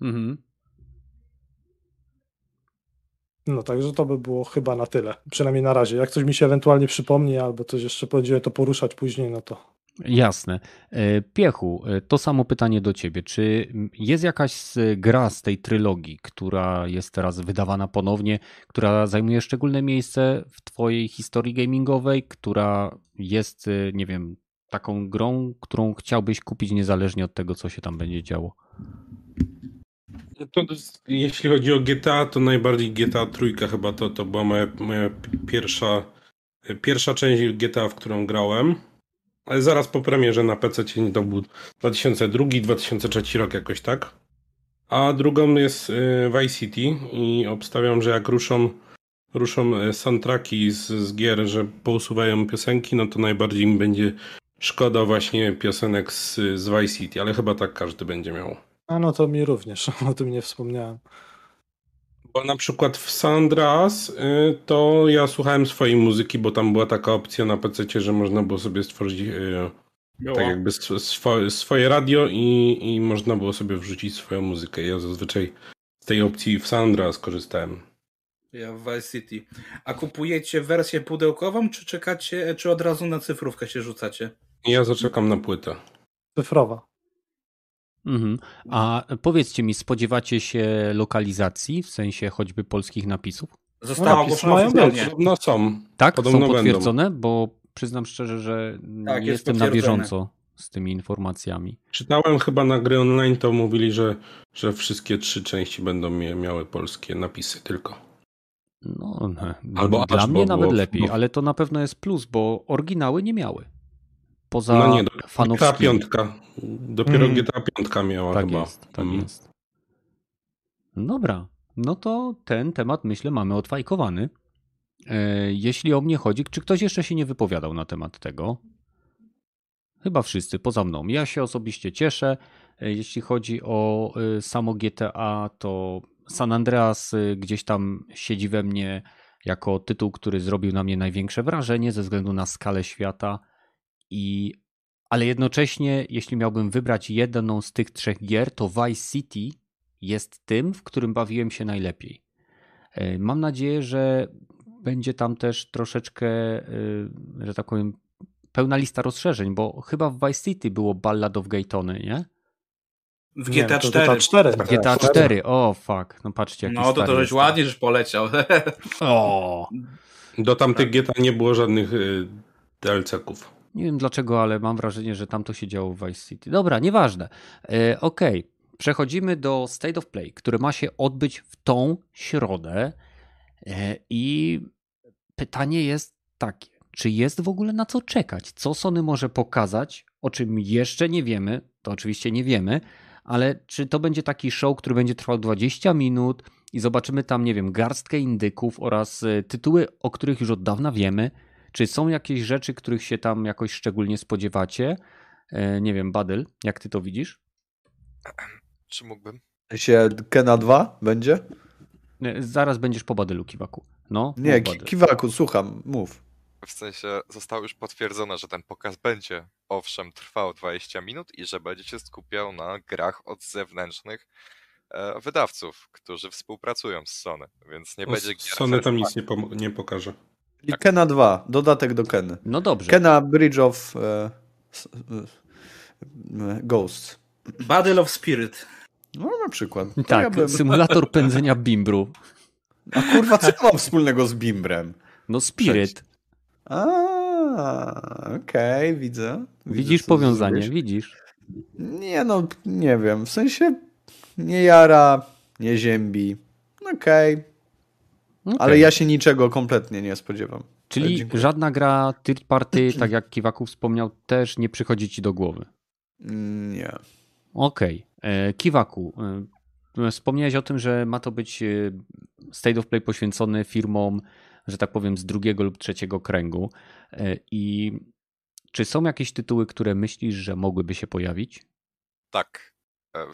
Mhm. No także to by było chyba na tyle. Przynajmniej na razie. Jak coś mi się ewentualnie przypomni, albo coś jeszcze będziemy to poruszać później, no to. Jasne. E, Piechu, e, to samo pytanie do ciebie. Czy jest jakaś gra z tej trylogii, która jest teraz wydawana ponownie, która zajmuje szczególne miejsce w twojej historii gamingowej, która jest, e, nie wiem, taką grą, którą chciałbyś kupić niezależnie od tego, co się tam będzie działo? To, jeśli chodzi o GTA, to najbardziej GTA trójka chyba to, to była moja, moja pierwsza, pierwsza część GTA, w którą grałem. Ale zaraz po premierze na PC to był 2002-2003 rok jakoś tak. A drugą jest y, Vice City i obstawiam, że jak ruszą, ruszą y, soundtracki z, z gier, że pousuwają piosenki, no to najbardziej mi będzie Szkoda właśnie piosenek z, z Vice City, ale chyba tak każdy będzie miał. A no to mi również, o tym nie wspomniałem. Bo na przykład w Sandras y, to ja słuchałem swojej muzyki, bo tam była taka opcja na PC, że można było sobie stworzyć y, tak jakby swo, swoje radio i, i można było sobie wrzucić swoją muzykę. Ja zazwyczaj z tej opcji w Sandra skorzystałem. Ja w Vice City. A kupujecie wersję pudełkową, czy czekacie, czy od razu na cyfrówkę się rzucacie? Ja zaczekam na płytę. Cyfrowa. Mhm. A powiedzcie mi, spodziewacie się lokalizacji, w sensie choćby polskich napisów? Zostało ogłoszone No są. Tak? Podobno są potwierdzone? Będą. Bo przyznam szczerze, że tak, nie jestem na bieżąco z tymi informacjami. Czytałem chyba na gry online, to mówili, że, że wszystkie trzy części będą miały polskie napisy tylko. No, Albo dla mnie nawet lepiej, bo... ale to na pewno jest plus, bo oryginały nie miały. Poza no nie, GTA piątka. Dopiero mm. GTA piątka miała tak chyba. Jest, tak mm. jest. Dobra, no to ten temat myślę mamy odfajkowany. E, jeśli o mnie chodzi, czy ktoś jeszcze się nie wypowiadał na temat tego? Chyba wszyscy, poza mną. Ja się osobiście cieszę. E, jeśli chodzi o e, samo GTA, to San Andreas gdzieś tam siedzi we mnie jako tytuł, który zrobił na mnie największe wrażenie ze względu na skalę świata. I, ale jednocześnie, jeśli miałbym wybrać jedną z tych trzech gier, to Vice City jest tym, w którym bawiłem się najlepiej. Mam nadzieję, że będzie tam też troszeczkę, y, że tak powiem, pełna lista rozszerzeń, bo chyba w Vice City było Ballad of Gaytony, nie? W GTA 4. GTA 4. GTA 4, o fuck, no patrzcie jaki No to to żeś ładnie żeś poleciał. o. Do tamtych GTA nie było żadnych y, DLC-ków. Nie wiem dlaczego, ale mam wrażenie, że tam to się działo w Vice City. Dobra, nieważne. E, Okej, okay. przechodzimy do State of Play, które ma się odbyć w tą środę. E, I pytanie jest takie, czy jest w ogóle na co czekać? Co Sony może pokazać, o czym jeszcze nie wiemy, to oczywiście nie wiemy, ale czy to będzie taki show, który będzie trwał 20 minut i zobaczymy tam, nie wiem, garstkę indyków oraz e, tytuły, o których już od dawna wiemy? Czy są jakieś rzeczy, których się tam jakoś szczególnie spodziewacie? E, nie wiem, Badyl, jak ty to widzisz? Czy mógłbym? Się Kena 2 będzie? Zaraz będziesz po Badylu, Kiwaku. No, Nie, Kiwaku, słucham, mów. W sensie zostało już potwierdzone, że ten pokaz będzie owszem trwał 20 minut i że będzie się skupiał na grach od zewnętrznych e, wydawców, którzy współpracują z Sony, więc nie o, będzie gier Sony tam nic nie, nie pokaże. I tak. Kena 2, dodatek do Keny. No dobrze. Kena Bridge of e, e, Ghosts. Battle of Spirit. No na przykład. tak, ja bym... symulator pędzenia bimbru. A kurwa, co ma wspólnego z bimbrem? No Spirit. A, okej, okay, widzę. Widzisz powiązanie, widzisz. Nie no, nie wiem. W sensie nie jara, nie ziębi. Okej. Okay. Okay. Ale ja się niczego kompletnie nie spodziewam. Czyli żadna gra third party, tak jak Kiwaku wspomniał, też nie przychodzi ci do głowy? Nie. Okej. Okay. E, Kiwaku, e, wspomniałeś o tym, że ma to być e, State of Play poświęcony firmom, że tak powiem, z drugiego lub trzeciego kręgu. I czy są jakieś tytuły, które myślisz, że mogłyby się pojawić? Tak.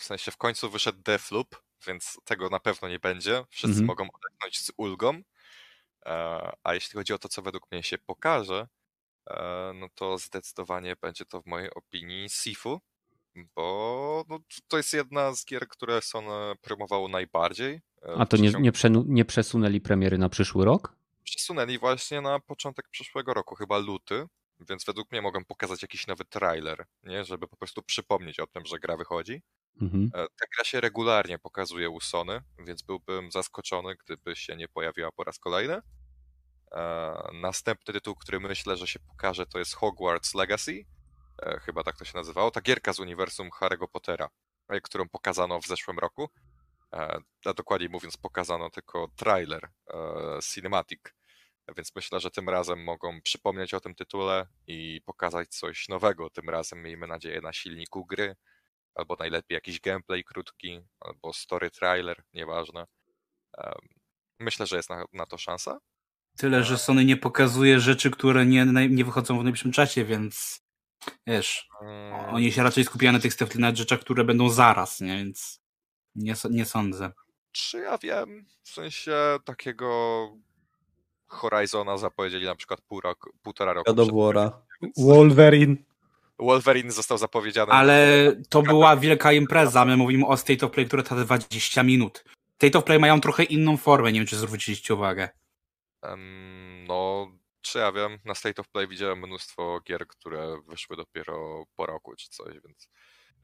W sensie w końcu wyszedł Deathloop, więc tego na pewno nie będzie. Wszyscy mhm. mogą odetchnąć z ulgą. A jeśli chodzi o to, co według mnie się pokaże, no to zdecydowanie będzie to w mojej opinii Sifu, bo no, to jest jedna z gier, które Sony promowało najbardziej. E, A to nie, nie, nie przesunęli premiery na przyszły rok? Przesunęli właśnie na początek przyszłego roku, chyba luty, więc według mnie mogą pokazać jakiś nowy trailer, nie? żeby po prostu przypomnieć o tym, że gra wychodzi. Mhm. E, ta gra się regularnie pokazuje u Sony, więc byłbym zaskoczony, gdyby się nie pojawiła po raz kolejny. E, następny tytuł, który myślę, że się pokaże, to jest Hogwarts Legacy. E, chyba tak to się nazywało, ta gierka z uniwersum Harry'ego Pottera, którą pokazano w zeszłym roku. A dokładniej mówiąc, pokazano tylko trailer cinematic, więc myślę, że tym razem mogą przypomnieć o tym tytule i pokazać coś nowego. Tym razem miejmy nadzieję na silniku gry, albo najlepiej jakiś gameplay krótki, albo story trailer, nieważne. Myślę, że jest na, na to szansa. Tyle, że Sony nie pokazuje rzeczy, które nie, nie wychodzą w najbliższym czasie, więc Wiesz, mm. oni się raczej skupiają na tych Steflina rzeczach, które będą zaraz, nie? więc nie, nie sądzę. Czy ja wiem, w sensie takiego Horizona zapowiedzieli na przykład pół roku, półtora roku. God Wara. Wolverine. Wolverine został zapowiedziany. Ale to była wielka impreza. My mówimy o State of Play, które trwa 20 minut. State of Play mają trochę inną formę, nie wiem czy zwróciliście uwagę. Um, no, czy ja wiem, na State of Play widziałem mnóstwo gier, które wyszły dopiero po roku czy coś, więc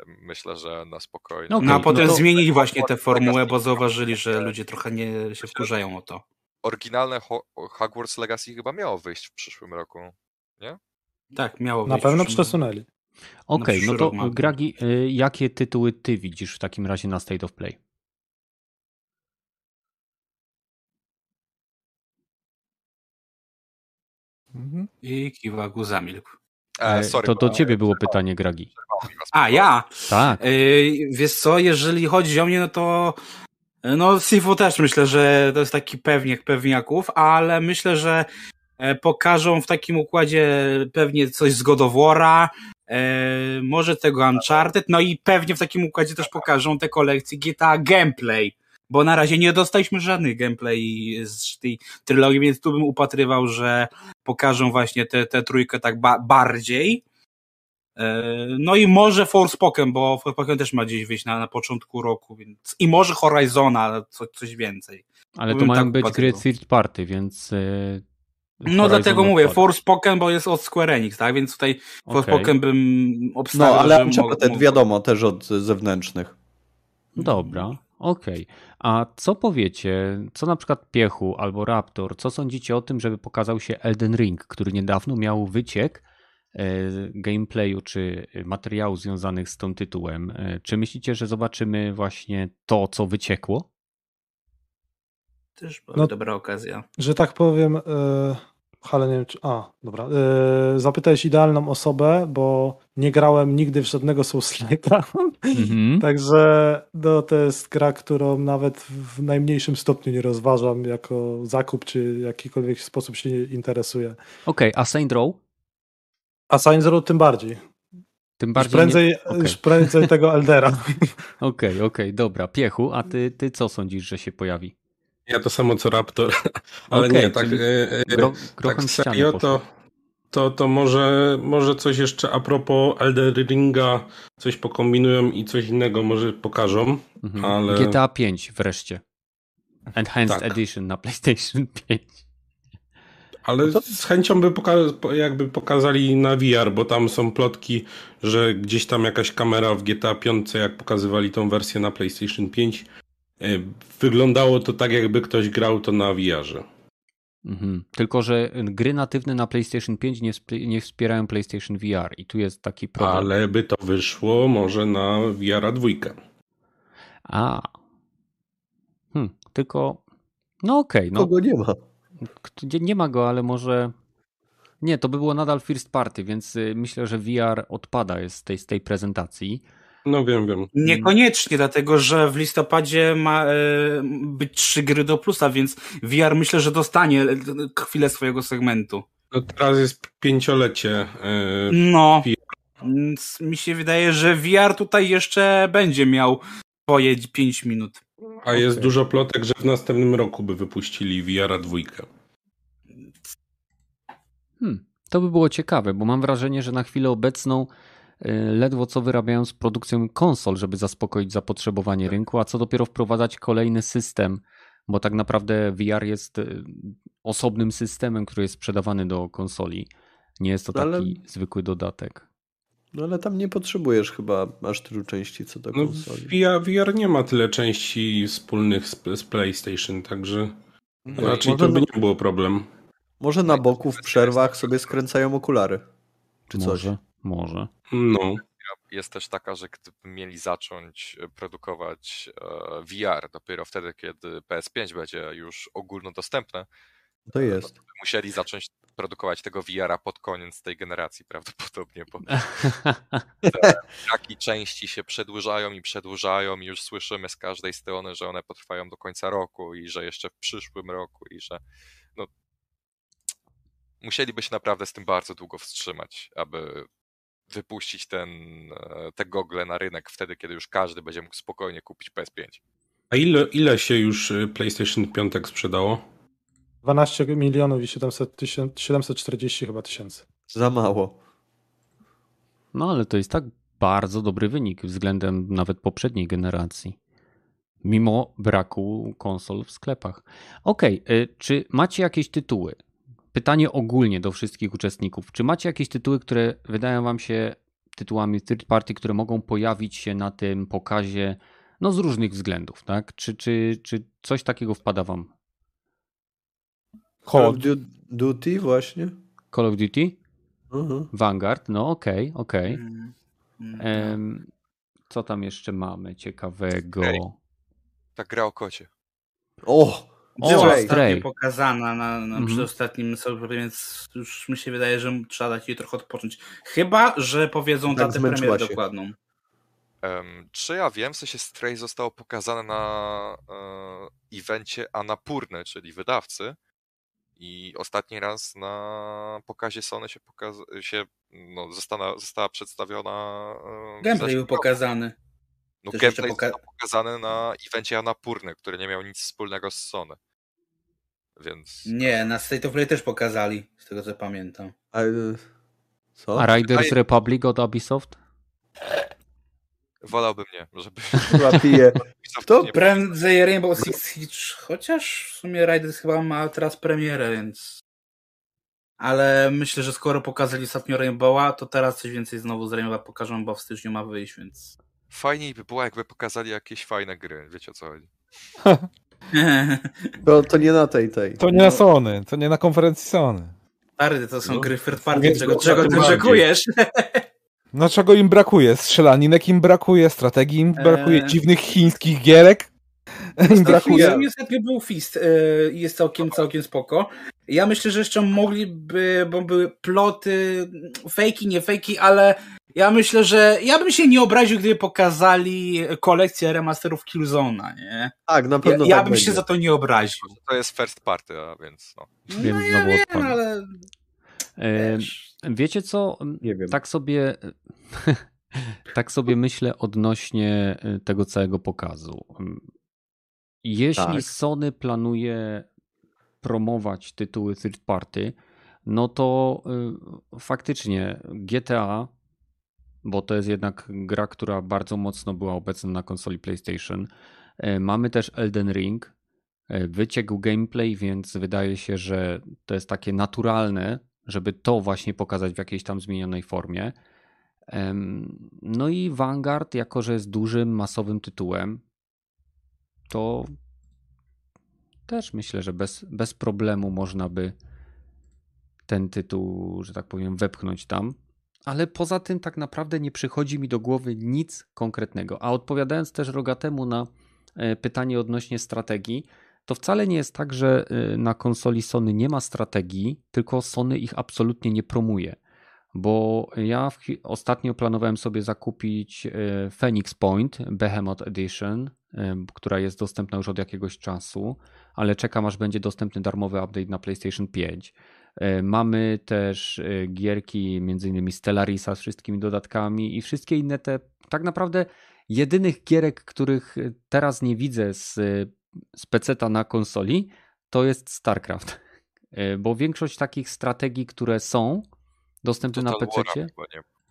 myślę, że na spokojnie. Okay, no a potem no to... zmienili właśnie tę formułę, bo zauważyli, że ludzie trochę nie się wkurzają o to. Oryginalne Hogwarts Legacy chyba miało wyjść w przyszłym roku, nie? Tak, miało Na być pewno w przyszłym- przesunęli. Okej, przyszły no to rok ma być. Gragi, y, jakie tytuły ty widzisz w takim razie na State of Play? I Kiwagu zamilkł. E, sorry, to do ciebie było pytanie, Gragi. A, ja! Tak. Yy, wiesz co, jeżeli chodzi o mnie, no to no Sifu też myślę, że to jest taki pewniak pewniaków, ale myślę, że e, pokażą w takim układzie pewnie coś z God of War'a, e, może tego Uncharted, no i pewnie w takim układzie też pokażą te kolekcje GTA gameplay, bo na razie nie dostaliśmy żadnych gameplay z tej trylogii, więc tu bym upatrywał, że pokażą właśnie tę te, te trójkę tak ba bardziej. E, No i może Forspoken, bo Forspoken też ma gdzieś wyjść na, na początku roku, więc i może Horizona, co, coś więcej. Ale to bym mają tak być gry third party, więc... No dlatego mówię. Forspoken, bo jest od Square Enix, tak? Więc tutaj Okej. Forspoken bym obstawiał, No, ale że Uncharted mógł- wiadomo, też od zewnętrznych. Dobra, okej. A co powiecie, co na przykład Piechu albo Raptor, co sądzicie o tym, żeby pokazał się Elden Ring, który niedawno miał wyciek e, gameplayu czy materiału związanych z tym tytułem. E, Czy myślicie, że zobaczymy właśnie to, co wyciekło? Też była No- dobra okazja. Że tak powiem, e, ale nie wiem czy... A, dobra. E, zapytałeś idealną osobę, bo nie grałem nigdy w żadnego Soulslike'a. Mhm. Także no, to jest gra, którą nawet w najmniejszym stopniu nie rozważam jako zakup, czy w jakikolwiek sposób się nie interesuję. Okej, a Saint Row? A Saints Row tym bardziej. Tym Już bardziej prędzej, nie... Okej, już prędzej tego Eldera. okej, okej, dobra. Piechu, a ty, ty co sądzisz, że się pojawi? Ja to samo co Raptor, ale Okej, nie, tak, e, e, Gro, tak serio to, to, to może, może coś jeszcze a propos Elder Ringa, coś pokombinują i coś innego może pokażą, Mhm. ale... GTA 5 wreszcie. Enhanced Tak. Edition na PlayStation 5. Ale z chęcią by poka- po- jakby pokazali na VR, bo tam są plotki, że gdzieś tam jakaś kamera w GTA 5, jak pokazywali tą wersję na PlayStation 5, y, wyglądało to tak, jakby ktoś grał to na VR-ze. Mhm. Tylko, że gry natywne na PlayStation 5 nie, nie wspierają PlayStation VR i tu jest taki problem. Ale by to wyszło może na VR dwójkę. A. Hmm, tylko. No okej, no. Kogo nie ma. Nie ma go, ale może. Nie, to by było nadal first party, więc y, myślę, że VR odpada jest z tej, z tej prezentacji. No wiem, wiem. Niekoniecznie, dlatego że w listopadzie ma e, być trzy gry do plusa, więc VR myślę, że dostanie chwilę swojego segmentu. No teraz jest pięciolecie. y, No. VR. Więc mi się wydaje, że VR tutaj jeszcze będzie miał swoje 5 minut. A jest Okej. dużo plotek, że w następnym roku by wypuścili VR dwójkę. Hmm, to by było ciekawe, bo mam wrażenie, że na chwilę obecną ledwo co wyrabiają z produkcją konsol, żeby zaspokoić zapotrzebowanie rynku, a co dopiero wprowadzać kolejny system, bo tak naprawdę VR jest y, osobnym systemem, który jest sprzedawany do konsoli. Nie jest to taki Ale- zwykły dodatek. No ale tam nie potrzebujesz chyba aż tylu części co do No, konsoli. VR, VR nie ma tyle części wspólnych z, z PlayStation, także No, raczej może to by no- nie było problem. Może na boku w przerwach sobie skręcają okulary. Czy coś. Może. No. jest też taka, że gdyby mieli zacząć e, produkować e, VR dopiero wtedy, kiedy PS5 będzie już ogólnodostępne, To jest. by musieli zacząć produkować tego VR-a pod koniec tej generacji prawdopodobnie, bo braki części się przedłużają i przedłużają i już słyszymy z każdej strony, że one potrwają do końca roku i że jeszcze w przyszłym roku i że no, musieliby się naprawdę z tym bardzo długo wstrzymać, aby wypuścić ten, e, te gogle na rynek wtedy, kiedy już każdy będzie mógł spokojnie kupić PS5. A ile, ile się już y, PlayStation 5 sprzedało? 12 milionów i 700 tysięcy, 740 chyba tysięcy. Za mało. No ale to jest tak bardzo dobry wynik względem nawet poprzedniej generacji. Mimo braku konsol w sklepach. Okej, y, czy macie jakieś tytuły? Pytanie ogólnie do wszystkich uczestników. Czy macie jakieś tytuły, które wydają wam się tytułami third party, które mogą pojawić się na tym pokazie no z różnych względów, tak? Czy, czy, czy coś takiego wpada wam? Call of Duty właśnie. Call of Duty? Mhm. Vanguard, no okej, okay, okej. Okay. Mm, co tam jeszcze mamy ciekawego? Stray. Tak gra o kocie. O! Była ostatnio pokazana na, na mm -hmm. przedostatnim sobie, więc już mi się wydaje, że trzeba dać jej trochę odpocząć. Chyba, że powiedzą tak datę premiery się. dokładną. Um, czy ja wiem, w sensie Stray zostało pokazane na e, evencie Anapurny, czyli wydawcy. I ostatni raz na pokazie Sony się, pokaz- się no, została, została przedstawiona. E, gameplay był pokazany. No, Też gameplay poka- został pokazany na evencie Anapurny, który nie miał nic wspólnego z Sony. Więc. Nie, na State of Play też pokazali, z tego co pamiętam. A, co? A Riders Republic od Ubisoft? Wolałbym nie, żeby... Łapije. To prędzej Rainbow Six Siege, chociaż w sumie Riders chyba ma teraz premierę, więc... Ale myślę, że skoro pokazali ostatnio Rainbowa, to teraz coś więcej znowu z Rainbowa pokażą, bo w styczniu ma wyjść, więc... Fajniej by było, jakby pokazali jakieś fajne gry, wiecie o co chodzi. To, to nie na tej, tej. To nie na Sony, to nie na konferencji Sony. Stary, to są no. gry third party, czego, czego ty oczekujesz? No czego im brakuje? Strzelaninek im brakuje, strategii im brakuje, eee... dziwnych chińskich gierek. Im brakuje. Niestety był Fist i yy, jest całkiem, całkiem spoko. Ja myślę, że jeszcze mogliby, bo były ploty, fejki, nie fejki, ale ja myślę, że ja bym się nie obraził, gdyby pokazali kolekcję remasterów Killzone'a, nie? Tak, na pewno Ja, tak bym będzie. się za to nie obraził. To jest first party, a więc no. No, ja wiem, ale... E, wiecie co? Nie wiem. Tak sobie tak sobie myślę odnośnie e, tego całego pokazu. Jeśli tak. Sony planuje promować tytuły third party, no to y, faktycznie GTA, bo to jest jednak gra, która bardzo mocno była obecna na konsoli PlayStation. E, mamy też Elden Ring. E, wyciekł gameplay, więc wydaje się, że to jest takie naturalne, żeby to właśnie pokazać w jakiejś tam zmienionej formie. No i Vanguard, jako że jest dużym, masowym tytułem, to też myślę, że bez, bez problemu można by ten tytuł, że tak powiem, wepchnąć tam. Ale poza tym tak naprawdę nie przychodzi mi do głowy nic konkretnego. A odpowiadając też Rogatemu na e, pytanie odnośnie strategii, to wcale nie jest tak, że e, na konsoli Sony nie ma strategii, tylko Sony ich absolutnie nie promuje. Bo ja ostatnio planowałem sobie zakupić e, Phoenix Point Behemoth Edition, która jest dostępna już od jakiegoś czasu, ale czekam aż będzie dostępny darmowy update na PlayStation 5. E, mamy też e, gierki, m.in. Stellarisa z wszystkimi dodatkami i wszystkie inne te, tak naprawdę jedynych gierek, których teraz nie widzę z, z peceta na konsoli, to jest StarCraft. E, bo większość takich strategii, które są dostępne Total na PC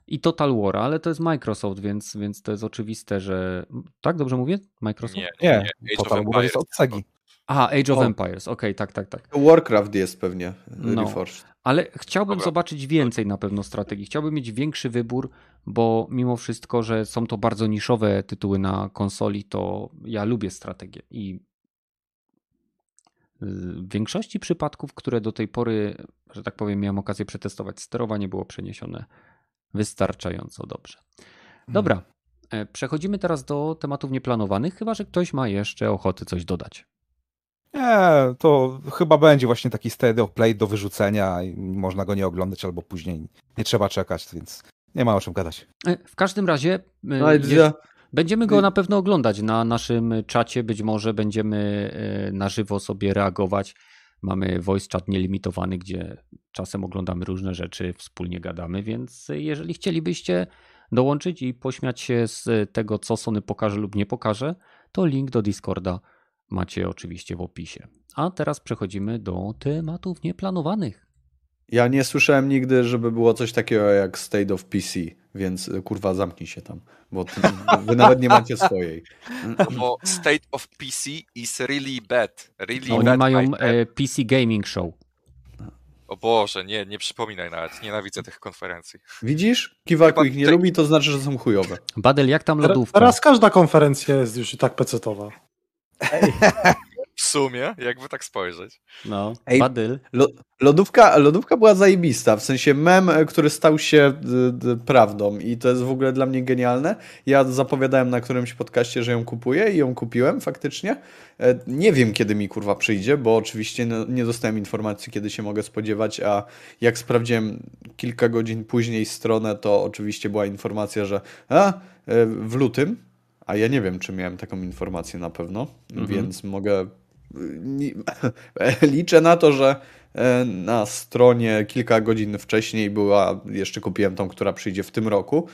i Total War, ale to jest Microsoft, więc, więc to jest oczywiste, że. Tak, dobrze mówię? Microsoft? Nie, nie, nie. Total War jest od Segi. Aha, Age of o. Empires, okej, okay, tak, tak, tak. Warcraft jest pewnie, no. Ale chciałbym Dobra. zobaczyć więcej na pewno strategii. Chciałbym mieć większy wybór, bo mimo wszystko, że są to bardzo niszowe tytuły na konsoli, to ja lubię strategię i w większości przypadków, które do tej pory, że tak powiem, miałem okazję przetestować, sterowanie było przeniesione wystarczająco dobrze. Dobra, hmm. przechodzimy teraz do tematów nieplanowanych, chyba że ktoś ma jeszcze ochoty coś dodać. Nie, to chyba będzie właśnie taki state of play do wyrzucenia i można go nie oglądać albo później nie trzeba czekać, więc nie ma o czym gadać. E, w każdym razie e, no, będziemy go na pewno oglądać na naszym czacie, być może będziemy e, na żywo sobie reagować. Mamy voice chat nielimitowany, gdzie czasem oglądamy różne rzeczy, wspólnie gadamy, więc jeżeli chcielibyście dołączyć i pośmiać się z tego, co Sony pokaże lub nie pokaże, to link do Discorda macie oczywiście w opisie. A teraz przechodzimy do tematów nieplanowanych. Ja nie słyszałem nigdy, żeby było coś takiego jak State of PC, więc y, kurwa zamknij się tam, bo ty, wy nawet nie macie swojej. Bo State of PC is really bad. Really Oni bad mają e, PC Gaming Show. O Boże, nie, nie przypominaj nawet, nienawidzę tych konferencji. Widzisz? Kiwaku ich nie lubi, to znaczy, że są chujowe. Badel, jak tam lodówka? Teraz każda konferencja jest już i tak pecetowa. Sumie, jakby tak spojrzeć. No, Ej, Badyl. Lo, lodówka, lodówka była zajebista, w sensie mem, e, który stał się d, d, prawdą i to jest w ogóle dla mnie genialne. Ja zapowiadałem na którymś podcaście, że ją kupuję i ją kupiłem faktycznie. E, Nie wiem, kiedy mi kurwa przyjdzie, bo oczywiście no, nie dostałem informacji, kiedy się mogę spodziewać, a jak sprawdziłem kilka godzin później stronę, to oczywiście była informacja, że a, e, w lutym, a ja nie wiem, czy miałem taką informację na pewno, więc mogę liczę na to, że e, na stronie kilka godzin wcześniej była, jeszcze kupiłem tą, która przyjdzie w tym roku.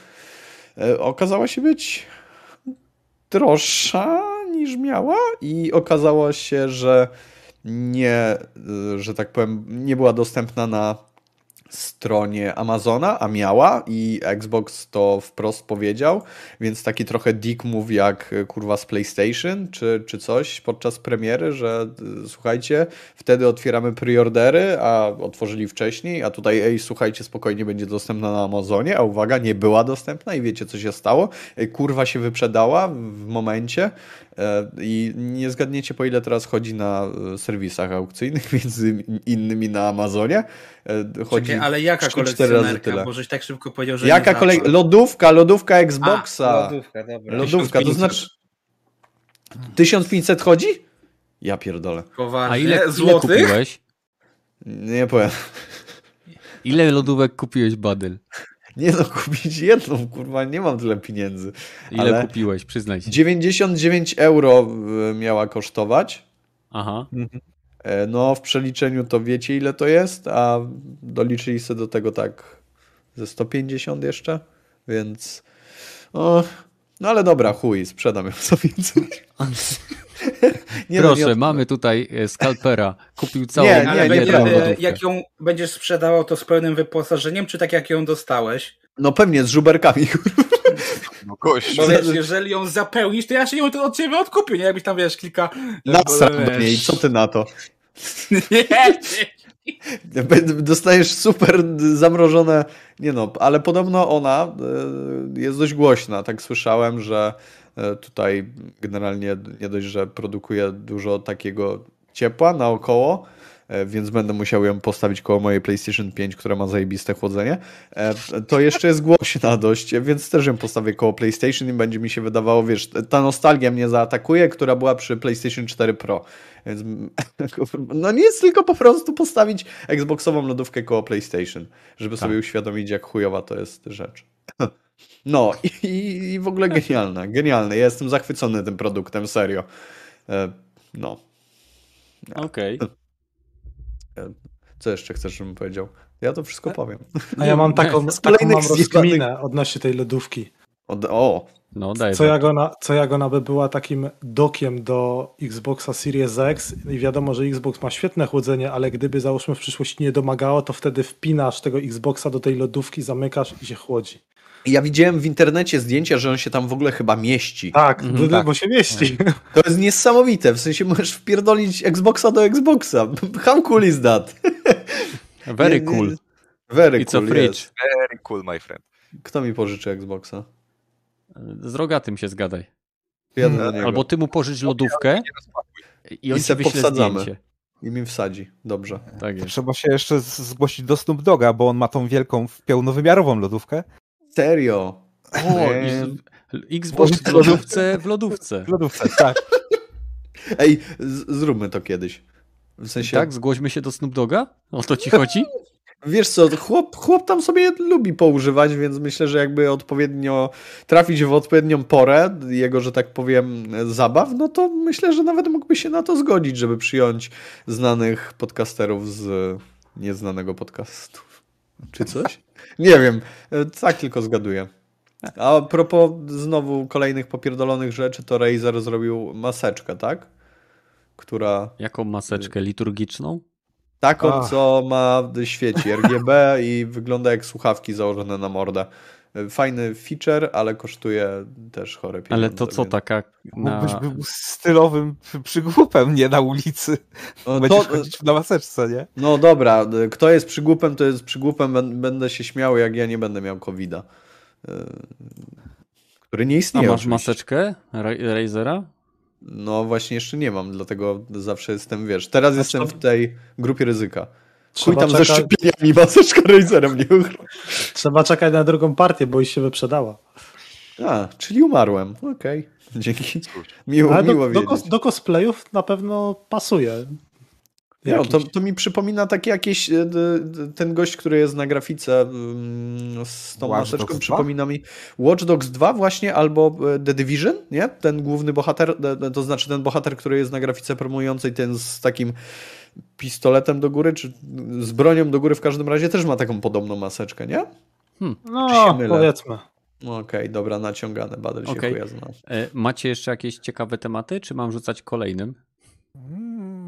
E, Okazała się być droższa niż miała i okazało się, że nie, że tak powiem, nie była dostępna na stronie Amazona, a miała i Xbox to wprost powiedział, więc taki trochę dick move jak e, kurwa z PlayStation czy, czy coś podczas premiery, że e, słuchajcie, wtedy otwieramy preordery, a otworzyli wcześniej, a tutaj ej, słuchajcie, spokojnie będzie dostępna na Amazonie, a uwaga, nie była dostępna i wiecie co się stało? E, Kurwa się wyprzedała w momencie i nie zgadniecie po ile teraz chodzi na serwisach aukcyjnych, między innymi na Amazonie. Chodzi Czekaj, ale jaka 3-4 razy kolekcjonerka? tyle. Bo żeś tak szybko powiedział, że Jaka kolej... Lodówka, lodówka Xboxa. A, lodówka, dobra. Lodówka, to 1500. znaczy... 1500 chodzi? Ja pierdolę. Poważnie? A ile, ile złotych? kupiłeś? Nie powiem. Ile lodówek kupiłeś, Badyl? Nie no, kupić jedną, kurwa, nie mam tyle pieniędzy. Ile Ale kupiłeś? Przyznaj się. 99 euro y, miała kosztować. Aha. E, No, w przeliczeniu to wiecie ile to jest, a doliczyli sobie do tego tak ze 150 jeszcze, więc o, no ale dobra, chuj, sprzedam ją za więcej. Nie, no, Proszę, nie, mamy tutaj e, skalpera. Kupił całą Nie, nie, będzie, prawda. e, lodówkę. jak ją będziesz sprzedawał, to z pełnym wyposażeniem, czy tak jak ją dostałeś? No pewnie, z żuberkami. No gość. Bo wiesz, jeżeli ją zapełnisz, to ja się ją to od ciebie odkupię, nie? Jakbyś tam, wiesz, kilka... Mnie i co ty na to? Nie, Dostajesz super zamrożone, nie no, ale podobno ona e, jest dość głośna, tak słyszałem, że e, tutaj generalnie nie dość, że produkuje dużo takiego ciepła naokoło, więc będę musiał ją postawić koło mojej PlayStation 5, która ma zajebiste chłodzenie, e, to jeszcze jest głośna dość, więc też ją postawię koło PlayStation i będzie mi się wydawało, wiesz, ta nostalgia mnie zaatakuje, która była przy PlayStation 4 Pro. Więc no nie jest tylko po prostu postawić Xboxową lodówkę koło PlayStation, żeby sobie uświadomić, jak chujowa to jest rzecz. No i, i w ogóle genialne, genialne. Ja jestem zachwycony tym produktem, serio. E, No. Okej. E, Co jeszcze chcesz, żebym powiedział? Ja to wszystko powiem. A ja mam taką, Z taką mam rozkminę odnośnie tej lodówki. Od, o, No, daj. Co jak, ona, co jak ona by była takim dokiem do Xboxa Series X i wiadomo, że Xbox ma świetne chłodzenie, ale gdyby załóżmy w przyszłości nie domagało, to wtedy wpinasz tego Xboxa do tej lodówki, zamykasz i się chłodzi. Ja widziałem w internecie zdjęcia, że on się tam w ogóle chyba mieści. Tak, Mhm, bo, tak. bo się mieści. To jest niesamowite, w sensie możesz wpierdolić Xboxa do Xboxa. How cool is that? Very cool. Very It's a cool, fridge. yes. Very cool, my friend. Kto mi pożyczy Xboxa? Z rogatym się zgadaj. Niego. Albo ty mu pożycz lodówkę i on I se wyśle powsadzamy. zdjęcie. I mi wsadzi. Dobrze. Tak jest. Trzeba się jeszcze zgłosić do Snoop Doga, bo on ma tą wielką, pełnowymiarową lodówkę. Serio. O, i Eee, z- Xbox w lodówce, w lodówce. W lodówce, tak. Ej, z- zróbmy to kiedyś. W sensie, Tak, zgłośmy się do Snoop Doga? O to ci chodzi? wiesz co, chłop, chłop tam sobie lubi poużywać, więc myślę, że jakby odpowiednio trafić w odpowiednią porę jego, że tak powiem, zabaw, no to myślę, że nawet mógłby się na to zgodzić, żeby przyjąć znanych podcasterów z nieznanego podcastu. Czy coś? Nie wiem, tak tylko zgaduję. A propos znowu kolejnych popierdolonych rzeczy, to Razer zrobił maseczkę, tak? Która Jaką maseczkę liturgiczną? Taką, Ach. co ma świeci RGB i wygląda jak słuchawki założone na mordę. Fajny feature, ale kosztuje też chore pieniądze. Ale to co więc- taka Mógłbyś na... był stylowym przy- przygłupem, nie na ulicy. No, Będziesz to, chodzić na maseczce, nie? no dobra, kto jest przygłupem, to jest przygłupem. Bę- Będę się śmiał, jak ja nie będę miał covid Który nie A istnieje. masz oczywiście. maseczkę Ra- Razera? No właśnie jeszcze nie mam, dlatego zawsze jestem, wiesz, teraz znaczy, jestem w tej grupie ryzyka. Chuj tam czekać... ze szczepieniami, maseczka Razerem nie. Trzeba czekać na drugą partię, bo już się wyprzedała. A, czyli umarłem. Okej, okay. dzięki. Miło, Ale miło do, do, do cosplayów na pewno pasuje. No, to, to mi przypomina taki jakiś e, ten gość, który jest na grafice mm, z tą Watch maseczką, Dogs przypomina 2? mi Watch Dogs 2 właśnie, albo e, The Division, nie? Ten główny bohater, to znaczy ten bohater, który jest na grafice promującej, ten z takim pistoletem do góry, czy z bronią do góry w każdym razie też ma taką podobną maseczkę, nie? Hmm. No, powiedzmy. Okej, okay, dobra, naciągane, badal się okay. E, macie jeszcze jakieś ciekawe tematy, czy mam rzucać kolejnym?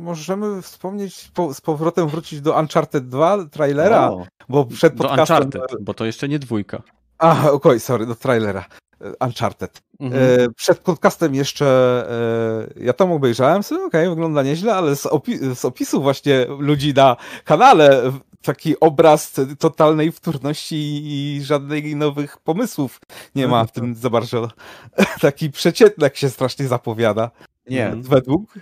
Możemy wspomnieć, po, z powrotem wrócić do Uncharted 2 trailera, o, bo przed podcastem... Do Uncharted, bo to jeszcze nie dwójka. A, okej, okay, sorry, do trailera. E, Uncharted. Mhm. E, przed podcastem jeszcze e, ja tam obejrzałem sobie, okej, okay, wygląda nieźle, ale z, opi z opisu właśnie ludzi na kanale taki obraz totalnej wtórności i żadnych nowych pomysłów nie ma w tym za bardzo. Taki przeciętnek się strasznie zapowiada. Nie. Według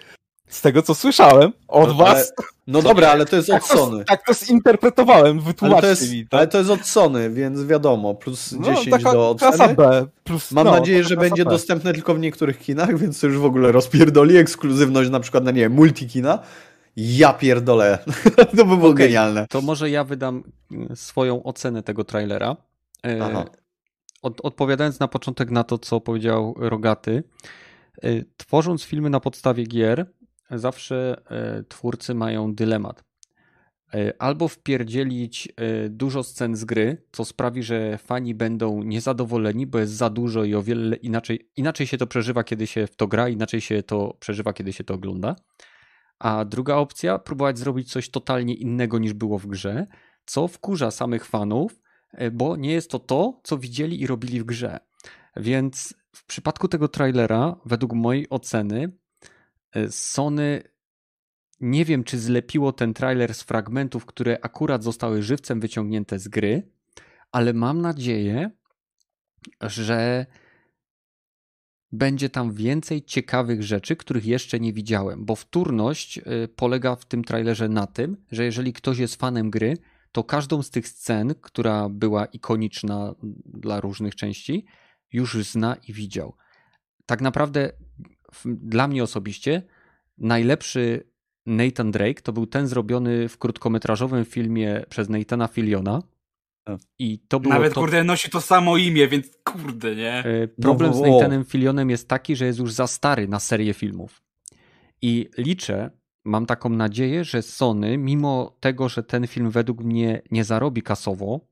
z tego, co słyszałem od no, was. Ale, no dobra, ale to jest od Sony. Tak to, tak to zinterpretowałem, wytłumaczcie ale to jest, mi. Tak? Ale to jest od Sony, więc wiadomo, plus no, 10 do oceny. B, plus, Mam no, nadzieję, że będzie B. dostępne tylko w niektórych kinach, więc to już w ogóle rozpierdoli ekskluzywność na przykład na, nie wiem, multikina. Ja pierdolę. to by było okay, genialne. To może ja wydam mm, swoją ocenę tego trailera. E, Aha. Od, odpowiadając na początek na to, co powiedział Rogaty, e, tworząc filmy na podstawie gier, zawsze e, twórcy mają dylemat. Albo wpierdzielić dużo scen z gry, co sprawi, że fani będą niezadowoleni, bo jest za dużo i o wiele inaczej, inaczej się to przeżywa, kiedy się w to gra, inaczej się to przeżywa, kiedy się to ogląda a druga opcja, próbować zrobić coś totalnie innego niż było w grze, co wkurza samych fanów, e, bo nie jest to to, co widzieli i robili w grze. Więc w przypadku tego trailera, według mojej oceny, e, Sony nie wiem, czy zlepiło ten trailer z fragmentów, które akurat zostały żywcem wyciągnięte z gry, ale mam nadzieję, że będzie tam więcej ciekawych rzeczy, których jeszcze nie widziałem, bo wtórność y, polega w tym trailerze na tym, że jeżeli ktoś jest fanem gry, to każdą z tych scen, która była ikoniczna dla różnych części, już zna i widział. Tak naprawdę dla mnie osobiście najlepszy Nathan Drake to był ten zrobiony w krótkometrażowym filmie przez Nathana Filiona, i to było Nawet, to... kurde, nosi to samo imię, więc kurde, nie? E, problem no, z Nathanem Filionem jest taki, że jest już za stary na serię filmów. I liczę, mam taką nadzieję, że Sony, mimo tego, że ten film według mnie nie zarobi kasowo,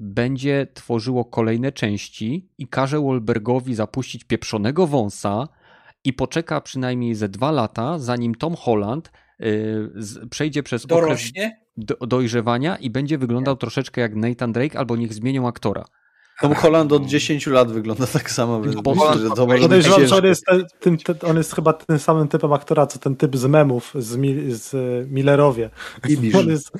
będzie tworzyło kolejne części i każe Wahlbergowi zapuścić pieprzonego wąsa i poczeka przynajmniej ze dwa lata, zanim Tom Holland yy, przejdzie przez Dorośnie? okres do, dojrzewania i będzie wyglądał troszeczkę jak Nathan Drake, albo niech zmienią aktora. Tom Holland od 10 lat wygląda tak samo, więc bo, myślę, że to może być on jest, ten, ten, on jest chyba tym samym typem aktora, co ten typ z memów z, z Millerowie. On, jest,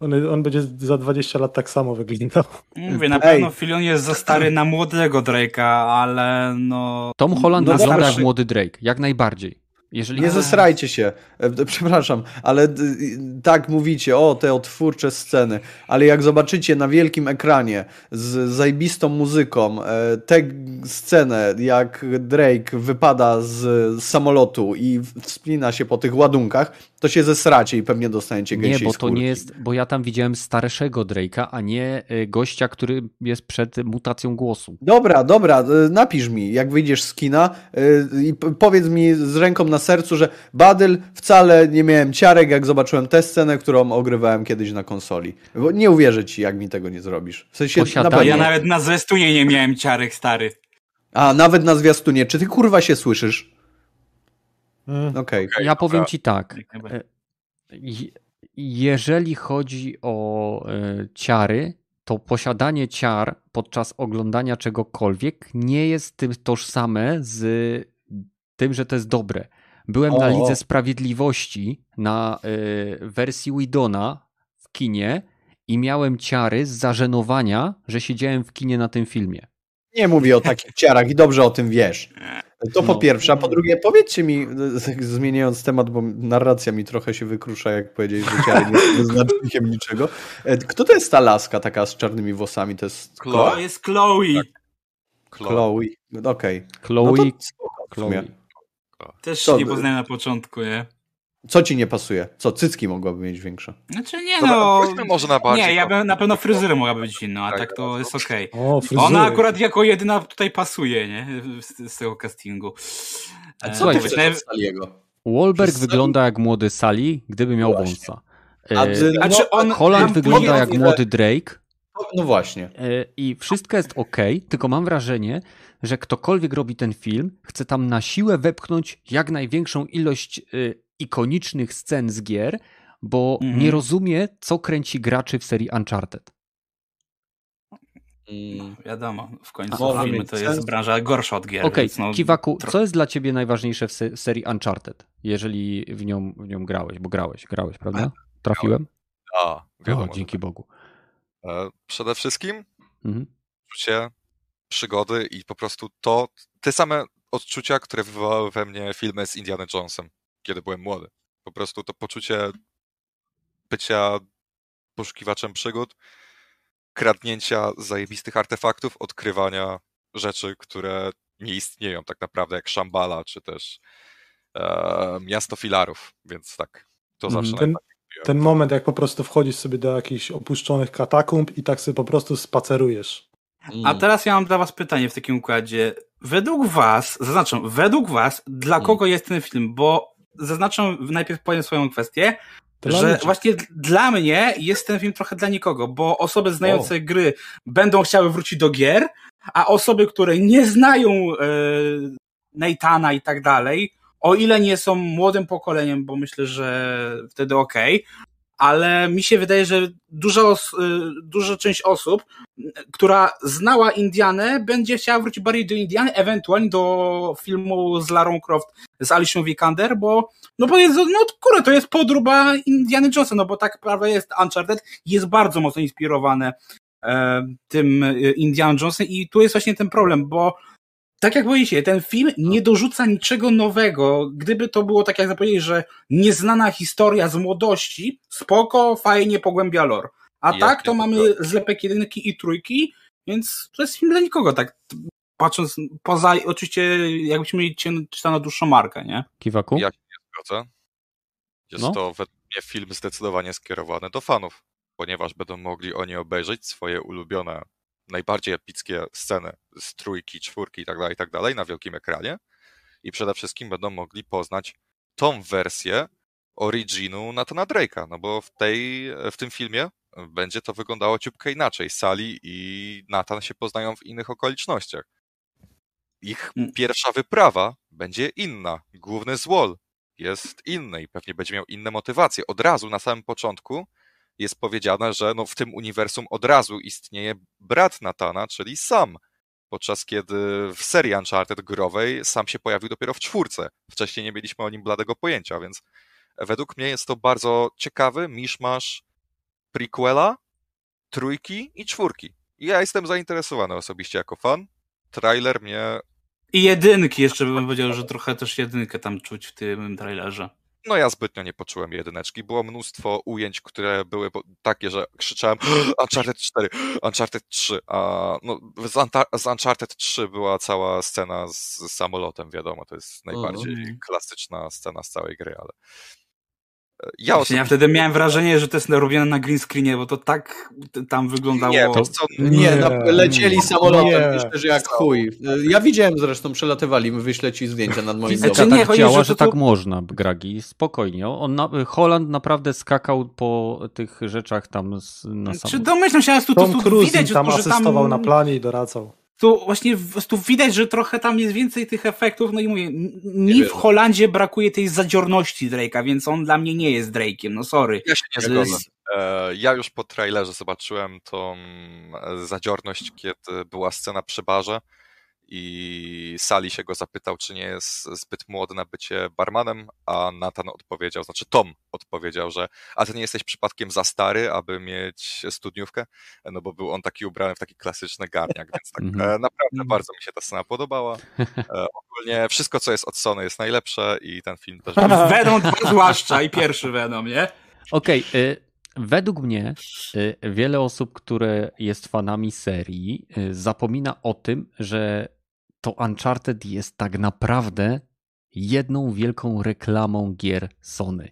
on, on, będzie za 20 lat tak samo wyglądał. Mówię, na pewno Filion jest za stary na młodego Drake'a, ale no... Tom Holland no wygląda jak młody Drake, jak najbardziej. Jeżeli... Nie zesrajcie się, e, przepraszam, ale tak mówicie, o te otwórcze sceny, ale jak zobaczycie na wielkim ekranie z zajbistą muzyką e, tę scenę, jak Drake wypada z samolotu i wspina się po tych ładunkach, to się zesracie i pewnie dostaniecie Nie, bo to nie jest, bo ja tam widziałem starszego Drake'a, a nie e, gościa, który jest przed mutacją głosu. Dobra, dobra, napisz mi, jak wyjdziesz z kina i powiedz mi z ręką na sercu, że Badyl wcale nie miałem ciarek, jak zobaczyłem tę scenę, którą ogrywałem kiedyś na konsoli. Bo nie uwierzę ci, jak mi tego nie zrobisz. W sensie, na Ja nawet na zwiastunie nie miałem ciarek, stary. A, nawet na zwiastunie. Czy ty kurwa się słyszysz? Mm. Okej. Okay. Ja powiem ci tak. E, jeżeli chodzi o e, ciary, to posiadanie ciar podczas oglądania czegokolwiek nie jest tym tożsame z tym, że to jest dobre. Byłem o. na Lidze Sprawiedliwości na y, wersji Widona w kinie i miałem ciary z zażenowania, że siedziałem w kinie na tym filmie. Nie mówię o takich ciarach i dobrze o tym wiesz. To po No. pierwsze, a po drugie, powiedzcie mi, tak zmieniając temat, bo narracja mi trochę się wykrusza, jak powiedzieć, że ciary nie są znacznikiem niczego. E, Kto to jest ta laska taka z czarnymi włosami? To jest Chloe. To jest Chloe. Chloe. Chloe. Okej. Chloe, No to. Chloe. Też Co? nie poznałem na początku, nie? Co ci nie pasuje? Co, cycki mogłaby mieć większe? Znaczy nie Dobra, no. może na bardziej Nie, ja bym na pewno fryzurę mogła być inną, a Tak, tak to jest okej. O, fryzury. Ona akurat jako jedyna tutaj pasuje, nie? Z, z tego castingu. A E, co ty to chcesz od Saliego? Wahlberg Przez wygląda jak młody Sally, gdyby miał wąsa. A E, ty- Znaczy no, on- Holland wygląda jak młody Drake. No właśnie. E, I wszystko jest ok, tylko mam wrażenie, że ktokolwiek robi ten film, chce tam na siłę wepchnąć jak największą ilość e, ikonicznych scen z gier, bo Mhm. nie rozumie, co kręci graczy w serii Uncharted. Mm. Wiadomo, w końcu Może filmy to sens. jest branża gorsza od gier. Okej, więc no, Kiwaku, tro- co jest dla ciebie najważniejsze w se- serii Uncharted, jeżeli w nią, w nią grałeś, bo grałeś, grałeś, prawda? Trafiłem? A, wiadomo. O, dzięki Bogu. E, Przede wszystkim Mhm. przygody i po prostu to, te same odczucia, które wywołały we mnie filmy z Indiana Jonesem, kiedy byłem młody. Po prostu to poczucie bycia poszukiwaczem przygód, kradnięcia zajebistych artefaktów, odkrywania rzeczy, które nie istnieją tak naprawdę, jak Shambhala, czy też e, Miasto Filarów, więc tak, to Mhm. zawsze Ten, ten moment, jak po prostu wchodzisz sobie do jakichś opuszczonych katakumb i tak sobie po prostu spacerujesz. A teraz ja mam dla was pytanie w takim układzie. Według was, zaznaczam, według was, dla Mm. kogo jest ten film? Bo zaznaczam, najpierw powiem swoją kwestię, Dla że właśnie dla mnie jest ten film trochę dla nikogo, bo osoby znające gry będą chciały wrócić do gier, a osoby, które nie znają e, Nathana i tak dalej, o ile nie są młodym pokoleniem, bo myślę, że wtedy okej, ale mi się wydaje, że duża, os- y, duża część osób, y, która znała Indianę, będzie chciała wrócić bardziej do Indiany, ewentualnie do filmu z Larą Croft, z Alicia Vikander, bo no bo jest, no kurę, to jest podróba Indiany Jonesa, no bo tak naprawdę jest Uncharted, jest bardzo mocno inspirowane e, tym e, Indiana Jonesem i tu jest właśnie ten problem, bo tak jak powiedzieliście, ten film nie dorzuca niczego nowego. Gdyby to było tak jak zapowiedzieć, że nieznana historia z młodości, spoko, fajnie pogłębia lore. A I tak to mamy zlepek jedynki i trójki, więc to jest film dla nikogo, tak patrząc poza, oczywiście jakbyśmy mieli czytać na dłuższą markę, nie? Kiwaku? Ja się nie zgodzę. Jest No. to według mnie film zdecydowanie skierowany do fanów, ponieważ będą mogli oni obejrzeć swoje ulubione, najbardziej epickie sceny z trójki, czwórki itd., itd. na wielkim ekranie i przede wszystkim będą mogli poznać tą wersję originu Nathana Drake'a, no bo w, tej, w tym filmie będzie to wyglądało ciupkę inaczej. Sally i Nathan się poznają w innych okolicznościach. Ich Mm. pierwsza wyprawa będzie inna. Główny złol jest inny i pewnie będzie miał inne motywacje. Od razu na samym początku jest powiedziane, że no w tym uniwersum od razu istnieje brat Natana, czyli Sam. Podczas kiedy w serii Uncharted growej Sam się pojawił dopiero w czwórce. Wcześniej nie mieliśmy o nim bladego pojęcia, więc według mnie jest to bardzo ciekawy miszmasz prequela, trójki i czwórki. Ja jestem zainteresowany osobiście jako fan. Trailer mnie I jedynki jeszcze bym powiedział, że trochę też jedynkę tam czuć w tym trailerze. No ja zbytnio nie poczułem jedyneczki. Było mnóstwo ujęć, które były takie, że krzyczałem Uncharted 4, Uncharted 3, a no, z, z Uncharted 3 była cała scena z, samolotem, wiadomo, to jest najbardziej klasyczna scena z całej gry, ale ja Ja, ja wtedy miałem wrażenie, że to jest robione na green screenie, bo to tak tam wyglądało. Nie, wiesz co, Nie, Nie, no, lecieli nie. samolotem, Nie. myślę, że jak chuj. Ja widziałem zresztą, przelatywali, wyślę ci zdjęcia nad moim Znaczy, domem. tak nie, chodzi, działa, że że, to tu- tak można, Gragi, spokojnie. On na, Holland naprawdę skakał po tych rzeczach tam z, na Czy sam... domyślam się, ale tu, tu, tu Cruise widać, tam że, że asystował tam, na planie i doradzał. Tu właśnie tu widać, że trochę tam jest więcej tych efektów, no i mówię, mi w Holandzie brakuje tej zadziorności Drake'a, więc on dla mnie nie jest Drake'iem, no sorry. ja się nie zgodzę. E, Ja już po trailerze zobaczyłem tą e, zadziorność, kiedy była scena przy barze i Sali się go zapytał, czy nie jest zbyt młody na bycie barmanem, a Nathan odpowiedział, znaczy Tom odpowiedział, że a ty nie jesteś przypadkiem za stary, aby mieć studniówkę, no bo był on taki ubrany w taki klasyczny garniak, więc tak Mhm. e, naprawdę bardzo mi się ta scena podobała. E, ogólnie wszystko, co jest od Sony jest najlepsze i ten film też Venom 2 zwłaszcza i pierwszy Venom, nie? Okej, y, według mnie wiele osób, które jest fanami serii, zapomina o tym, że to Uncharted jest tak naprawdę jedną wielką reklamą gier Sony.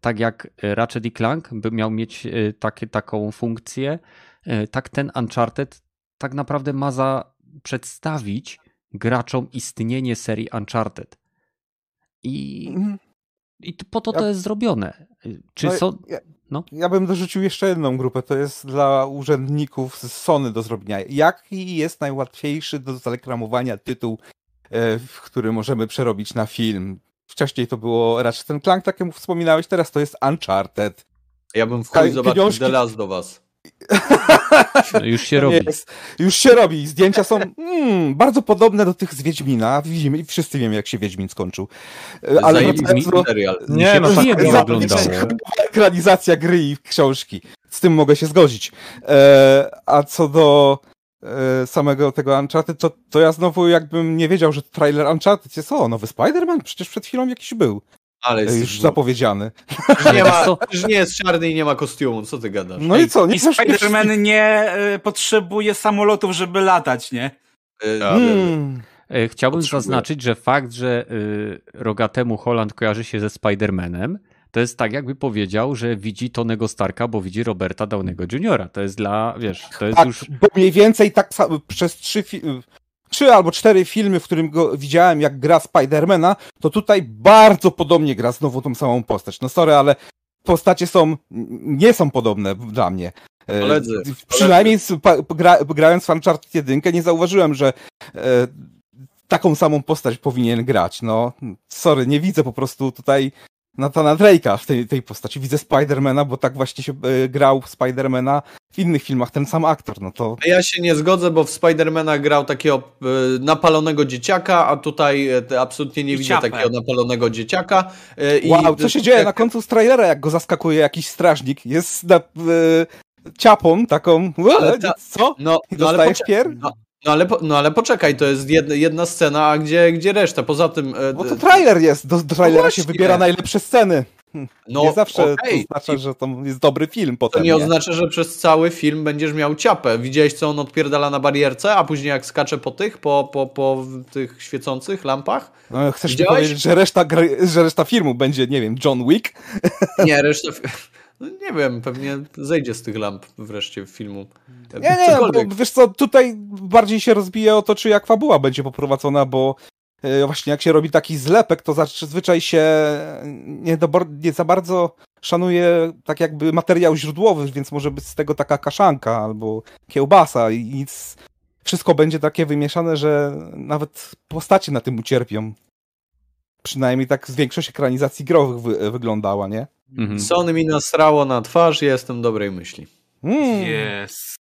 Tak jak Ratchet i Clank by miał mieć y, takie, taką funkcję, y, tak ten Uncharted tak naprawdę ma za przedstawić graczom istnienie serii Uncharted. I, Mhm. i po to Ja- to jest zrobione. Czy No, są... ja, no. ja bym dorzucił jeszcze jedną grupę, to jest dla urzędników z Sony do zrobienia. Jaki jest najłatwiejszy do zareklamowania tytuł, e, w który możemy przerobić na film? Wcześniej to było Ratchet Clank, tak jak wspominałeś, teraz to jest Uncharted. Ja bym w chuj zobaczył The Last do was. No już się robi. Jest, już się robi. Zdjęcia są mm, bardzo podobne do tych z Wiedźmina. Widzimy i wszyscy wiemy, jak się Wiedźmin skończył. E, Ale Zajebisty do-. Nie, no tak, nie wyglądało. ekranizacja gry i książki. Z tym mogę się zgodzić. E, a co do e, samego tego Uncharted, to, to ja znowu jakbym nie wiedział, że trailer Uncharted jest o, nowy Spider-Man? Przecież przed chwilą jakiś był. Ale E, jest już zapowiedziany. Nie, ma, że nie jest czarny i nie ma kostiumu, co ty gadasz? No i co? Nie I Spider-Man nie e, potrzebuje samolotów, żeby latać, nie? E, Mm. E, Chciałbym Potrzebuję. zaznaczyć, że fakt, że y, rogatemu Holland kojarzy się ze Spider-Manem, to jest tak, jakby powiedział, że widzi Tonego Starka, bo widzi Roberta Downego Jr. To jest dla, wiesz, to jest Tak, już... bo mniej więcej tak samo przez trzy, fi- trzy albo cztery filmy, w którym go widziałem, jak gra Spidermana, to tutaj bardzo podobnie gra znowu tą samą postać. No sorry, ale postacie są, nie są podobne dla mnie. E, Koledzy, Przynajmniej gra, grając w Uncharted 1 nie zauważyłem, że e, taką samą postać powinien grać. No, sorry, nie widzę po prostu tutaj Nathana Drake'a w tej, tej postaci. Widzę Spidermana, bo tak właśnie się e, grał Spidermana w innych filmach, ten sam aktor. No to Ja się nie zgodzę, bo w Spidermana grał takiego e, napalonego dzieciaka, a tutaj e, absolutnie nie I widzę ciapę. takiego napalonego dzieciaka. e, i- wow, co się dzieje jak- na końcu z trailera, jak go zaskakuje jakiś strażnik? Jest na, ciapą taką, Ale ta- co? No, I no, ale dostajesz pier? no, no, ale po, no ale poczekaj, to jest jedna, jedna scena, a gdzie, gdzie reszta? Poza tym... e, Bo to trailer jest, do, trailera się właśnie. wybiera najlepsze sceny. no, nie zawsze okej. to oznacza, że to jest dobry film To potem. nie oznacza, że przez cały film będziesz miał ciapę. Widziałeś, co on odpierdala na barierce, a później jak skacze po tych, po, po, po tych świecących lampach? No, chcesz mi Widziałeś? powiedzieć, że reszta, że reszta filmu będzie, nie wiem, John Wick? Nie, reszta... No, nie wiem, pewnie zejdzie z tych lamp wreszcie filmu. Nie, nie, bo Cokolwiek. wiesz co, tutaj bardziej się rozbije o to, czy jak fabuła będzie poprowadzona, bo e, właśnie jak się robi taki zlepek, to zazwyczaj się nie, do, nie za bardzo szanuje tak jakby materiał źródłowy, więc może być z tego taka kaszanka albo kiełbasa i nic. Wszystko będzie takie wymieszane, że nawet postacie na tym ucierpią. Przynajmniej tak z większość ekranizacji growych wy, wyglądała, nie? Mhm. Sony mi nasrało na twarz, jestem dobrej myśli. Mm. Jest.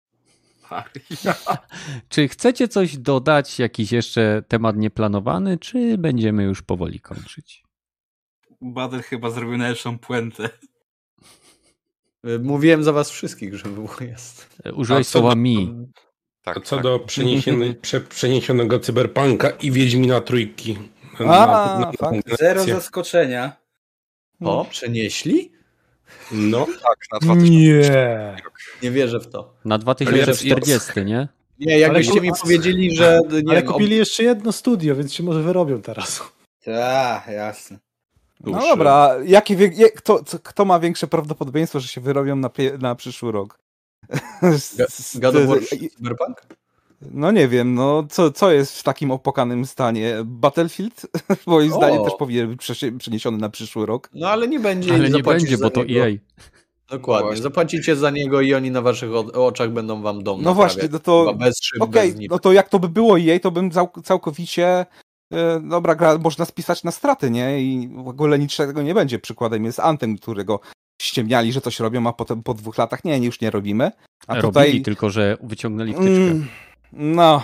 Czy chcecie coś dodać, jakiś jeszcze temat nieplanowany, czy będziemy już powoli kończyć? Bader chyba zrobił najlepszą puentę. Mówiłem za was wszystkich, że było jest. Użyłeś słowa do- mi. Tak, A co tak. do przeniesionego cyberpunka i Wiedźmina trójki. A, fakt. Zero zaskoczenia. O, przenieśli? No, Tak, na 2000. Nie. Nie wierzę w to. Na 2040, nie? Nie, jakbyście mi powiedzieli, że nie Ale wiem, kupili jeszcze jedno studio, więc się może wyrobią teraz. Tak, jasne. No Dłuższy. dobra, jakie, wie- je- kto, kto ma większe prawdopodobieństwo, że się wyrobią na, na przyszły rok? God of War i- Cyberpunk? No nie wiem, no co, co jest w takim opłakanym stanie? Battlefield? Moim O. zdaniem też powinien być przesie- przeniesiony na przyszły rok. No ale nie będzie. Ale nie będzie, bo to E. EA. Dokładnie. Właśnie. Zapłacicie za niego i oni na waszych oczach będą wam dom No właśnie, no to Chyba bez szyb, okej, bez no to jak to by było jej, to bym cał, całkowicie e, dobra, gra można spisać na straty, nie? I w ogóle niczego nie będzie. Przykładem jest Anthem, którego ściemniali, że coś robią, a potem po dwóch latach nie, już nie robimy. A Robili, tutaj tylko że wyciągnęli wtyczkę. Mm, no,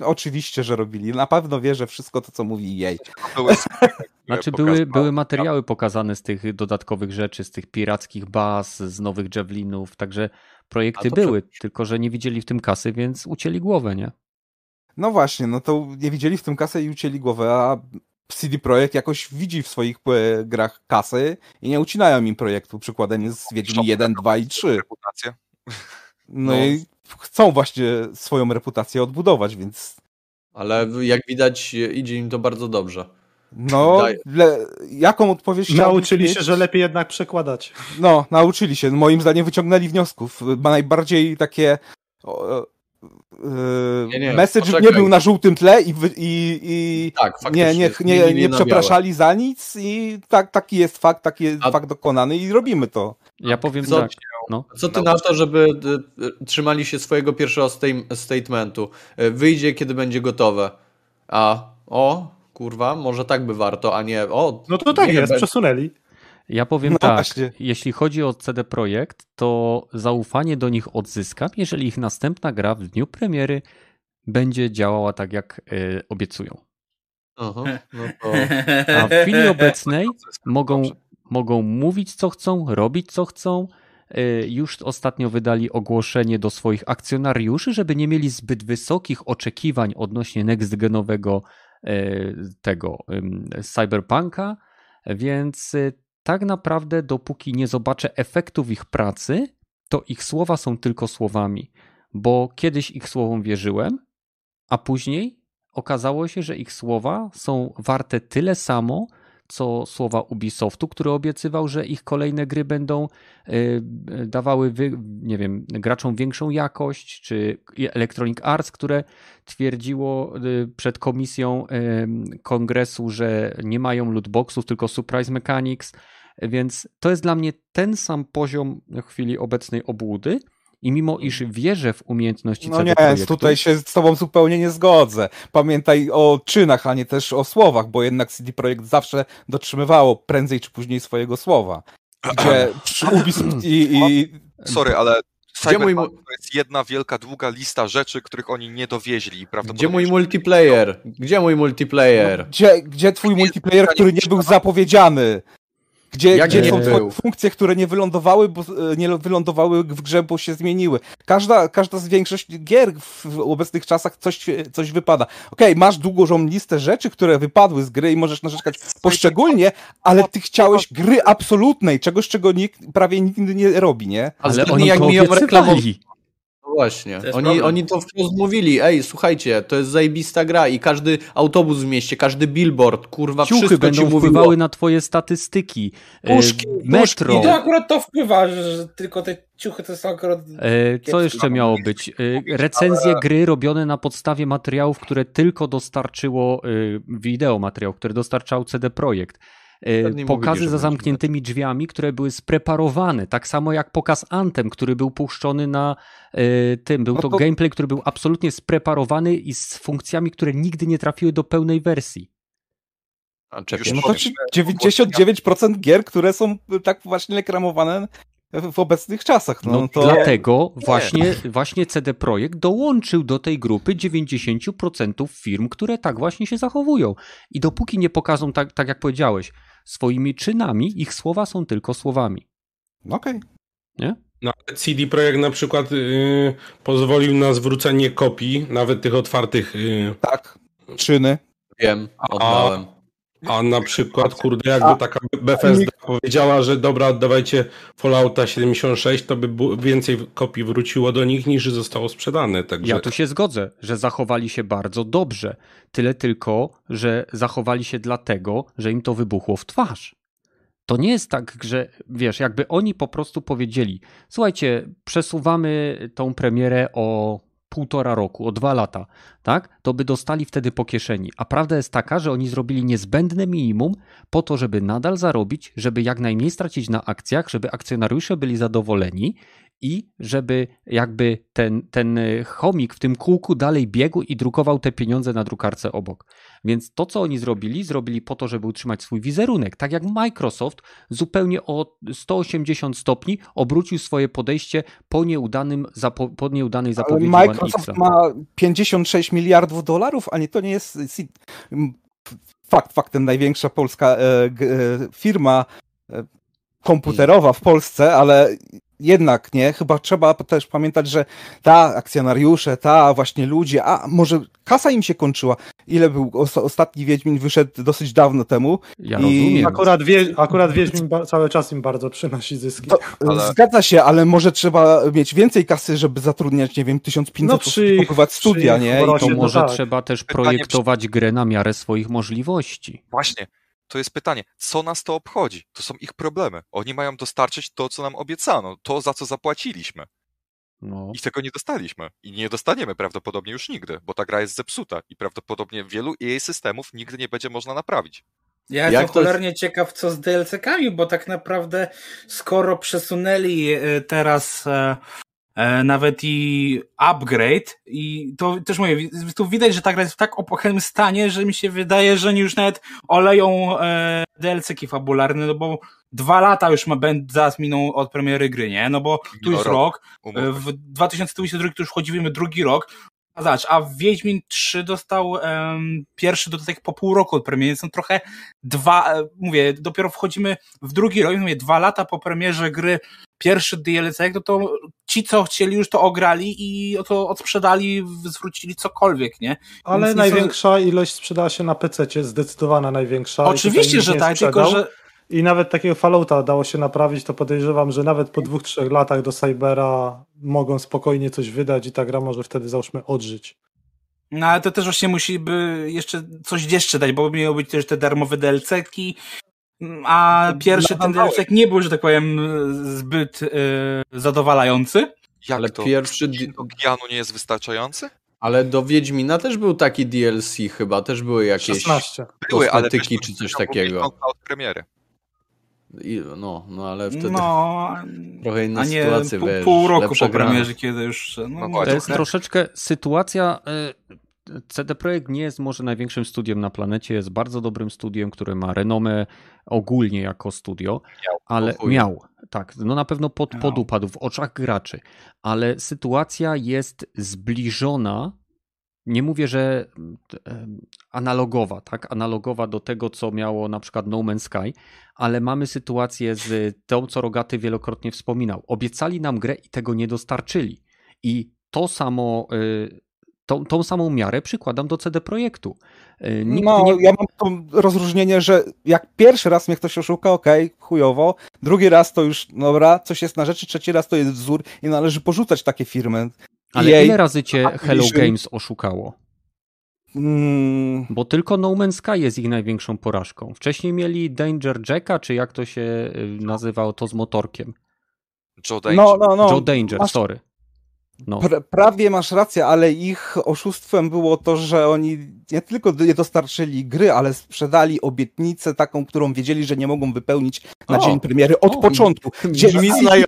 Oczywiście, że robili. Na pewno wie, że wszystko to, co mówi jej. Znaczy były, były materiały pokazane z tych dodatkowych rzeczy, z tych pirackich baz, z nowych javelinów, także projekty były, tylko że nie widzieli w tym kasy, więc ucięli głowę, nie? No właśnie, no to nie widzieli w tym kasy i ucięli głowę, a CD Projekt jakoś widzi w swoich e, grach kasy i nie ucinają im projektu. Przykładem jest Wiedźmin 1, 2 i 3. Reputację. No, no i chcą właśnie swoją reputację odbudować, więc... Ale jak widać idzie im to bardzo dobrze. No, le, jaką odpowiedź Nauczyli się, że lepiej jednak przekładać. No, nauczyli się. Moim zdaniem wyciągnęli wniosków. Ma najbardziej takie Yy, nie, nie, message poczekaj. nie był na żółtym tle i, i, i tak, nie, nie, nie, nie, przepraszali za nic i tak, taki jest fakt, taki jest A... fakt dokonany i robimy to. Ja powiem co, tak. No. Co ty na to, żeby y, y, trzymali się swojego pierwszego statementu? Y, wyjdzie, kiedy będzie gotowe. A o, kurwa, może tak by warto, a nie o. No to tak jest, przesunęli. Ja powiem no tak, właśnie. jeśli chodzi o CD Projekt, to zaufanie do nich odzyskam, jeżeli ich następna gra w dniu premiery będzie działała tak, jak y, obiecują. Aha, no to... A w chwili obecnej mogą, mogą mówić, co chcą, robić, co chcą. Y, już ostatnio wydali ogłoszenie do swoich akcjonariuszy, żeby nie mieli zbyt wysokich oczekiwań odnośnie next-genowego y, tego cyberpunka, więc tak naprawdę dopóki nie zobaczę efektów ich pracy, to ich słowa są tylko słowami, bo kiedyś ich słowom wierzyłem, a później okazało się, że ich słowa są warte tyle samo, co słowa Ubisoftu, który obiecywał, że ich kolejne gry będą y, dawały, nie wiem, graczom większą jakość, czy Electronic Arts, które twierdziło y, przed komisją y, kongresu, że nie mają lootboxów, tylko surprise mechanics. Więc to jest dla mnie ten sam poziom w chwili obecnej obłudy. I mimo iż wierzę w umiejętności No nie, projektu, tutaj się z tobą zupełnie nie zgodzę. Pamiętaj o czynach, a nie też o słowach, bo jednak CD Projekt zawsze dotrzymywało prędzej czy później swojego słowa. Gdzie Ubisoft i, i... Sorry, ale Cyberpunk mój... to jest jedna wielka, długa lista rzeczy, których oni nie dowieźli. Gdzie mój multiplayer? Gdzie mój multiplayer? No, gdzie, gdzie twój multiplayer, który nie był zapowiedziany? Gdzie, gdzie są był? funkcje, które nie wylądowały, bo, e, nie wylądowały w grze, bo się zmieniły. Każda, każda z większości gier w obecnych czasach coś, coś wypada. Okej, okay, masz długą listę rzeczy, które wypadły z gry i możesz narzekać poszczególnie, ale ty chciałeś gry absolutnej, czegoś, czego nikt, prawie nikt nie robi, nie? Ale, ale oni jak mi ją reklamowali właśnie. Oni, oni to wprost mówili, ej, słuchajcie, to jest zajebista gra i każdy autobus w mieście, każdy billboard, kurwa, Ciuchy wszystko będą ci wpływały na twoje statystyki. E, puszki, metro. Puszki. I to akurat to wpływa, że tylko te ciuchy to są akurat... E, co jeszcze miało być? E, recenzje Ale... gry robione na podstawie materiałów, które tylko dostarczyło wideo materiał, które dostarczał CD Projekt. E, pokazy za zamkniętymi drzwiami, które były spreparowane, tak samo jak pokaz Antem, który był puszczony na y, tym. Był no to, to gameplay, który był absolutnie spreparowany i z funkcjami, które nigdy nie trafiły do pełnej wersji. No to 99% gier, które są tak właśnie reklamowane w obecnych czasach. No, no to... Dlatego właśnie, właśnie CD Projekt dołączył do tej grupy 90% firm, które tak właśnie się zachowują. I dopóki nie pokażą, tak, tak jak powiedziałeś, swoimi czynami, ich słowa są tylko słowami. Okej. Okay. Nie? No, CD Projekt na przykład yy, pozwolił na zwrócenie kopii, nawet tych otwartych. Yy... Tak, czyny. Wiem, oddałem. A, a na przykład, kurde, jakby taka Bethesda powiedziała, że dobra, oddawajcie Fallouta 76, to by więcej kopii wróciło do nich niż zostało sprzedane. Także... Ja tu się zgodzę, że zachowali się bardzo dobrze. Tyle tylko, że zachowali się dlatego, że im to wybuchło w twarz. To nie jest tak, że wiesz, jakby oni po prostu powiedzieli: Słuchajcie, przesuwamy tą premierę o półtora roku, o dwa lata, tak, to by dostali wtedy po kieszeni. A prawda jest taka, że oni zrobili niezbędne minimum po to, żeby nadal zarobić, żeby jak najmniej stracić na akcjach, żeby akcjonariusze byli zadowoleni i żeby jakby ten, ten chomik w tym kółku dalej biegł i drukował te pieniądze na drukarce obok. Więc to, co oni zrobili, zrobili po to, żeby utrzymać swój wizerunek. Tak jak Microsoft zupełnie o 180 stopni obrócił swoje podejście po, nieudanym, po nieudanej zapowiedzi Ale Microsoft ma 56 miliardów dolarów, a nie to nie jest fakt faktem największa polska e, e, firma e, komputerowa w Polsce, ale jednak nie, chyba trzeba też pamiętać, że ta akcjonariusze, ta właśnie ludzie, a może kasa im się kończyła. Ile był ostatni Wiedźmin wyszedł dosyć dawno temu. Ja i rozumiem. Akurat, wie, akurat Wiedźmin cały czas im bardzo przynosi zyski. To, ale... Zgadza się, ale może trzeba mieć więcej kasy, żeby zatrudniać, nie wiem, 1500 no, przy, osób, studia, nie? I to może tak. trzeba też projektować grę na miarę swoich możliwości. Właśnie to jest pytanie, co nas to obchodzi? To są ich problemy. Oni mają dostarczyć to, co nam obiecano, to, za co zapłaciliśmy. No. I tego nie dostaliśmy. I nie dostaniemy prawdopodobnie już nigdy, bo ta gra jest zepsuta i prawdopodobnie wielu jej systemów nigdy nie będzie można naprawić. Ja jestem cholernie jest... ciekaw, co z DLC-kami, bo tak naprawdę skoro przesunęli e, teraz E, nawet i upgrade i to też mówię, tu widać, że ta gra jest w tak opłachem stanie, że mi się wydaje, że oni już nawet oleją e, DLC-ki fabularne, no bo dwa lata już ma zaraz miną od premiery gry, nie? No bo tu jest rok, e, w 2022 to już wchodzimy drugi rok, a zobacz, a Wiedźmin 3 dostał um, pierwszy dodatek po pół roku od premiery, więc są trochę dwa, e, mówię, dopiero wchodzimy w drugi rok, mówię, dwa lata po premierze gry pierwszy DLC, no to ci, co chcieli, już to ograli i to odsprzedali, zwrócili cokolwiek, nie? Ale Więc największa są... ilość sprzedała się na PC, zdecydowana największa. Oczywiście, że tak, tylko że i nawet takiego Fallouta dało się naprawić, to podejrzewam, że nawet po dwóch, trzech latach do Cybera mogą spokojnie coś wydać i ta gra może wtedy załóżmy odżyć. No ale to też właśnie musi by jeszcze coś jeszcze dać, bo miały być też te darmowe DLC-ki, a pierwszy ten DLC nie był, że tak powiem, zbyt yy, zadowalający. Jak ale to? pierwszy do Gianu nie jest wystarczający? Ale do Wiedźmina też był taki DLC chyba, też były jakieś 16. Były, ale czy coś takiego. Od premiery. I, no, no ale wtedy no, trochę inna a nie sytuacja, pół, wiesz, pół roku po premierze, kiedy już... No, no to jest troszeczkę sytuacja... Y CD Projekt nie jest może największym studiem na planecie, jest bardzo dobrym studiem, które ma renomę ogólnie jako studio, miał, ale miał, tak, no na pewno pod, podupadł w oczach graczy, ale sytuacja jest zbliżona, nie mówię, że analogowa, tak, analogowa do tego, co miało na przykład No Man's Sky, ale mamy sytuację z tą, co Rogaty wielokrotnie wspominał. Obiecali nam grę i tego nie dostarczyli. I to samo y, tą, tą samą miarę przykładam do CD Projektu. E, nikt no, nie... ja mam to rozróżnienie, że jak pierwszy raz mnie ktoś oszuka, okej, okay, chujowo, drugi raz to już, dobra, coś jest na rzeczy, trzeci raz to jest wzór i należy porzucać takie firmy. Ale Jej, ile razy cię Hello Games oszukało? Hmm. Bo tylko No Man's Sky jest ich największą porażką. Wcześniej mieli Danger Jacka, czy jak to się y, nazywało, to z motorkiem. Joe Danger. No, no, no. Joe Danger, Masz... sorry. No. Pra, prawie masz rację, ale ich oszustwem było to, że oni nie tylko nie dostarczyli gry, ale sprzedali obietnicę taką, którą wiedzieli, że nie mogą wypełnić na o, dzień premiery od o, początku. Gdzie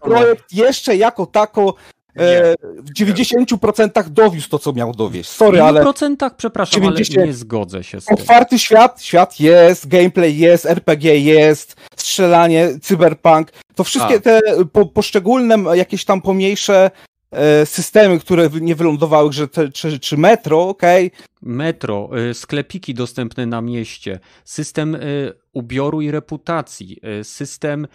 projekt jeszcze jako tako e, w 90% dowiózł to, co miał dowieść. Sorry, ale... W procentach, przepraszam, 90... ale nie zgodzę się z tym. Otwarty świat, świat jest, gameplay jest, RPG jest, strzelanie, cyberpunk, to wszystkie A. te po, poszczególne jakieś tam pomniejsze systemy, które nie wylądowały, te, czy, czy metro, okej. Okay. Metro, e, sklepiki dostępne na mieście, system e, ubioru i reputacji, system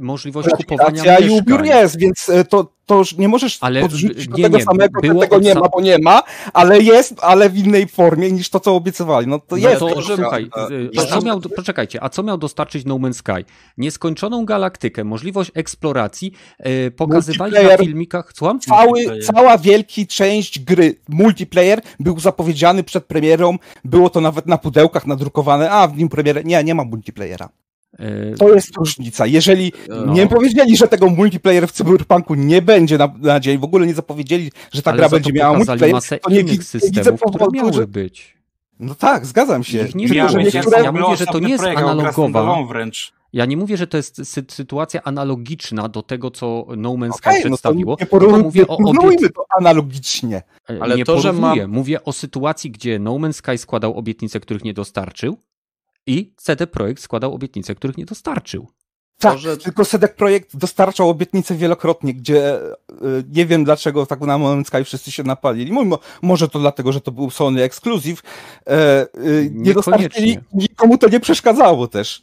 możliwości kupowania mieszkań. i ubiór jest, więc to, to już nie możesz ale podrzucić do tego nie, samego, tego nie ma, bo nie ma, ale jest, ale w innej formie niż to, co obiecywali. No to no jest. To, że, słuchaj, a co miał, poczekajcie, a co miał dostarczyć No Man's Sky? Nieskończoną galaktykę, możliwość eksploracji, pokazywali na filmikach, słucham? Cały, cała wielki część gry, multiplayer był zapowiedziany przed premierą, było to nawet na pudełkach nadrukowane, a w nim premierę, nie, nie ma multiplayera. E, to jest różnica. Jeżeli no. nie powiedzieli, że tego multiplayer w Cyberpunku nie będzie na, na dzień, w ogóle nie zapowiedzieli, że ta Ale gra będzie miała multiplayer, to nie, nie widzę powodu, że... być. No tak, zgadzam się. Ich nie było. że Ja- niektóre... ja mówię, że to nie jest analogowa. wręcz. Ja nie mówię, że to jest sy sytuacja analogiczna do tego, co No Man's Sky Okej, no to przedstawiło. nie tylko porównujmy, mówię o obiec... to analogicznie. Ale nie to, że porównuję. mam- Mówię o sytuacji, gdzie No Man's Sky składał obietnice, których nie dostarczył i CD Projekt składał obietnice, których nie dostarczył. Tak, że- tylko Sedek Projekt dostarczał obietnice wielokrotnie, gdzie y, nie wiem dlaczego tak na moment Sky wszyscy się napalili. Mimo, może to dlatego, że to był Sony Exclusive. E, y, nie dostarczyli, nikomu to nie przeszkadzało też,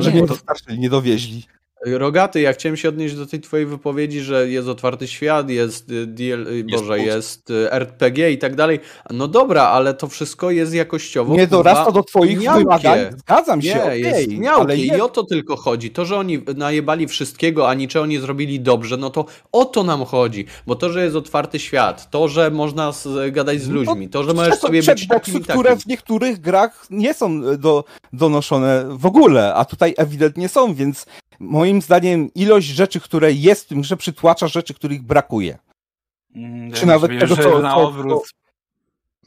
że nie to, dostarczyli, nie dowieźli. Rogaty, ja chciałem się odnieść do tej twojej wypowiedzi, że jest otwarty świat, jest y, DL, y, Boże, jest y, RPG i tak dalej. No dobra, ale to wszystko jest jakościowo. Nie dorasta do twoich miałkie. wymagań. Zgadzam się, Nie, okej, jest miałkie ale i je... o to tylko chodzi. To, że oni najebali wszystkiego, a niczego nie zrobili dobrze, no to o to nam chodzi. Bo to, że jest otwarty świat, to, że można z, gadać z No, ludźmi, to, że możesz sobie być takim i które w niektórych grach nie są do, donoszone w ogóle, a tutaj ewidentnie są, więc moim zdaniem ilość rzeczy, które jest w tym grze przytłacza rzeczy, których brakuje. Mm, Czy ja nawet myślę, tego, co- na co- odwrót.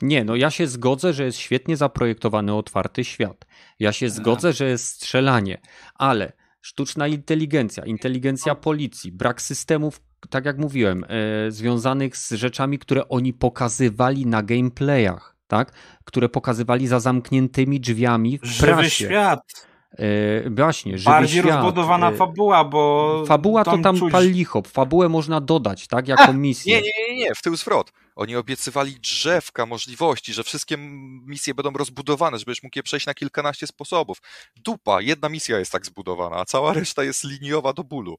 Nie, no ja się zgodzę, że jest świetnie zaprojektowany otwarty świat. Ja się zgodzę, że jest strzelanie, ale sztuczna inteligencja, inteligencja policji, brak systemów, tak jak mówiłem, e, związanych z rzeczami, które oni pokazywali na gameplayach, tak? Które pokazywali za zamkniętymi drzwiami w Żywy prasie. świat. E, właśnie, żywy Bardziej świat. rozbudowana e, fabuła, bo. Fabuła to tam czuć- pal licho. Fabułę można dodać, tak? Jako misję. Nie, nie, nie, nie, w tył zwrot. Oni obiecywali drzewka możliwości, że wszystkie misje będą rozbudowane, żebyś mógł je przejść na kilkanaście sposobów. Dupa, jedna misja jest tak zbudowana, a cała reszta jest liniowa do bólu.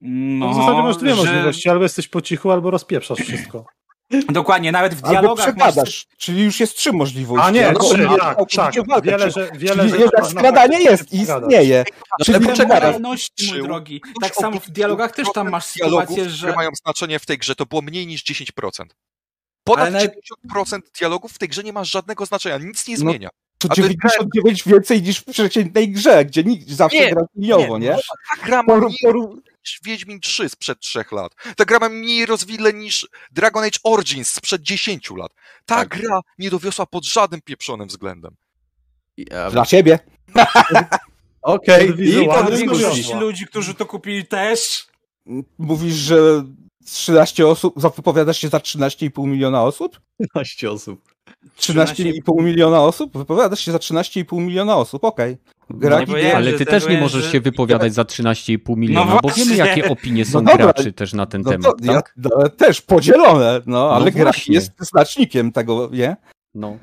No, w zasadzie masz dwie że- możliwości, albo jesteś po cichu, albo rozpieprzasz wszystko. Dokładnie, nawet w Albo dialogach masz czyli już jest trzy możliwości. A nie, Albo trzy, tak, tak. walka, Wiele, czyli- że, wiele Czyli rzeczy można skradanie faktycznie jest i istnieje. Ale Czyli kolejności, mój drogi. Tak samo w dialogach też tam masz sytuację, które że. mają znaczenie w tej grze, to było mniej niż 10%. Ponad Ale nawet- 90% dialogów w tej grze nie ma żadnego znaczenia, nic nie No, zmienia. To A to- 99 więcej niż w przeciętnej grze, gdzie nikt zawsze Nie, gra liniowo, nie? Ta gra ma Poru- poru- Wiedźmin 3 sprzed 3 lat. Ta gra ma mniej rozwile niż Dragon Age Origins sprzed 10 lat. Ta Tak. gra nie dowiosła pod żadnym pieprzonym względem. Ja- Dla ciebie. Okej, Pod i to ludzi, którzy to kupili też. Mówisz, że 13 osób, wypowiadasz się za 13,5 miliona osób? 15 osób. 13,5 miliona osób? Wypowiadasz się za 13,5 miliona osób, okej. Gra Nie powiedziałem, Ale ty te też nie możesz że- się wypowiadać za 13,5 miliona, bo wiemy jakie opinie są No dobra. graczy też na ten no temat, to, tak? ja, no, też podzielone, no, ale gra jest znacznikiem tego, nie? No.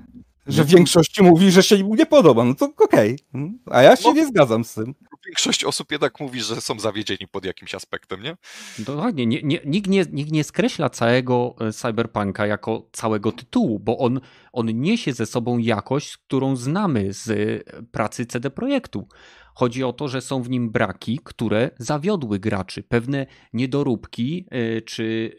Że w większości mówi, że się mu nie podoba, no to okej. Mm. A ja się No. nie zgadzam z tym. Większość osób jednak mówi, że są zawiedzieni pod jakimś aspektem, nie? Dokładnie, nie, nie, nikt, nie, nikt nie skreśla całego e, Cyberpunka jako całego tytułu, bo on, on niesie ze sobą jakość, którą znamy z e, pracy CD Projektu. Chodzi o to, że są w nim braki, które zawiodły graczy, pewne niedoróbki e, czy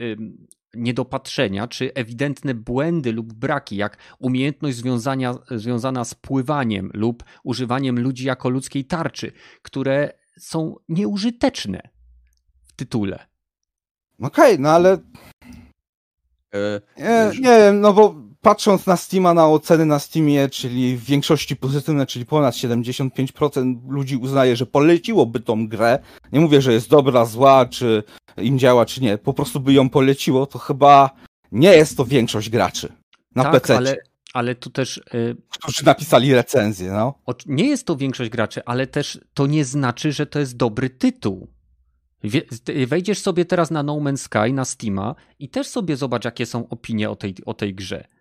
niedopatrzenia, czy ewidentne błędy lub braki, jak umiejętność związania, związana z pływaniem lub używaniem ludzi jako ludzkiej tarczy, które są nieużyteczne w tytule. Okej, no ale E, Nie, nie wiem, no bo patrząc na Steama, na oceny na Steamie, czyli w większości pozytywne, czyli ponad 75% ludzi uznaje, że poleciłoby tą grę. Nie mówię, że jest dobra, zła, czy im działa, czy nie. Po prostu by ją poleciło, to chyba nie jest to większość graczy na tak, PC, ale, ale tu też y, którzy napisali recenzję, no. nie jest to większość graczy, ale też to nie znaczy, że to jest dobry tytuł. Wejdziesz sobie teraz na No Man's Sky, na Steama i też sobie zobacz, jakie są opinie o tej, o tej grze.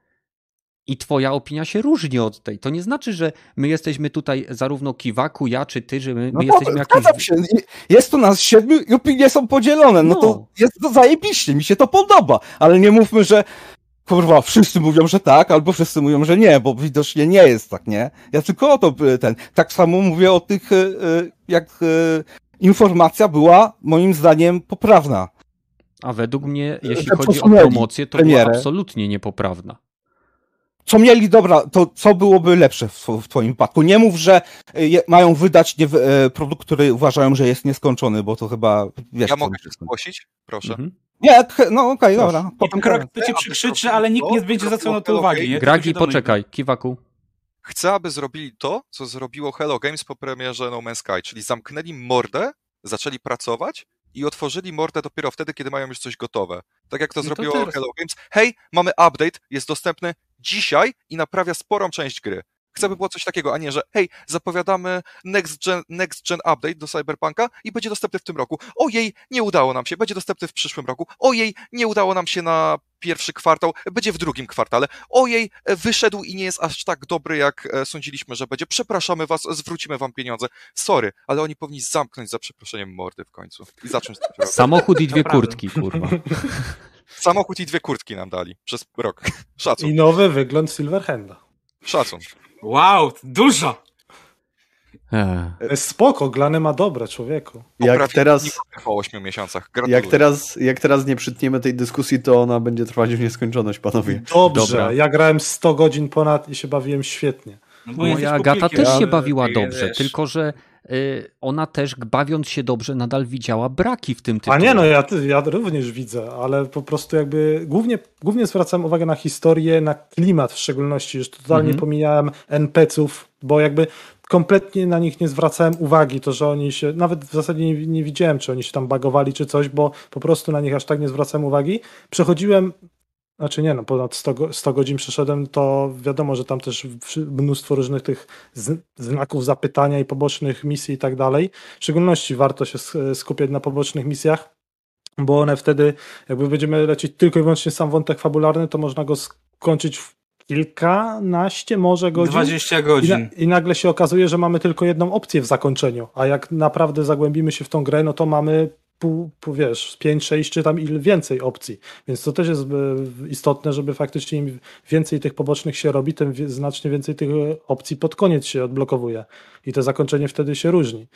I twoja opinia się różni od tej. To nie znaczy, że my jesteśmy tutaj zarówno Kiwaku, ja czy ty, że my, No my jesteśmy jakieś... zgadzam się. Jest tu nas siedmiu i opinie są podzielone. No, No. to jest to zajebiście, mi się to podoba. Ale nie mówmy, że kurwa, wszyscy mówią, że tak, albo wszyscy mówią, że nie, bo widocznie nie jest tak, nie? Ja tylko o to ten. Tak samo mówię o tych, y, y, jak y, informacja była moim zdaniem poprawna. A według mnie, jeśli chodzi o promocję, to była absolutnie niepoprawna. Co mieli, dobra, to co byłoby lepsze w, w twoim wypadku? Nie mów, że e, je, mają wydać nie, e, produkt, który uważają, że jest nieskończony, bo to chyba, wiesz... Ja mogę się zgłosić? Proszę. Mhm. Nie, no okej, okay, dobra. Potem krok to cię przykrzyczy, ale nikt nie będzie zwracał na to uwagi. Nie? Gragi, poczekaj, kiwaku. Chcę, aby zrobili to, co zrobiło Hello Games po premierze No Man's Sky, czyli zamknęli mordę, zaczęli pracować i otworzyli mordę dopiero wtedy, kiedy mają już coś gotowe. Tak jak to no zrobiło to Hello Games. Hej, mamy update, jest dostępny dzisiaj i naprawia sporą część gry. Chcę, by było coś takiego, a nie, że hej, zapowiadamy next gen, next gen update do Cyberpunka i będzie dostępny w tym roku. Ojej, nie udało nam się, będzie dostępny w przyszłym roku. Ojej, nie udało nam się na pierwszy kwartał, będzie w drugim kwartale. Ojej, wyszedł i nie jest aż tak dobry, jak e, sądziliśmy, że będzie. Przepraszamy was, zwrócimy wam pieniądze. Sorry, ale oni powinni zamknąć za przeproszeniem mordy w końcu i zacząć Samochód i dwie kurtki, kurwa. Samochód i dwie kurtki nam dali przez rok. Szacun. I nowy wygląd Silverhanda. Szacun. Wow, dużo! Jest spoko, Glany ma dobre, człowieku. Jak teraz, po 8 miesiącach. Jak teraz, jak teraz nie przytniemy tej dyskusji, to ona będzie trwać w nieskończoność, panowie. Dobrze, Dobra. ja grałem 100 godzin ponad i się bawiłem świetnie. No Moja Agata też się bawiła dobrze, wiesz. tylko że ona też bawiąc się dobrze nadal widziała braki w tym tytule. A nie, no ja, ja również widzę, ale po prostu jakby głównie, głównie zwracam uwagę na historię, na klimat w szczególności, że totalnie mhm. pomijałem NPC-ów, bo jakby kompletnie na nich nie zwracałem uwagi, to że oni się, nawet w zasadzie nie, nie widziałem, czy oni się tam bagowali, czy coś, bo po prostu na nich aż tak nie zwracałem uwagi. Przechodziłem znaczy nie, no ponad 100, 100 godzin przeszedłem, to wiadomo, że tam też mnóstwo różnych tych znaków zapytania i pobocznych misji i tak dalej. W szczególności warto się skupiać na pobocznych misjach, bo one wtedy, jakby będziemy lecieć tylko i wyłącznie sam wątek fabularny, to można go skończyć w kilkanaście może godzin. 20 godzin. I, na, I, nagle się okazuje, że mamy tylko jedną opcję w zakończeniu, a jak naprawdę zagłębimy się w tą grę, no to mamy pół, pół, wiesz, 5, 6 czy tam ile więcej opcji. Więc to też jest e, istotne, żeby faktycznie im więcej tych pobocznych się robi, tym znacznie więcej tych opcji pod koniec się odblokowuje. I to zakończenie wtedy się różni.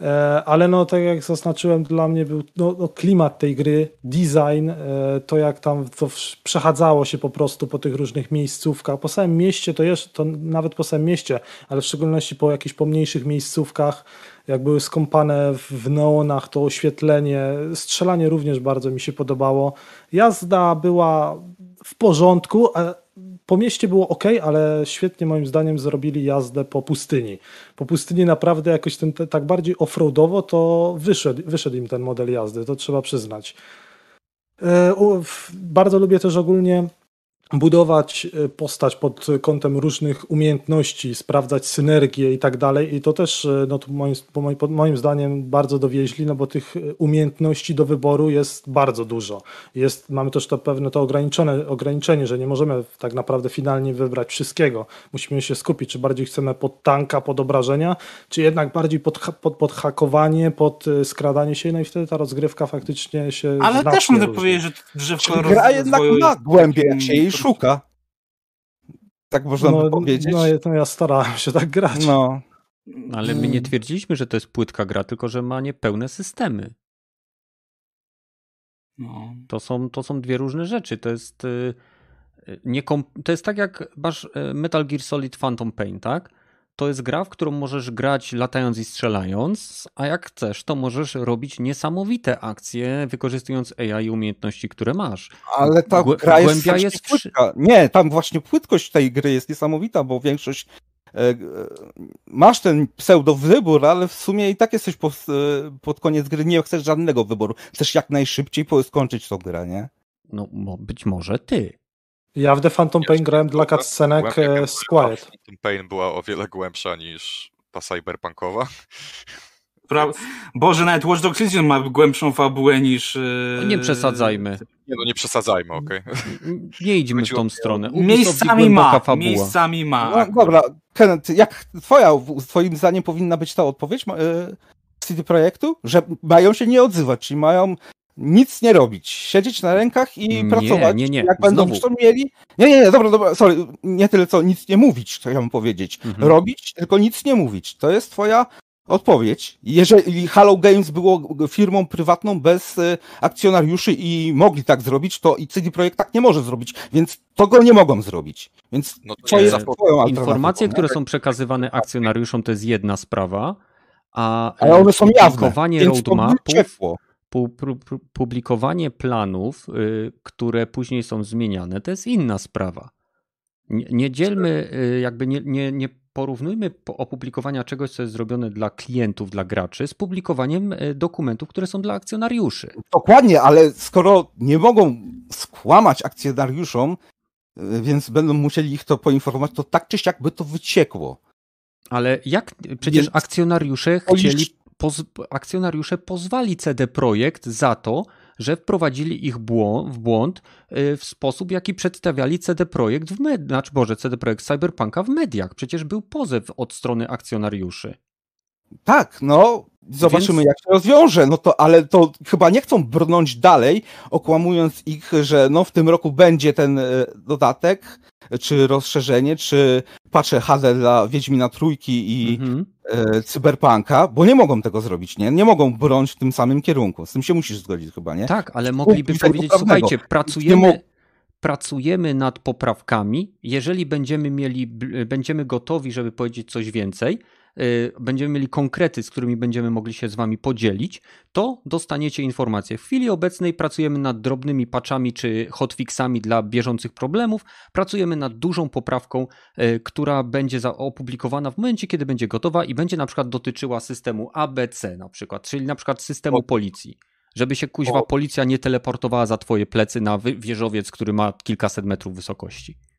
E, ale no, tak jak zaznaczyłem, dla mnie był no, no klimat tej gry, design, e, to jak tam to przechadzało się po prostu po tych różnych miejscówkach. Po samym mieście to jeszcze, to nawet po samym mieście, ale w szczególności po jakichś pomniejszych miejscówkach, jak były skąpane w neonach, to oświetlenie, strzelanie również bardzo mi się podobało. Jazda była w porządku, po mieście było ok, ale świetnie moim zdaniem zrobili jazdę po pustyni. Po pustyni naprawdę jakoś ten, tak bardziej offroadowo to wyszedł, wyszedł im ten model jazdy, to trzeba przyznać. E, bardzo lubię też ogólnie budować e, postać pod kątem różnych umiejętności, sprawdzać synergię i tak dalej. I to też, e, no to moim, moim zdaniem, bardzo dowieźli, no bo tych e, umiejętności do wyboru jest bardzo dużo. Jest, mamy też to pewne to ograniczone, ograniczenie, że nie możemy tak naprawdę finalnie wybrać wszystkiego. Musimy się skupić, czy bardziej chcemy pod tanka, pod obrażenia, czy jednak bardziej pod, pod, pod hakowanie, pod skradanie się, no i wtedy ta rozgrywka faktycznie się. Ale też mogę powiedzieć, że drzewko Gra jednak ma głębiej, jak się jej szuka. Tak można no, by powiedzieć. No, no ja starałem się tak grać. No. Ale my nie twierdziliśmy, że to jest płytka gra, tylko że ma niepełne systemy. No. To, są, to są dwie różne rzeczy. To jest, y, nie to jest tak jak masz y, Metal Gear Solid Phantom Pain, tak? To jest gra, w którą możesz grać latając i strzelając, a jak chcesz, to możesz robić niesamowite akcje, wykorzystując AI i umiejętności, które masz. Ale ta Głę gra jest, jest płytka. Nie, tam właśnie płytkość tej gry jest niesamowita, bo większość e, e, masz ten pseudo wybór, ale w sumie i tak jesteś po, e, pod koniec gry, nie chcesz żadnego wyboru. Chcesz jak najszybciej skończyć tą grę, nie? No, być może ty. Ja w The Phantom Pain grałem dla cutscenek z Quiet. Phantom Pain była o wiele głębsza niż ta cyberpunkowa. Pra... Boże, nawet Watch Dogs Legion ma głębszą fabułę niż... Yy... Nie przesadzajmy. Nie no, nie przesadzajmy, okej. Okay. Nie idźmy w tą stronę. miejscami ma, fabuła. miejscami ma. No, dobra, Kenneth, jak twoja, twoim zdaniem powinna być ta odpowiedź yy, CD Projektu? Że mają się nie odzywać, czyli mają nic nie robić, siedzieć na rękach i nie, pracować. Nie, nie, Jak będą Znowu. mieli. Nie, nie, nie, dobra, dobra, sorry, nie tyle co nic nie mówić, chciałem powiedzieć. Mhm. Robić, tylko nic nie mówić. To jest twoja Odpowiedź. Jeżeli Halo Games było firmą prywatną bez e, akcjonariuszy i mogli tak zrobić, to i CD Projekt tak nie może zrobić, więc to go nie mogą zrobić. Więc No to jest twoją Informacje, które są przekazywane akcjonariuszom, to jest jedna sprawa, a Ale one są jawne, to by roadmapów, publikowanie planów, y, które później są zmieniane, to jest inna sprawa. Nie, nie dzielmy, y, jakby nie, nie, nie porównujmy po- opublikowania czegoś, co jest zrobione dla klientów, dla graczy, z publikowaniem y, dokumentów, które są dla akcjonariuszy. Dokładnie, ale skoro nie mogą skłamać akcjonariuszom, więc będą musieli ich to poinformować, to tak czy siak by to wyciekło. Ale jak przecież akcjonariusze chcieli, poz, akcjonariusze pozwali CD Projekt za to, że wprowadzili ich błą, w błąd y, w sposób, jaki przedstawiali CD Projekt w mediach, znaczy Boże, CD Projekt Cyberpunka w mediach. Przecież był pozew od strony akcjonariuszy. Tak, no, zobaczymy Więc- jak się rozwiąże, no to, ale to chyba nie chcą brnąć dalej, okłamując ich, że no w tym roku będzie ten e, dodatek, czy rozszerzenie, czy patrzę HD dla Wiedźmina Trójki i Mhm. e, Cyberpunka, bo nie mogą tego zrobić, nie? Nie mogą brnąć w tym samym kierunku. Z tym się musisz zgodzić chyba, nie? Tak, ale mogliby powiedzieć, słuchajcie, pracujemy, pracujemy nad poprawkami. Jeżeli będziemy mieli, będziemy gotowi, żeby powiedzieć coś więcej, będziemy mieli konkrety, z którymi będziemy mogli się z wami podzielić, to dostaniecie informacje. W chwili obecnej pracujemy nad drobnymi patchami czy hotfixami dla bieżących problemów. Pracujemy nad dużą poprawką, y, która będzie opublikowana w momencie, kiedy będzie gotowa i będzie na przykład dotyczyła systemu ABC na przykład, czyli na przykład systemu policji. Żeby się kuźwa policja nie teleportowała za twoje plecy na wieżowiec, który ma kilkaset metrów wysokości.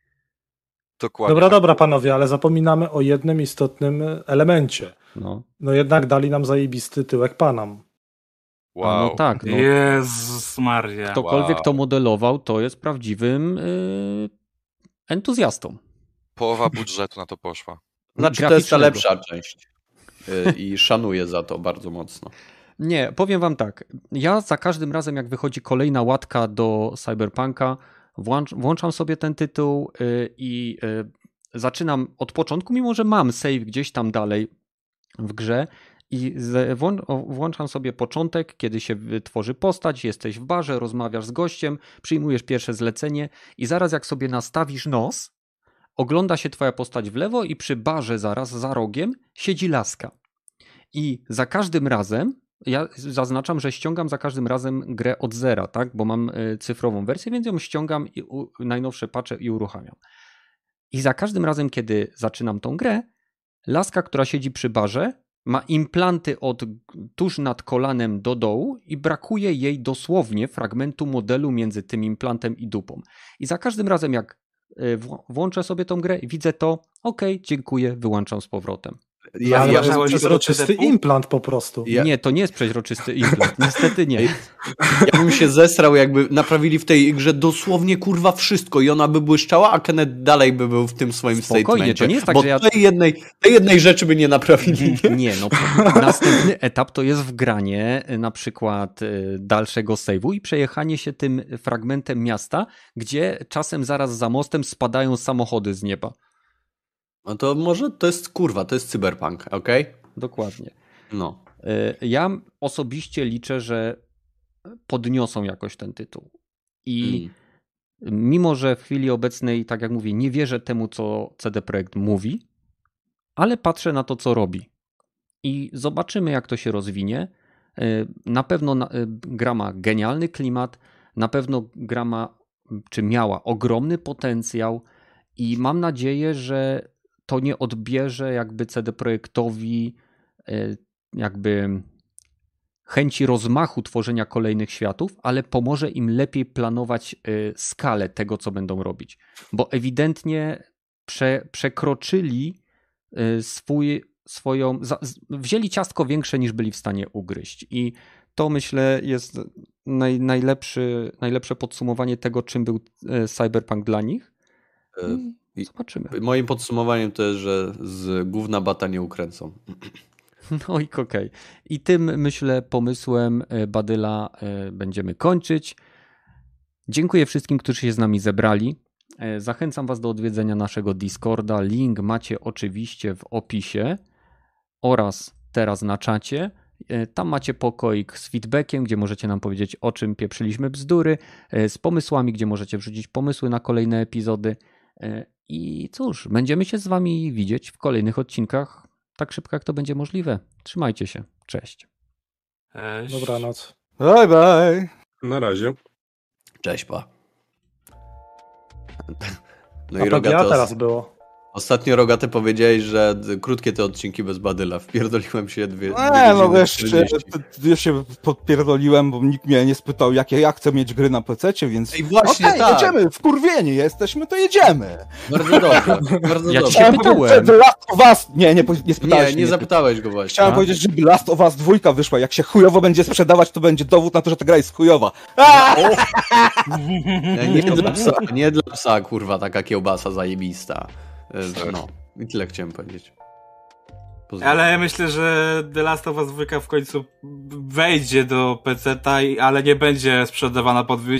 Dokładnie. Dobra, tak. dobra, panowie, ale zapominamy o jednym istotnym elemencie. No, No jednak dali nam zajebisty tyłek panam. Wow. A no tak, no, Jezus Maria. ktokolwiek wow. to modelował, to jest prawdziwym yy, entuzjastą. Połowa budżetu na to poszła. Znaczy, to jest ta lepsza część. Y, I szanuję za to bardzo mocno. Nie, powiem wam tak. Ja za każdym razem, jak wychodzi kolejna łatka do Cyberpunka, włącz, włączam sobie ten tytuł y, i y, zaczynam od początku, mimo że mam save gdzieś tam dalej w grze. I włączam sobie początek, kiedy się tworzy postać, jesteś w barze, rozmawiasz z gościem, przyjmujesz pierwsze zlecenie i zaraz jak sobie nastawisz nos, ogląda się twoja postać w lewo i przy barze zaraz za rogiem siedzi laska. I za każdym razem ja zaznaczam, że ściągam za każdym razem grę od zera, tak? Bo mam y, cyfrową wersję, więc ją ściągam i najnowsze patche i uruchamiam. I za każdym razem, kiedy zaczynam tą grę, laska, która siedzi przy barze, ma implanty od tuż nad kolanem do dołu i brakuje jej dosłownie fragmentu modelu między tym implantem i dupą. I za każdym razem, jak y, wł- włączę sobie tą grę, widzę to, ok, dziękuję, wyłączam z powrotem. Ja, ale ja, to jest przezroczysty implant po prostu. Ja- Nie, to nie jest przeźroczysty implant, niestety nie. ja bym się zesrał, jakby naprawili w tej grze dosłownie kurwa wszystko i ona by błyszczała, a Kenneth dalej by był w tym swoim Spokojnie, to nie jest tak, bo że ja- tej, jednej, tej jednej rzeczy by nie naprawili. Nie, no następny etap to jest wgranie y, na przykład y, dalszego save'u i przejechanie się tym fragmentem miasta, gdzie czasem zaraz za mostem spadają samochody z nieba. No to może to jest kurwa, to jest cyberpunk, okej? Dokładnie. No. Y, Ja osobiście liczę, że podniosą jakoś ten tytuł. I Mm. mimo, że w chwili obecnej, tak jak mówię, nie wierzę temu, co CD Projekt mówi, ale patrzę na to, co robi. I zobaczymy, jak to się rozwinie. Y, Na pewno y, gra ma genialny klimat, na pewno gra ma, czy miała ogromny potencjał i mam nadzieję, że to nie odbierze jakby CD Projektowi y, jakby chęci rozmachu tworzenia kolejnych światów, ale pomoże im lepiej planować y, skalę tego, co będą robić. Bo ewidentnie prze, przekroczyli y, swój, swoją. Wzięli ciastko większe niż byli w stanie ugryźć. I to myślę jest naj, najlepszy, najlepsze podsumowanie tego, czym był Cyberpunk dla nich. I zobaczymy. Moim podsumowaniem to jest, że z gówna bata nie ukręcą. No i okej. I tym myślę pomysłem e, Badyla e, będziemy kończyć. Dziękuję wszystkim, którzy się z nami zebrali. E, Zachęcam Was do odwiedzenia naszego Discorda. Link macie oczywiście w opisie oraz teraz na czacie. Tam macie pokoik z feedbackiem, gdzie możecie nam powiedzieć, o czym pieprzyliśmy bzdury, z pomysłami, gdzie możecie wrzucić pomysły na kolejne epizody. I cóż, będziemy się z Wami widzieć w kolejnych odcinkach tak szybko, jak to będzie możliwe. Trzymajcie się. Cześć. Cześć. Dobranoc. Bye bye. Na razie. Cześć, pa. No A i Rogaty, teraz było. Ostatnio Rogaty powiedziałeś, że krótkie te odcinki bez badyla. Wpierdoliłem się dwie, dwie Nie, no 40. ja się podpierdoliłem, bo nikt mnie nie spytał, jakie ja chcę mieć gry na PC, więc Ej, właśnie, okej, tak. jedziemy, wkurwieni jesteśmy, to jedziemy. Bardzo dobrze, bardzo Ja dobrze. się Chciałem pytałem. powiedzieć, że The Last of Us... Nie, nie, nie spytałeś Nie, mnie. nie zapytałeś go właśnie. Chciałem A? powiedzieć, że The Last of Us dwójka wyszła. Jak się chujowo będzie sprzedawać, to będzie dowód na to, że ta gra jest chujowa. Nie, nie, dla psa, nie dla psa, kurwa, taka kiełbasa zajebista. E, No, i tyle chciałem powiedzieć. Pozdrawiam. Ale ja myślę, że The Last of Us 2 w końcu wejdzie do PC-ta, i- ale nie będzie sprzedawana pod